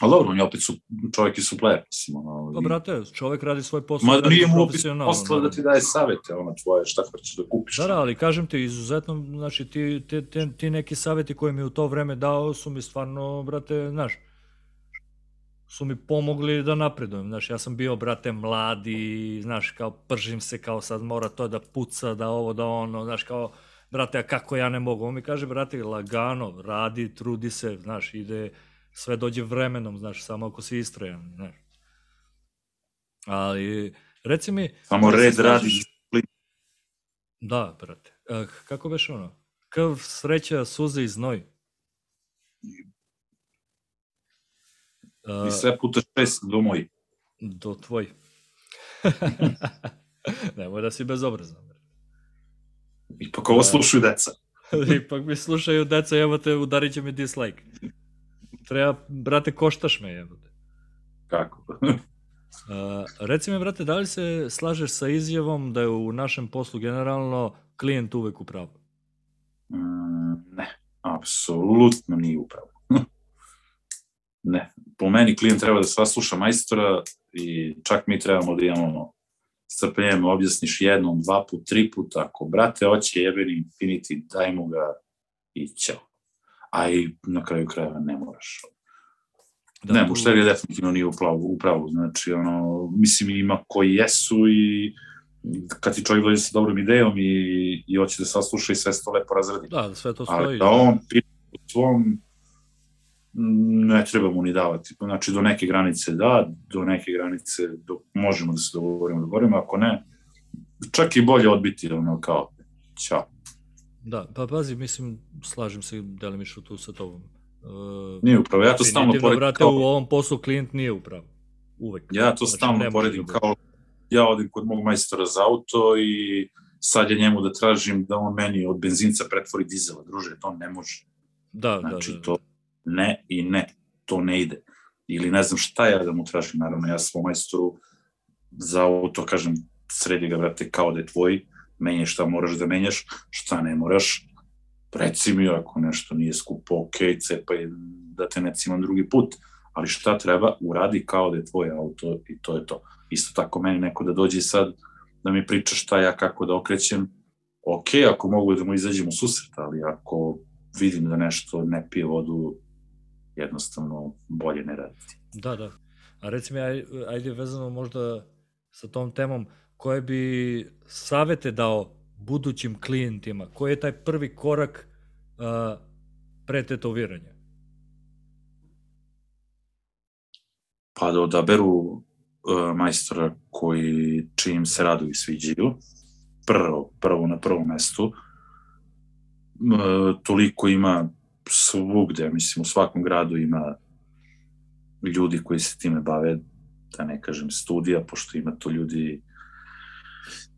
Ali dobro, on je opet su, čovjek i supler, mislim. Ono, pa, brate, čovjek radi svoj posao. Ma da nije mu opet posla da ti daje savete, ono tvoje, šta hoćeš da kupiš. Da, da, ali kažem ti, izuzetno, znači, ti, ti, ti, ti neki saveti koje mi u to vreme dao su mi stvarno, brate, znaš, su mi pomogli da napredujem. Znaš, ja sam bio, brate, mladi, znaš, kao pržim se, kao sad mora to da puca, da ovo, da ono, znaš, kao, brate, a kako ja ne mogu? On mi kaže, brate, lagano, radi, trudi se, znaš, ide, sve dođe vremenom, znaš, samo ako si istrojan, znaš. Ali, reci mi... Samo red radi. Da, brate. Uh, kako beš ono? Krv, sreća, suze i znoj. I sve puta šest do moj. Do tvoj. Nemoj da si bezobrazan. Ipak ovo slušaju deca. Ipak mi slušaju deca, evo te, udarit će mi dislike. Treba, brate, koštaš me, jebote. Kako? Uh, reci mi, brate, da li se slažeš sa izjavom da je u našem poslu generalno klijent uvek u pravu? Mm, ne, apsolutno nije u pravu. ne, po meni klijent treba da sasluša majstora i čak mi trebamo da imamo strpljenjem objasniš jednom, dva put, tri puta, ako brate hoće jebeni Infinity, daj mu ga i ćao. A i na kraju krajeva ne moraš. Da, ne, mušterija definitivno nije upravo, upravo, znači, ono, mislim, ima koji jesu i kad ti čovjek dođe sa dobrom idejom i, i hoće da sasluša i sve to lepo razradi. Da, sve to stoji. Ali da on u svom ne treba mu ni davati. Znači, do neke granice da, do neke granice do, možemo da se dogovorimo, dogovorimo, ako ne, čak i bolje odbiti, ono, kao, ćao. Da, pa pazi, mislim, slažem se delimično tu sa tobom. Uh, nije upravo, ja to stalno poredim brate, kao... u ovom poslu klijent nije upravo. Uvek. Ja to znači, stalno poredim da kao, ja odim kod mog majstora za auto i sad je njemu da tražim da on meni od benzinca pretvori dizela, druže, to ne može. Da, znači, da, da. to ne i ne, to ne ide. Ili ne znam šta ja da mu tražim, naravno, ja svom majstoru za auto, kažem, sredi ga, brate, kao da je tvoj, menjaš šta moraš da menjaš, šta ne moraš, reci mi ako nešto nije skupo, ok, cepaj da te ne cimam drugi put, ali šta treba, uradi kao da je tvoj auto i to je to. Isto tako meni neko da dođe sad da mi priča šta ja kako da okrećem, ok, ako mogu da mu izađem u susret, ali ako vidim da nešto ne pije vodu, jednostavno bolje ne raditi. Da, da. A reci mi, ajde vezano možda sa tom temom, koje bi savete dao budućim klijentima? Koji je taj prvi korak uh, pre tetoviranja? Pa da odaberu uh, majstora koji čim se radovi sviđaju, prvo, prvo na prvom mestu, uh, toliko ima svugde, mislim, u svakom gradu ima ljudi koji se time bave, da ne kažem studija, pošto ima to ljudi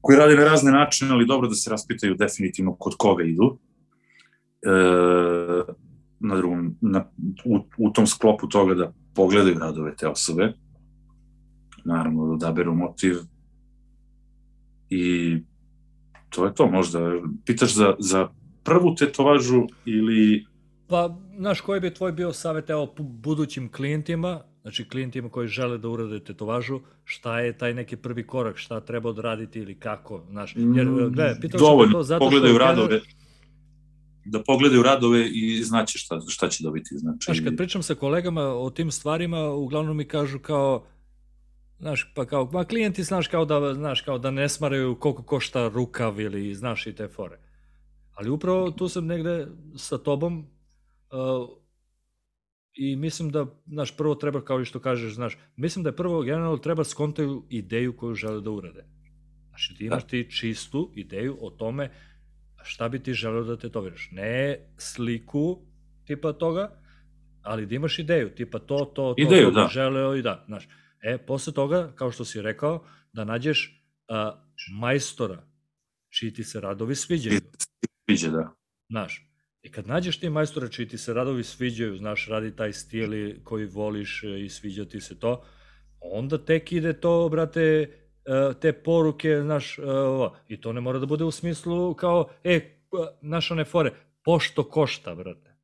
koji rade na razne načine, ali dobro da se raspitaju definitivno kod koga idu. E, na drugom, na, u, u tom sklopu toga da pogledaju radove te osobe, naravno da odaberu motiv i to je to možda. Pitaš za, za prvu tetovažu ili Pa, znaš, koji bi tvoj bio savjet, evo, budućim klijentima, znači klijentima koji žele da urade tetovažu, šta je taj neki prvi korak, šta treba odraditi ili kako, znaš, jer, mm, gledaj, pitao Dovoljno, sam to zato pogledaju što... radove, da pogledaju radove i znaće šta, šta će dobiti. Znači... Znaš, kad pričam sa kolegama o tim stvarima, uglavnom mi kažu kao, znaš, pa kao, ma klijenti, znaš, kao da, znaš, kao da ne smaraju koliko košta rukav ili, znaš, i te fore. Ali upravo tu sam negde sa tobom Uh, I mislim da, znaš, prvo treba, kao i što kažeš, znaš, mislim da je prvo generalno treba skontaju ideju koju žele da urade. Znači, ti imaš da. ti čistu ideju o tome šta bi ti želeo da te toviraš. Ne sliku tipa toga, ali da imaš ideju, tipa to, to, to, ideju, to da. želeo i da, znaš. E, posle toga, kao što si rekao, da nađeš a, majstora čiji ti se radovi sviđaju. Sviđa, da. Znaš, I kad nađeš ti majstora čiji ti se radovi sviđaju, znaš, radi taj stil koji voliš e, i sviđa ti se to, onda tek ide to, brate, e, te poruke, znaš, e, i to ne mora da bude u smislu kao, e, znaš, one fore, pošto košta, brate.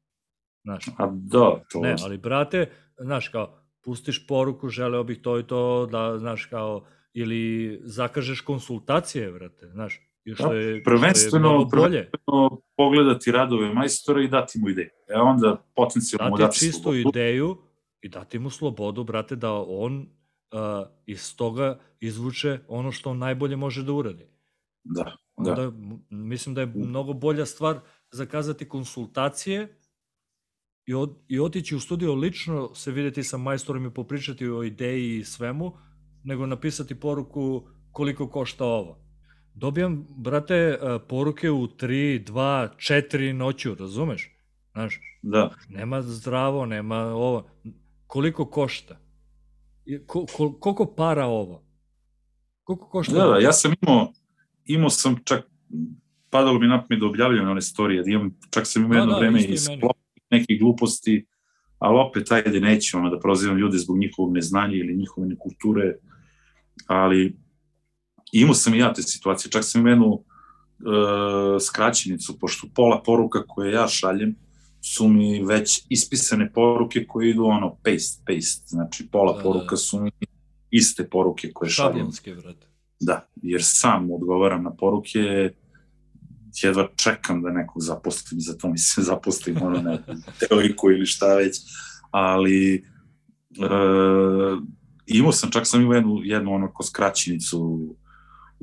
Znaš. A da, to... Ne, ali, brate, znaš, kao, pustiš poruku, želeo bih to i to, da, znaš, kao, ili zakažeš konsultacije, brate, znaš, I što je, prvenstveno, što je prvenstveno pogledati radove majstora i dati mu ideju. E onda potencijalno mu dati čistu slobodu. ideju i dati mu slobodu, brate, da on uh, iz toga izvuče ono što on najbolje može da uradi. Da, da. Onda, da. Mislim da je mnogo bolja stvar zakazati konsultacije i, od, i otići u studio lično se videti sa majstorom i popričati o ideji i svemu, nego napisati poruku koliko košta ovo dobijam, brate, e, poruke u 3, 2, 4 noću, razumeš? Znaš, da. nema zdravo, nema ovo. Koliko košta? Ko, ko, koliko para ovo? Koliko košta? Da, da, ja sam imao, imao sam čak, padalo mi na da objavljam one storije, da imam, čak sam imao da, jedno da, vreme i sklop nekih gluposti, ali opet, ajde, neću ono, da prozivam ljude zbog njihovog neznanja ili njihove nekulture, ali imao sam i ja te situacije, čak sam imenu uh, skraćenicu, pošto pola poruka koje ja šaljem su mi već ispisane poruke koje idu ono paste, paste, znači pola da, poruka su mi iste poruke koje šaljem. Šablonske, vrate. Da, jer sam odgovaram na poruke, jedva čekam da nekog zaposlim, zato mi se zaposlim ono neku teoriku ili šta već, ali e, imao sam, čak sam imao jednu, jednu onako skraćenicu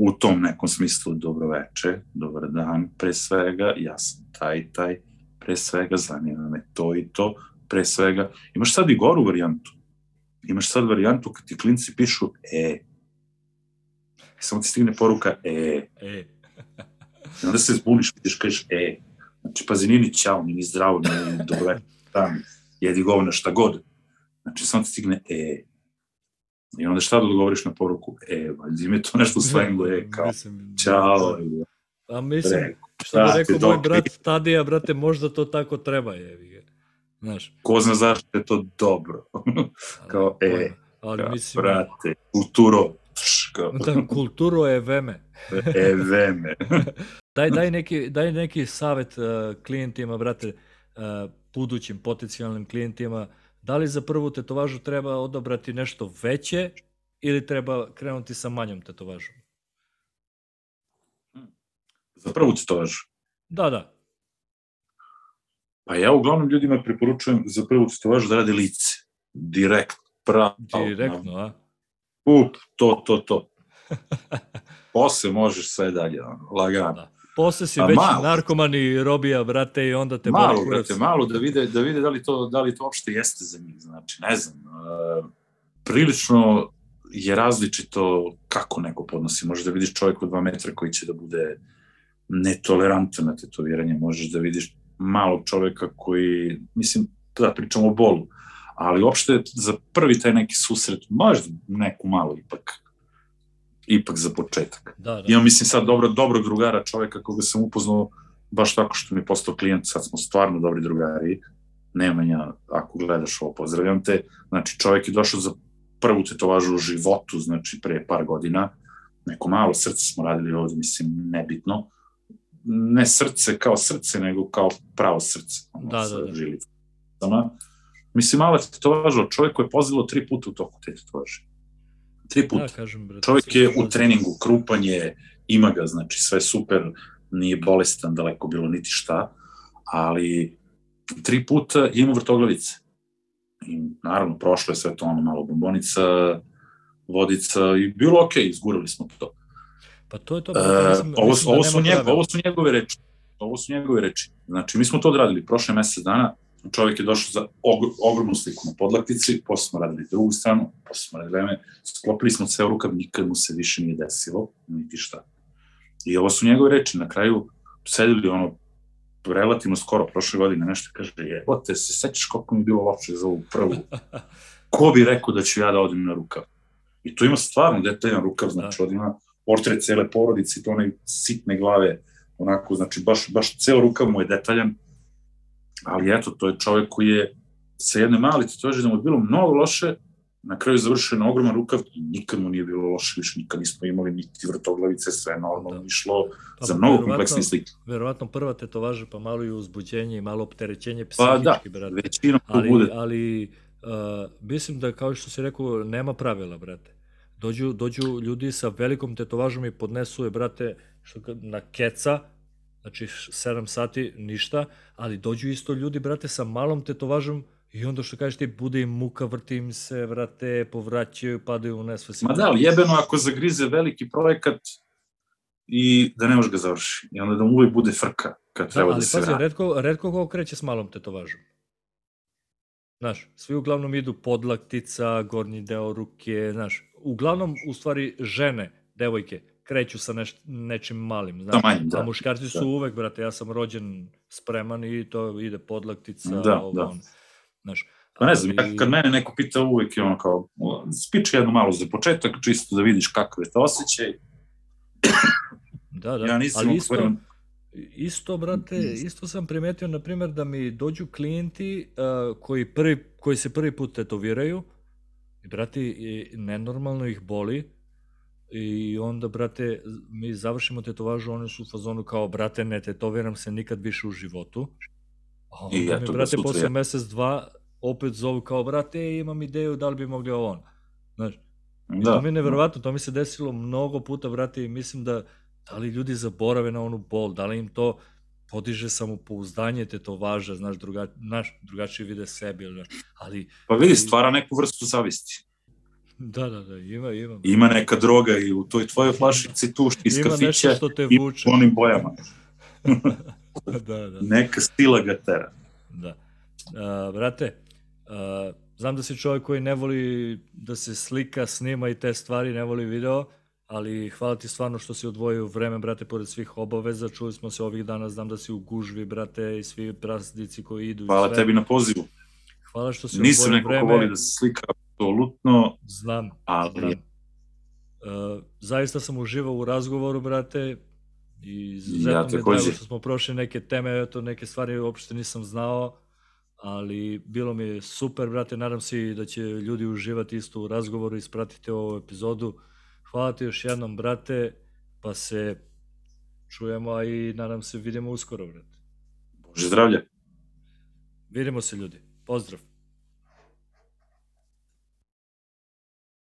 u tom nekom smislu dobro veče, dobar dan, pre svega, ja sam taj, taj, pre svega, zanima me to i to, pre svega, imaš sad i goru varijantu, imaš sad varijantu kad ti klinci pišu e, samo ti stigne poruka e, e. I onda se zbuniš, vidiš, kažeš, e, znači, pazi, nije ni nije ni zdravo, nije ni dobro, tam, jedi govna, šta god. Znači, samo ti stigne, e, I onda šta da odgovoriš na poruku? E, valjda ime to nešto u slengu, e, kao, mislim, čao. A mislim, šta bi rekao moj brat Tadija, brate, možda to tako treba, je. Znaš. Ko zna zašto je to dobro. kao, e, ali, kao, mislim, brate, kulturo, Kao. Da, kulturo je veme. e veme. daj, daj, neki, daj neki savet uh, klijentima, brate, uh, budućim potencijalnim klijentima, da li za prvu tetovažu treba odabrati nešto veće ili treba krenuti sa manjom tetovažom? Za prvu tetovažu? Da, da. Pa ja uglavnom ljudima preporučujem za prvu tetovažu da rade lice. Direkt, pravo. Direktno, a? Up, to, to, to. Posle možeš sve dalje, lagano. Da. Posle si već malo. narkoman i robija, brate, i onda te malo, boli brate, malo da vide, da vide da li to, da li to uopšte jeste za njih, znači, ne znam. Uh, prilično je različito kako neko podnosi. Možeš da vidiš čovjek od dva metra koji će da bude netolerantan na tetoviranje, možeš da vidiš malog čoveka koji, mislim, da pričamo o bolu, ali uopšte za prvi taj neki susret, možda neku malo ipak, ipak za početak. Da, da. Imam, mislim, sad dobro, dobrog drugara, čoveka koga sam upoznao baš tako što mi je postao klijent, sad smo stvarno dobri drugari, Nemanja, ako gledaš ovo, pozdravljam te. Znači, čovjek je došao za prvu tetovažu u životu, znači pre par godina, neko malo srce smo radili ovde, mislim, nebitno. Ne srce kao srce, nego kao pravo srce. Ono, da, da, da. Žilicama. Mislim, mala tetovaža od čovjek koji je pozivao tri puta u toku te tetovaže. Tri puta. Da, kažem, brate, čovjek je u treningu, krupan je, ima ga, znači sve super, nije bolestan, daleko bilo niti šta, ali tri puta ima vrtoglavice. I naravno, prošlo je sve to ono malo bombonica, vodica i bilo okej, okay, izgurali smo to. Pa to je to. E, mislim, ovo, mislim da ovo, su njegove, ovo su njegove reči. Ovo su njegove reči. Znači, mi smo to odradili prošle mesec dana, čovjek je došao za og ogromnu sliku na podlaktici, posle smo radili drugu stranu, posle smo radili vreme, sklopili smo ceo rukav, nikad mu se više nije desilo, niti šta. I ovo su njegove reči, na kraju sedili ono, relativno skoro, prošle godine, nešto kaže, je, o te se sećaš koliko mi je bilo loše za ovu prvu. Ko bi rekao da ću ja da odim na rukav? I tu ima stvarno detaljan rukav, znači da. od ima portret cele porodice, to one sitne glave, onako, znači baš, baš ceo rukav mu je detaljan, ali eto, to je čovjek koji je sa jedne malice, to je da mu je bilo mnogo loše, na kraju završio na ogroman rukav i nikad mu nije bilo loše, više nikad nismo imali niti vrtoglavice, sve normalno da. išlo pa, za mnogo kompleksne slike. Verovatno prva tetovaža, pa malo i uzbuđenje i malo opterećenje psihički, pa, da, brate. većinom to ali, bude. Ali, uh, mislim da, kao što si rekao, nema pravila, brate. Dođu, dođu ljudi sa velikom tetovažom i podnesu je, brate, što, na keca, Znači, 7 sati, ništa, ali dođu isto ljudi, brate, sa malom tetovažom i onda što kažeš ti, bude im muka, vrti im se, vrate, povraćaju, padaju u nesvesi. Ma da, ali jebeno ako zagrize veliki projekat i da ne može ga završi. I onda da mu uvijek bude frka kad da, treba da, se pazi, redko, redko ko kreće s malom tetovažom. Znaš, svi uglavnom idu podlaktica, gornji deo ruke, znaš, uglavnom, u stvari, žene, devojke, kreću sa neš, nečim malim, znaš. Da, manjim, da. A muškarci su da. uvek, brate, ja sam rođen spreman i to ide podlaktica, da, ovo, da. Znaš. Pa ne znam, ali... kad mene neko pita uvek je ono kao, spiče jednu malo za početak, čisto da vidiš kakav je to osjećaj. Da, da, ja nisam ali isto, isto, brate, isto sam primetio, na primjer, da mi dođu klijenti uh, koji, prvi, koji se prvi put tetoviraju i, brate, i nenormalno ih boli, i onda, brate, mi završimo tetovažu, oni su u fazonu kao, brate, ne tetoviram se nikad više u životu. A onda I mi, eto ga brate, sutra posle ja. mesec, dva, opet zovu kao, brate, imam ideju, da li bi mogli ovo ono. Znaš, I to Da, mi je neverovatno, to mi se desilo mnogo puta, brate, i mislim da da li ljudi zaborave na onu bol, da li im to podiže samopouzdanje tetovaža, znaš, druga, naš, drugačije vide sebi, ili, ali pa vidi, stvara neku vrstu zavisti. Da, da, da, ima, ima. Ima neka droga i u toj tvojoj flašici tu iz Ima kafića što te i vuče. u onim bojama. da, da, Neka stila ga tera. da. Uh, brate, uh, znam da si čovjek koji ne voli da se slika, snima i te stvari, ne voli video, ali hvala ti stvarno što si odvojio vreme, brate, pored svih obaveza. Čuli smo se ovih dana, znam da si u gužvi, brate, i svi praznici koji idu. i Hvala sve. tebi na pozivu. Hvala što si Nisam odvojio neko vreme. ko voli da se slika apsolutno, Znam, ali znam. Uh, zaista sam uživao u razgovoru, brate, i izuzetno Ja mi je takođe. drago što smo prošli neke teme, eto, neke stvari uopšte nisam znao, ali bilo mi je super, brate, nadam se da će ljudi uživati isto u razgovoru i ispratiti ovu epizodu. Hvala ti još jednom, brate, pa se čujemo, a i nadam se vidimo uskoro, brate. Bože zdravlje. Vidimo se, ljudi. Pozdrav.